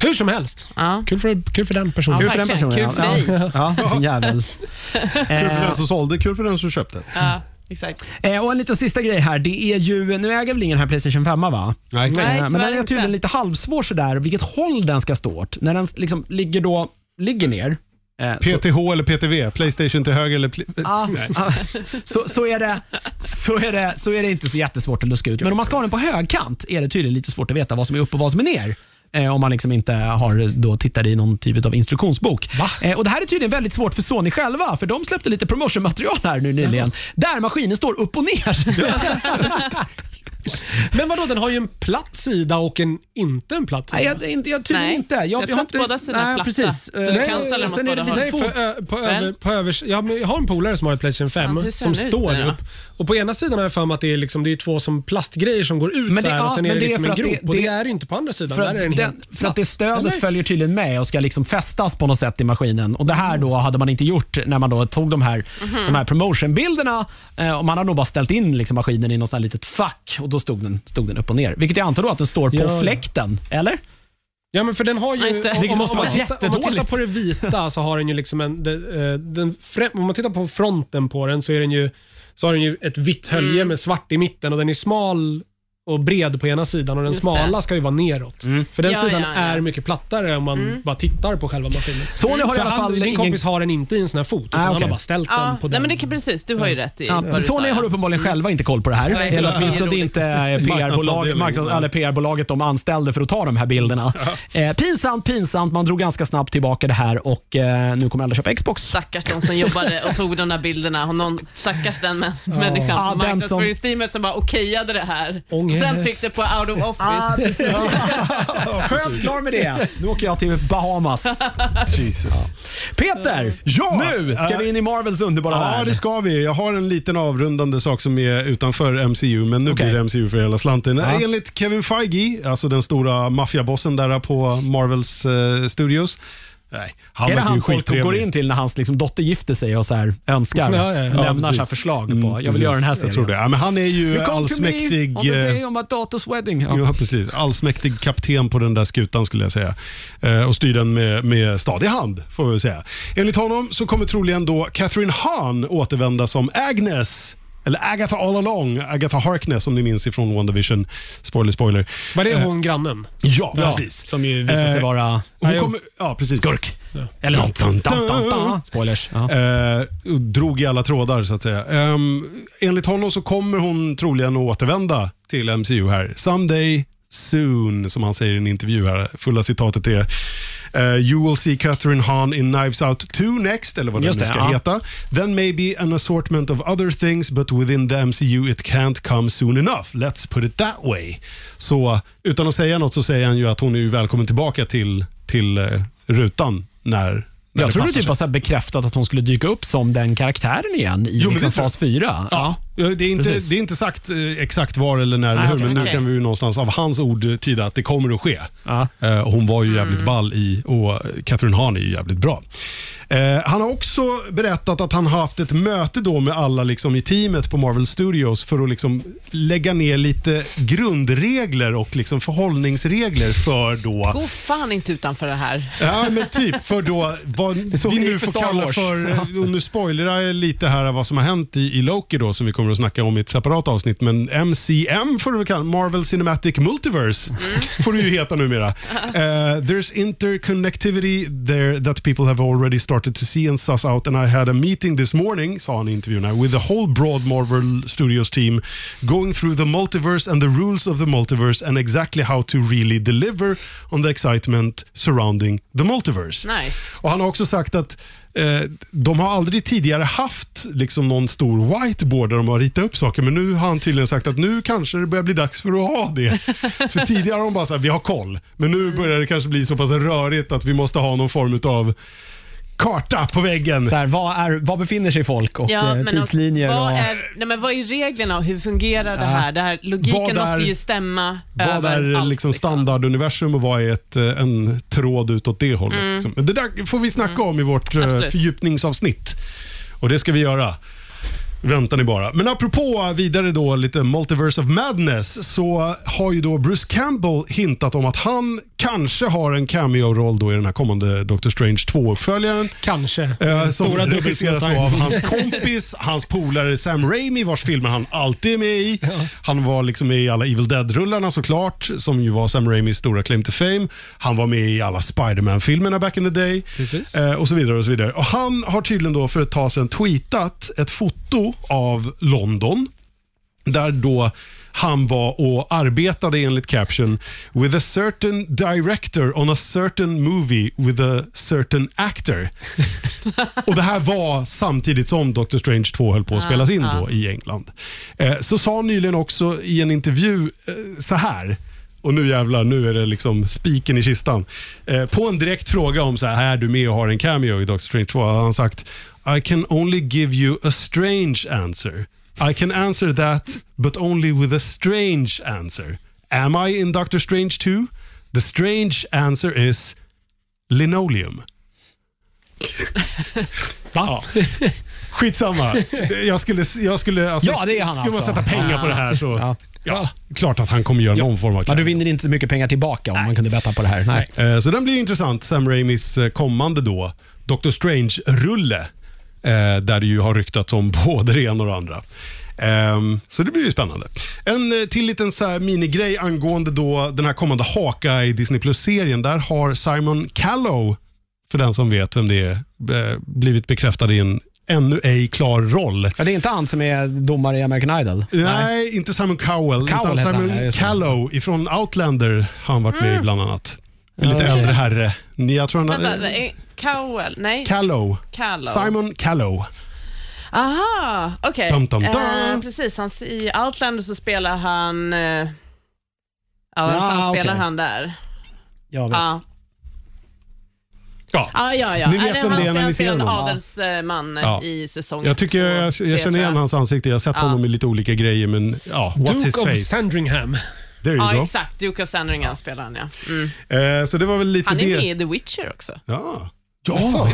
Hur som helst. Ja. Kul för, kul för den personen. Ja, Kul för den personen. Kul för ja. dig. Ja, ja, jävel. Kul för den som sålde, kul för den som köpte. Ja, exakt. Eh, och en liten sista grej här. Det är ju, nu äger väl ingen här Playstation 5 va? Nej. Nej. Eh, men den är tydligen lite halvsvår sådär, vilket håll den ska stå åt. När den liksom ligger, då, ligger ner. eh, så- PTH eller PTV? Playstation till höger eller... Ah, ah, så, så, är det, så, är det, så är det inte så jättesvårt att luska ut. Men om man ska ha den på högkant är det tydligen lite svårt att veta vad som är upp och vad som är ner. Eh, om man liksom inte har då tittar i någon typ av instruktionsbok. Eh, och Det här är tydligen väldigt svårt för Sony själva, för de släppte lite promotionmaterial här nu nyligen, där maskinen står upp och ner. Men vadå, den har ju en platt sida och en inte en platt sida. Nej, jag, inte, jag tydligen Nej, inte. Jag, jag tror har att båda sidorna är nej, platta. Precis. Så du Eh, kan ställa dem sen åt är det båda lite Nej, två- för, ö, på Väl? över, på övers, ja, men jag har en polare som har ett Playstation 5 Ja, som står upp. Och På ena sidan har jag för mig att det är, liksom, det är två som plastgrejer som går ut Men det- så här, ja, och sen är det det är liksom för en grop. det- och det det- är ju inte på andra sidan. Där är den den, helt för att det stödet Eller? följer tydligen med och ska liksom fästas på något sätt i maskinen. Och Det här då hade man inte gjort när man då tog de här, de här promotionbilderna. Eh, och man hade nog bara ställt in liksom maskinen i något sånt här litet fack och då stod den, stod den upp och ner. Vilket jag antar då att den står på Ja. fläkten, eller? Ja, men för den har ju... Det. om- Vilket om- måste vara tittar- Om man tittar jättedåligt. på det vita så har den ju liksom en... Den, eh, den, frä- om man tittar på fronten på den så är den ju så har den ju ett vitt hölje Mm. med svart i mitten och den är smal och bred på ena sidan och den Just smala det. ska ju vara neråt. För den Ja, sidan ja, ja. är mycket plattare om man bara tittar på själva maskinen. Sony har i För alla han, fall min ingen... kompis har den inte i en sån här fot, utan Ah, han okej. har bara ställt Ja, den på nej, den. men det kan precis. Du har ju rätt i Ja, vad du Sony sa. har ja. uppenbarligen själva inte koll på det här. Nej, Eller det är åtminstone roligt. inte eh, PR-bolag, Marknadsavdelning. marknads, eller PR-bolaget de anställde för att ta de här bilderna. Eh, pinsamt, pinsamt. Man drog ganska snabbt tillbaka det här och eh, nu kommer alla köpa Xbox. Stackars de som jobbade och tog de där bilderna. Och någon, stackars den mä- människan Ja, på marknadsföringsteamet som bara okejade det här. Ångest. Sen tryckte på out of Ah, office. Skönt, klar med det. Nu åker jag till Bahamas. Jesus. Peter, Ja, nu ska vi in i Marvels underbara Ja, värld. det ska vi. Jag har en liten avrundande sak som är utanför MCU, men nu Okej. blir det MCU för hela slanten. Ja. Enligt Kevin Feige, alltså den stora maffiabossen där på Marvels eh, Studios. Nej, han är det han folk går in till när hans liksom, dotter gifter sig och så här önskar, Ja, ja, ja. Lämnar så förslag på, Mm, jag vill precis. göra den här serien. Jag tror det. Ja, men han är ju me allsmäktig... on the eh, day of my daughter's wedding. Ja. Ja, precis. Allsmäktig kapten på den där skutan skulle jag säga. Eh, och styr den med, med stadig hand, får vi väl säga. Enligt honom så kommer troligen då Catherine Hahn återvända som Agnes. Eller Agatha all along. Agatha Harkness om ni minns ifrån WandaVision. Spoiler, spoiler. Var det hon grannen? Ja, Ja, precis. Som ju visar sig Eh, vara Hon Ja, kommer, ja, precis. skurk. Eller något. Dun, Dun, dun, dun. Spoilers. Ja. Eh, och drog i alla trådar så att säga. Ehm, enligt honom så kommer hon troligen att återvända till MCU här. Someday soon, som han säger i en intervju här. Fulla citatet är eh, You will see Catherine Hahn in Knives Out 2 next, eller vad Just den nu det, ska ja. heta. Then maybe an assortment of other things, but within the MCU it can't come soon enough. Let's put it that way. Så utan att säga något så säger han ju att hon är välkommen tillbaka till, till eh, rutan när när Jag det trodde passar typ var så bekräftat att hon skulle dyka upp som den karaktären igen i Jo, liksom det fas 4. Ja. Ja, Det är, inte, Precis. det är inte sagt eh, exakt var eller när, eller Nej, hur, okej. men nu Okej. kan vi ju någonstans av hans ord eh, tyda att det kommer att ske. Ja. Eh, hon var ju jävligt ball i och Catherine Hahn är ju jävligt bra. Eh, han har också berättat att han har haft ett möte då med alla liksom i teamet på Marvel Studios för att liksom lägga ner lite grundregler och liksom förhållningsregler för då Gå fan inte utanför det här. Ja, men typ för då vad vi nu får Star kalla Wars. för, och nu spoilerar jag lite här vad som har hänt i, i Loki då, som vi kommer kommer att snacka om i ett separat avsnitt, men MCM får du väl kalla Marvel Cinematic Multiverse. får du ju heta numera. Uh, there's interconnectivity there that people have already started to see and suss out and I had a meeting this morning, sa han i intervjun här, with the whole broad Marvel Studios team going through the multiverse and the rules of the multiverse and exactly how to really deliver on the excitement surrounding the multiverse. Nice. Och Han har också sagt att eh, de har aldrig tidigare haft liksom, någon stor whiteboard där de har ritat upp saker, men nu har han tydligen sagt att nu kanske det börjar bli dags för att ha det. för tidigare har de bara sagt vi har koll, men nu börjar det kanske bli så pass rörigt att vi måste ha någon form av karta på väggen. Så här, vad, är, vad befinner sig folk och Ja, eh, men och, tidslinjer? vad, och, är, nej, men vad är reglerna och hur fungerar det här? Det här logiken är- måste ju stämma Vad över är allt, liksom standarduniversum och vad är ett, eh, en tråd utåt det hållet? Liksom. Men Det där får vi snacka om i vårt eh, Absolut. fördjupningsavsnitt. Och det ska vi göra. Väntar ni bara. Men apropå vidare då lite Multiverse of Madness så har ju då Bruce Campbell hintat om att han kanske har en cameo-roll då i den här kommande Doctor Strange 2-uppföljaren. Kanske. Eh, som Stora regisseras då av hans kompis, hans polare Sam Raimi, vars filmer han alltid är med i. Han var liksom med i alla Evil Dead-rullarna såklart, som ju var Sam Raimis stora claim to fame. Han var med i alla Spider-Man-filmerna back in the day. Precis. Eh, och så vidare. och så vidare. Och Han har tydligen då för ett tag sedan tweetat ett foto av London, där då han var och arbetade enligt caption with a certain director on a certain movie with a certain actor. och Det här var samtidigt som Doctor Strange 2 höll på att spelas in då i England. Eh, så sa han nyligen också i en intervju eh, så här. Och nu jävlar, nu är det liksom spiken i kistan. Eh, på en direkt fråga om så här, är du med och har en cameo i Doctor Strange 2 har han sagt I can only give you a strange answer. I can answer that, but only with a strange answer. Am I in Doctor Strange 2? The strange answer is linoleum. ja. Skitsamma. Jag skulle, jag skulle, alltså, Ja, det är han skulle man alltså. sätta pengar på det här så... Ja. Ja, klart att han kommer göra någon form av Men du vinner inte så mycket pengar tillbaka om man kunde betta på det här. Nej. Eh, Så den blir intressant, Sam Raimis eh, kommande då, Doctor Strange-rulle. Eh, Där det ju har ryktats om både det ena och det andra. Ehm, Så det blir ju spännande. En eh, till liten så här minigrej angående då den här kommande Hawkeye Disney Plus-serien. Där har Simon Callow, för den som vet vem det är, eh, blivit bekräftad i en ännu ej klar roll. Ja, det är inte han som är domare i American Idol? Nej, inte Simon Cowell, Cowell utan han, Simon det. Callow ifrån Outlander har han varit med i bland annat. En lite okej. äldre herre. Jag tror han, Vänta, eh, Cowell? Nej, Callow. Callow. Simon Callow. Aha, okej. Dum. Eh, precis, han, i Outlander så spelar han... Eh, ja, vem Ja, fan spelar han där? Jag vet. Ja, Ja. ja, ja. ja. Ni vet Eh, vem han det är när ni spelar ser en honom. adelsman eh, Ja. i säsong Jag tycker jag, jag tre, känner igen hans ansikte. Jag har sett Ja. honom i lite olika grejer, men ja, what's his Duke of face? Sandringham. There you Ja, go. exakt. Duke of Sandringham spelar han, ja. Mm. Eh, så det var väl lite Han är det. med i The Witcher också. Ja, ja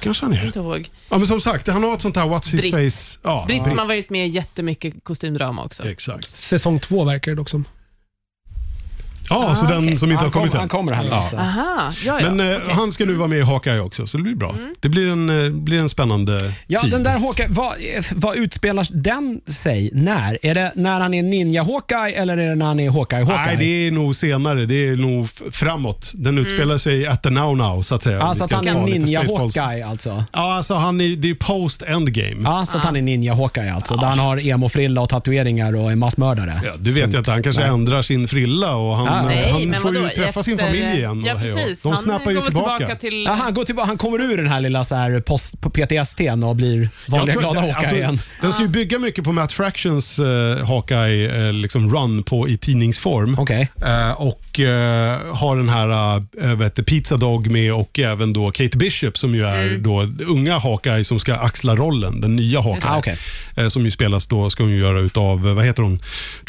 kanske han är. Inte ihåg. Ja, men som sagt, han har ett sånt här what's his Britt. face. Ja, Britt som har varit med i jättemycket kostymdrama också. Exakt. Säsong två verkar det dock som. Ja, så Ah, den okej. som inte han, har kommit kom, än. han kommer här Ja. alltså. Aha, ja, ja. Men eh, han ska nu vara med i Hawkeye också, så det blir bra. Det blir en, eh, blir en spännande Ja, tid. den där Hawkeye, vad, vad utspelar den sig när? Är det när han är Ninja Hawkeye eller är det när han är Hawkeye Hawkeye? Nej, det är nog senare. Det är nog f- framåt. Den utspelar sig at the now now, så att säga. Alltså Vi att ska han ta är lite Ninja Spaceballs. Hawkeye alltså? Ja, alltså han är, det är post endgame. Ja, så att han är Ninja Hawkeye alltså. Där han har emo-frilla och tatueringar och är massmördare. Ja, det vet Punkt. jag inte. Han kanske Nej. ändrar sin frilla och han, Ah, Nej, han men får vadå? ju träffa sin Efter- familj igen. Ja, och hej och hå. precis. De han snappar ju väl tillbaka. till... Ja, han, går tillbaka, han kommer ur den här lilla så här post, på PTSD och blir vanliga Jag tror- glada Hawkeye alltså, igen. Den ska ju bygga mycket på Matt Fractions uh, Hawkeye uh, liksom run på, i tidningsform. Okej. Eh, och eh, har den här uh, vet du, Pizza Dog med och även då Kate Bishop som ju är Mm. då unga Hawkeye som ska axla rollen, den nya Hawkeye. Ah, okej. Eh, som ju spelas då, ska hon ju göra utav, eh, vad heter hon,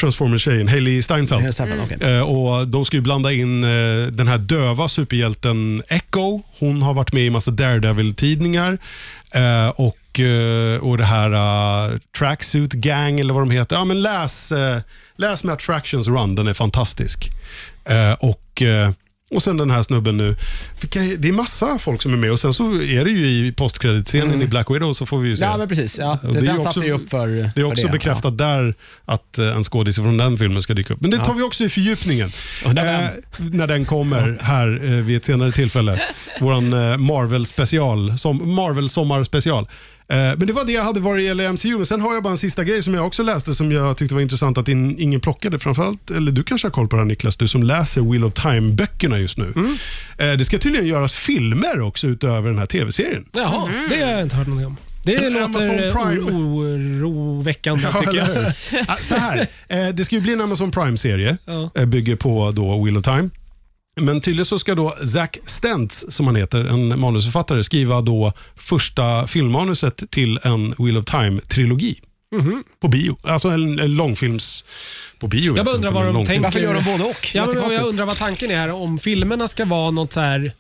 Transformers-tjejen, Hailey Steinfeld. Helt säkert, okej. Eh, och de ska ju blanda in eh, den här döva superhjälten Echo. Hon har varit med i massa Daredevil-tidningar. Eh, och, eh, och det här uh, Tracksuit Gang, eller vad de heter. Ja, men läs, eh, läs med Attractions run, den är fantastisk. Eh, och eh, och sen den här snubben nu. Det är massa folk som är med och sen så är det ju i postkreditscenen i Black Widow så får vi ju se. Mm. Ja, men precis. Ja, det, den satte också- ju upp för Det är för också det, bekräftat där att eh, en skådis från den filmen ska dyka upp. Men det tar vi också i fördjupningen. Eh, när den kommer här eh, vid ett senare tillfälle. Våran eh, Marvel special, som Marvel sommarspecial. Eh, men det var det jag hade varit gäller MCU. Men sen har jag bara en sista grej som jag också läste som jag tyckte var intressant att in, ingen plockade. Framförallt, eller du kanske har koll på det här Niklas, du som läser Wheel of Time-böckerna just nu. Mm. Eh, det ska tydligen göras filmer också utöver den här tv-serien. Jaha, det har jag inte hört någonting om. Det Amazon låter eh, oroväckande Ja, tycker jag. Så här, eh, det ska ju bli en Amazon Prime-serie. Ja. Eh, Bygger på då Wheel of Time. Men tydligen så ska då Zack Stentz, som han heter, en manusförfattare, skriva då första filmmanuset till en Wheel of Time-trilogi. På bio. Alltså en, en långfilms... På bio. Jag bara undrar vad de tänker. Varför gör de både och? Ja, men jag undrar vad tanken är här. Om filmerna ska vara något så här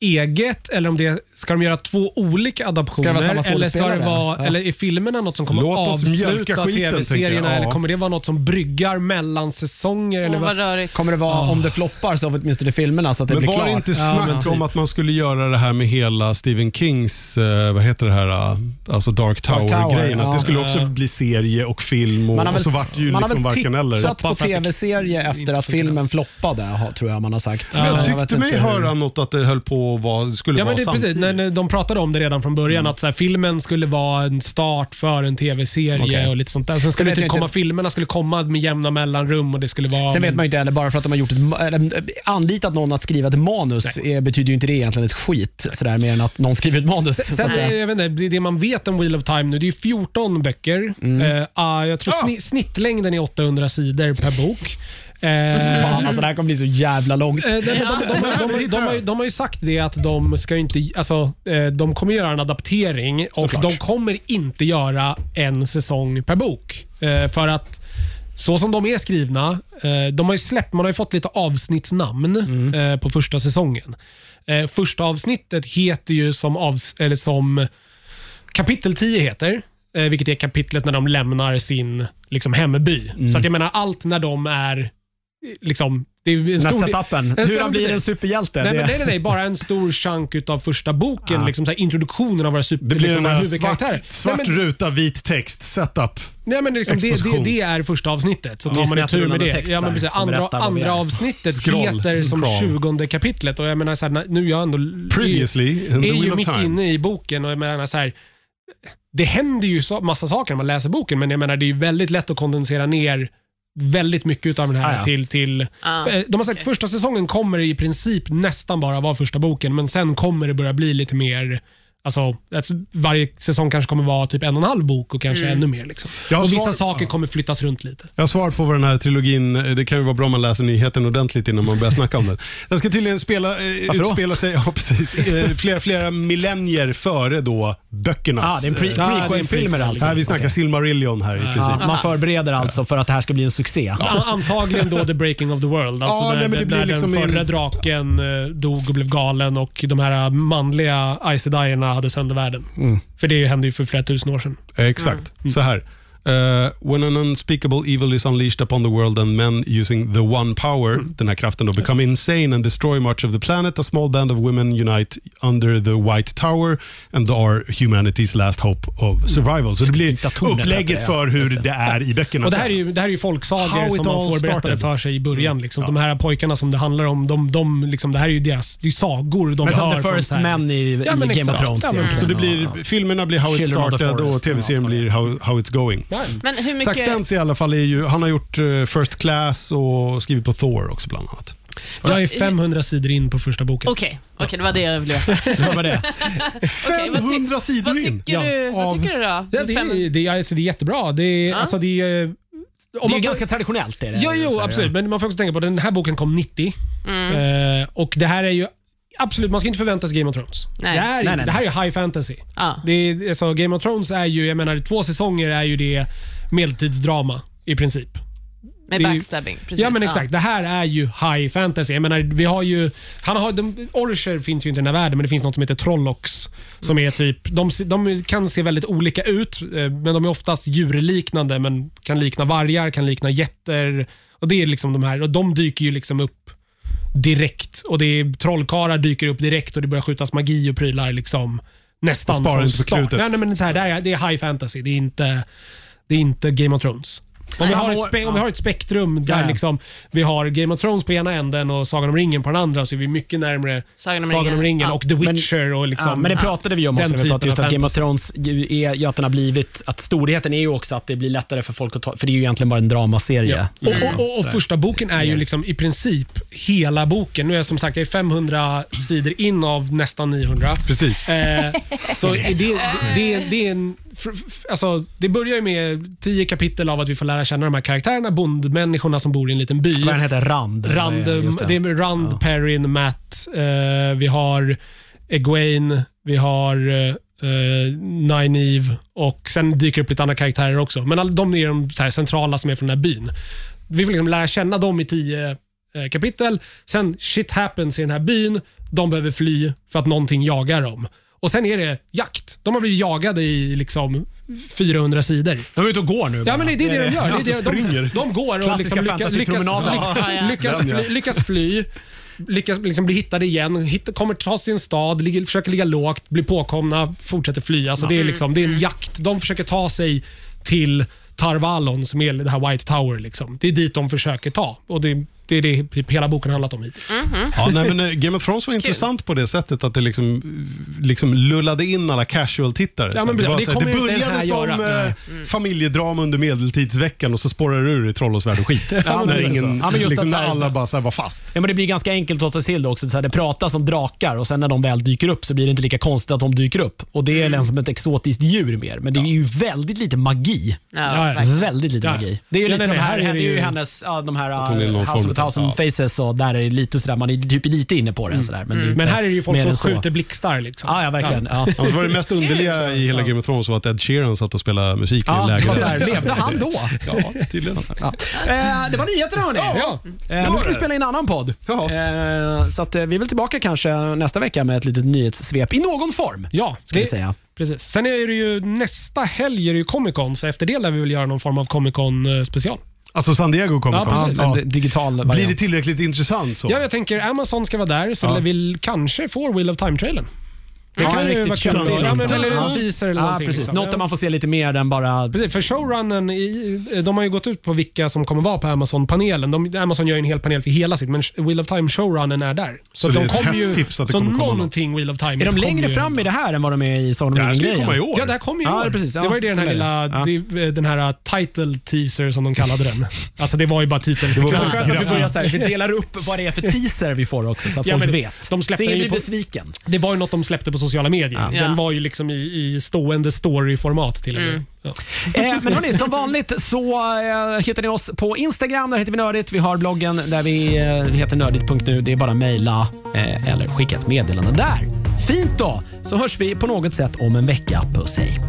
eget eller om det ska de göra två olika adaptioner. Ska det vara samma eller, ska det skådespelare? vara, Ja. eller är filmerna något som kommer Låt att oss mjölka avsluta skiten, tänker jag. tv-serierna? Ja. Eller kommer det vara något som bryggar mellan säsonger? Eller Åh, vad? vad rörigt. Kommer det vara, om det floppar, så åtminstone filmerna så att det Men blir var klart. det inte snack men typ. om att man skulle göra det här med hela Stephen Kings, eh, vad heter det här, eh, alltså Dark Tower, Tower-grejen? att ja. det skulle också bli serie och film och, och så vart det ju man har liksom väl varken eller. tittat på Bara för att det tv-serie efter inte att filmen floppade, ha- tror jag man har sagt. Men jag vet tyckte mig inte hur- höra något att det höll på vara, skulle Ja, vara men det, är precis, samtidigt. när när de pratade om det redan från början, att så här, filmen skulle vara en start för en tv-serie Okej. och lite sånt där. Sen skulle vet det jag typ komma, inte- filmerna skulle komma med jämna mellanrum och det skulle vara... Sen vet man ju inte heller, bara för att de har gjort ett, ma- eller, äh, anlitat någon att skriva ett manus eh, betyder ju inte det egentligen ett skit. Sådär, mer än att någon skriver ett manus. så Sen, att säga. eh, jag vet inte, det- det man vet om Wheel of Time nu, det är 14 böcker. Eh, ah, jag tror Ah. sni, snittlängden är 800 sidor per bok. Eh, Fan, alltså, det här kommer bli så jävla långt. Eh, de, de, de, de, de, de, de, har ju- de har ju sagt det att de ska ju inte, alltså, eh, de kommer göra en adaptering och Såklart. de kommer inte göra en säsong per bok. Eh, För att så som de är skrivna, eh, de har ju släppt, man har ju fått lite avsnittsnamn eh, på första säsongen. Eh, Första avsnittet heter ju som, avs, eller som kapitel 10 heter, eh, vilket är kapitlet när de lämnar sin liksom, hemby. Så att jag menar, allt när de är liksom, det är en stor setupen. En Hur stor- han blir en precis. superhjälte. Nej, det- men nej, nej, nej, bara en stor chunk utav första boken. Liksom så här, introduktionen av våra super, Det blir liksom, en våra här svart, huvudkaraktärer. svart nej, men, ruta, vit text, setup. nej, men liksom, det, det, det är första avsnittet. Så Ja. tar man en tur med det. text Ja, men precis, andra andra är. avsnittet Scroll, heter som. 20 kapitlet. Och jag menar, så här, nu är jag ändå Previously är Wheel ju mitt Time. inne i boken och jag menar så här, det händer ju så, massa saker när man läser boken, men jag menar det är ju väldigt lätt att kondensera ner väldigt mycket av den här Ah, ja. till... till Ah, för, eh, De har sagt att första säsongen kommer i princip nästan bara vara första boken, men sen kommer det börja bli lite mer Alltså, att varje säsong kanske kommer vara typ en och en halv bok och kanske ännu mer. Liksom. Och vissa saker ja. kommer flyttas runt lite. Jag har svar på vad den här trilogin, eh, det kan ju vara bra om man läser nyheten ordentligt innan man börjar snacka om den. Den ska tydligen spela, eh, Varför då? utspela sig ja, precis, eh, flera, flera millennier före då böckernas. Ah, det är en pre- eh, Ja, det är en prequel-filmer prequel. alltså. här vi snackar Okej. Silmarillion här i princip. Ja, man förbereder alltså för att det här ska bli en succé. A- Antagligen då The Breaking of the World. Alltså Ja, när, nej, men det blir när liksom den förra en- draken dog och blev galen och de här manliga Aes Sedai'erna hade sönder världen. Mm. För det hände ju för flera tusen år sedan. Exakt. Så här. Eh, when an unspeakable evil is unleashed upon the world and men using the one power, den här kraften då, become insane and destroy much of the planet, a small band of women unite under the White Tower and are humanity's last hope of survival. Så det blir upplägget ja. för hur det. det. är i böckerna. Och det här är ju, det här är ju folksagor som man får berättade för sig i början. Liksom. De här pojkarna som det handlar om, de, de, liksom, det här är ju deras det är sagor de Men som The First Men i, Ja, i Game of. Thrones. Ja, men. Så det blir, Ja. filmerna blir how it started och tv-serien ja. blir how, how it's going. Ja. Men hur Zack mycket... Stentz i alla fall är ju, han har gjort eh, First Class och skrivit på Thor också bland annat. Jag är 500 sidor in på första boken. Okej, okej, det var det jag ville veta. Det var det. Okej, vad ty- 500 sidor Vad in! tycker, Ja, du, vad av- tycker du då? Ja, det, är, det, är, alltså, det är jättebra. Det är, Ja. alltså, det är, om Det är ju får- ganska traditionellt. Är det, Ja, Så jo, här, absolut. Men man får också tänka på att den här boken kom 90. Mm. Eh, och det här är ju Absolut, man ska inte förvänta sig Game of Thrones. Nej. Det, här, är- Nej, nej, det här är high fantasy. Ja. Det är, alltså, Game of Thrones är ju, jag menar, två säsonger är ju det medeltidsdrama i princip. Med backstabbing. Precis. ja, men exakt. Det här är ju high fantasy. Jag menar, vi har ju... Han har, de, Orcher finns ju inte i den här världen, men det finns något som heter Trollocs. Som är typ, de, de kan se väldigt olika ut, eh, men de är oftast djurliknande, men kan likna vargar, kan likna getter. Och det är liksom de här, och de dyker ju liksom upp direkt. Och det är Trollkarlar dyker upp direkt och det börjar skjutas magi och prylar liksom nästan sparar från inte på start. krutet. Nej, nej, men så här, det, är, det är high fantasy. Det är inte, det är inte Game of Thrones. Om vi, har ett spe, om vi har ett spektrum där Ja, ja. Liksom, vi har Game of Thrones på ena änden och Sagan om ringen på den andra så är vi mycket närmare Sagan Sagan om ringen. ringen, Ja. och The Witcher. och liksom, Ja, men det pratade vi om den också. när Vi pratade typen just av att Game of. Thrones ju är ju att den har blivit, att storheten är ju också att det blir lättare för folk att ta, för det är ju egentligen bara en dramaserie. Ja. Och, och, och, och första boken är ju Mer. liksom i princip hela boken. Nu är jag som sagt jag är 500 sidor in av nästan 900. Precis. Eh, så det, det, det, det är en... Alltså, det börjar ju med tio kapitel av att vi får lära känna de här karaktärerna, bondmänniskorna som bor i en liten by. Vad den heter? Rand. Rand, Just det. är Rand, Perrin, Matt, eh, vi har Egwene, vi har eh, Nynaeve och sen dyker upp lite andra karaktärer också. Men all, de är de så här centrala som är från den här byn. Vi får liksom lära känna dem i tio eh, kapitel. Sen shit happens i den här byn. De behöver fly för att någonting jagar dem. Och sen är det jakt. De har blivit jagade i liksom 400 sidor. De är ute och går nu. Ja, men det är det de gör. Det är det, de, springer. de går och liksom lyckas, lyckas, lyckas, fly, lyckas fly, lyckas liksom bli hittade igen, hitta, kommer ta sig till en stad, ligger, försöker ligga lågt, blir påkomna, fortsätter fly. Alltså det, är liksom, det är en jakt. De försöker ta sig till Tarvalon, som är det här White Tower. Liksom. Det är dit de försöker ta. Och det, det är det typ hela boken handlat om hittills. Ja, nej, men, eh, Game of Thrones var intressant på det sättet att det liksom, liksom lullade in alla casual-tittare. Ja, men det, det var så här, det började som eh, familjedrama under medeltidsveckan och så spårar det ur i Troll och svärd och skit. Ja, när lite så. ingen, Ja, men just liksom, när alla bara här var fast. Ja, men det blir ganska enkelt att ta sig till det också. Så här, det pratas om drakar och sen när de väl dyker upp så blir det inte lika konstigt att de dyker upp. Och Det är Mm. mm. som ett exotiskt djur mer, men det är ju väldigt lite magi. Ja. Väldigt lite Ja. magi. Det är ju Ja, lite nej, de här, här är det det är ju hennes, de här House of Thousand ja. Faces och där är det lite sådär, man är typ lite inne på det. Sådär, men, det är Men inte här är det ju folk mer som än så. skjuter blixtar. Liksom. Ja, ja verkligen. Ja. Annars var det mest underliga i hela Game of Thrones var att Ed Sheeran satt och spelade musik i en Ja, det var lägenhet. levde han då? Ja, tydligen. Ja. Eh, det var nyheterna hörni. Ja. Eh, nu ska vi spela in en annan podd. Ja. Eh, så att, eh, vi är väl tillbaka kanske nästa vecka med ett litet nyhetssvep i någon form. Ja, Ska vi det- säga. Precis. Sen är det ju nästa helg är det ju Comic Con, så efter det lär vi väl göra någon form av Comic Con eh, special. Alltså San Diego kommer Ja, komma. precis. En digital variant. Blir det tillräckligt intressant så? Ja, jag tänker Amazon ska vara där, så Ja. vi kanske får Wheel of Time-trailern. Det Ja, kan ju vara kul. Ja, men, eller en teaser eller Ja, någonting. precis. liksom. Något där man får se lite mer än bara... Precis, för showrunnen, i, de har ju gått ut på vilka som kommer vara på Amazon-panelen. De, Amazon gör ju en hel panel för hela sitt, men Wheel of Time showrunnen är där. Så, Så det är de ett kommer ju, hett tips att det så kommer komma något. någonting Wheel of Time. Är de kommer längre ju fram i det här än vad de är i Sagan om Det här ska ju komma i ringen-grejen? år. Ja, det här kommer ju i Ja, år. precis. Ja, det var ju den här så är det. lilla, Ja. det, den här uh, title teaser som de kallade den. Alltså det var ju bara Det var titelsekvensen. skönt att vi, börjar så här, vi delar upp vad det är för teaser vi får också, så att Ja, folk men vet. de så släpper ingen ju blir på- besviken. Det var ju något de släppte på sociala medier. Ja. Den var ju liksom i, i stående story-format till och med. Mm. Ja. Eh, men hörni, som vanligt så eh, hittar ni oss på Instagram. Där heter vi Nördigt. Vi har bloggen där vi eh, heter nördigt.nu. Det är bara att mejla eh, eller skicka ett meddelande där. Fint då, så hörs vi på något sätt om en vecka. Puss hej.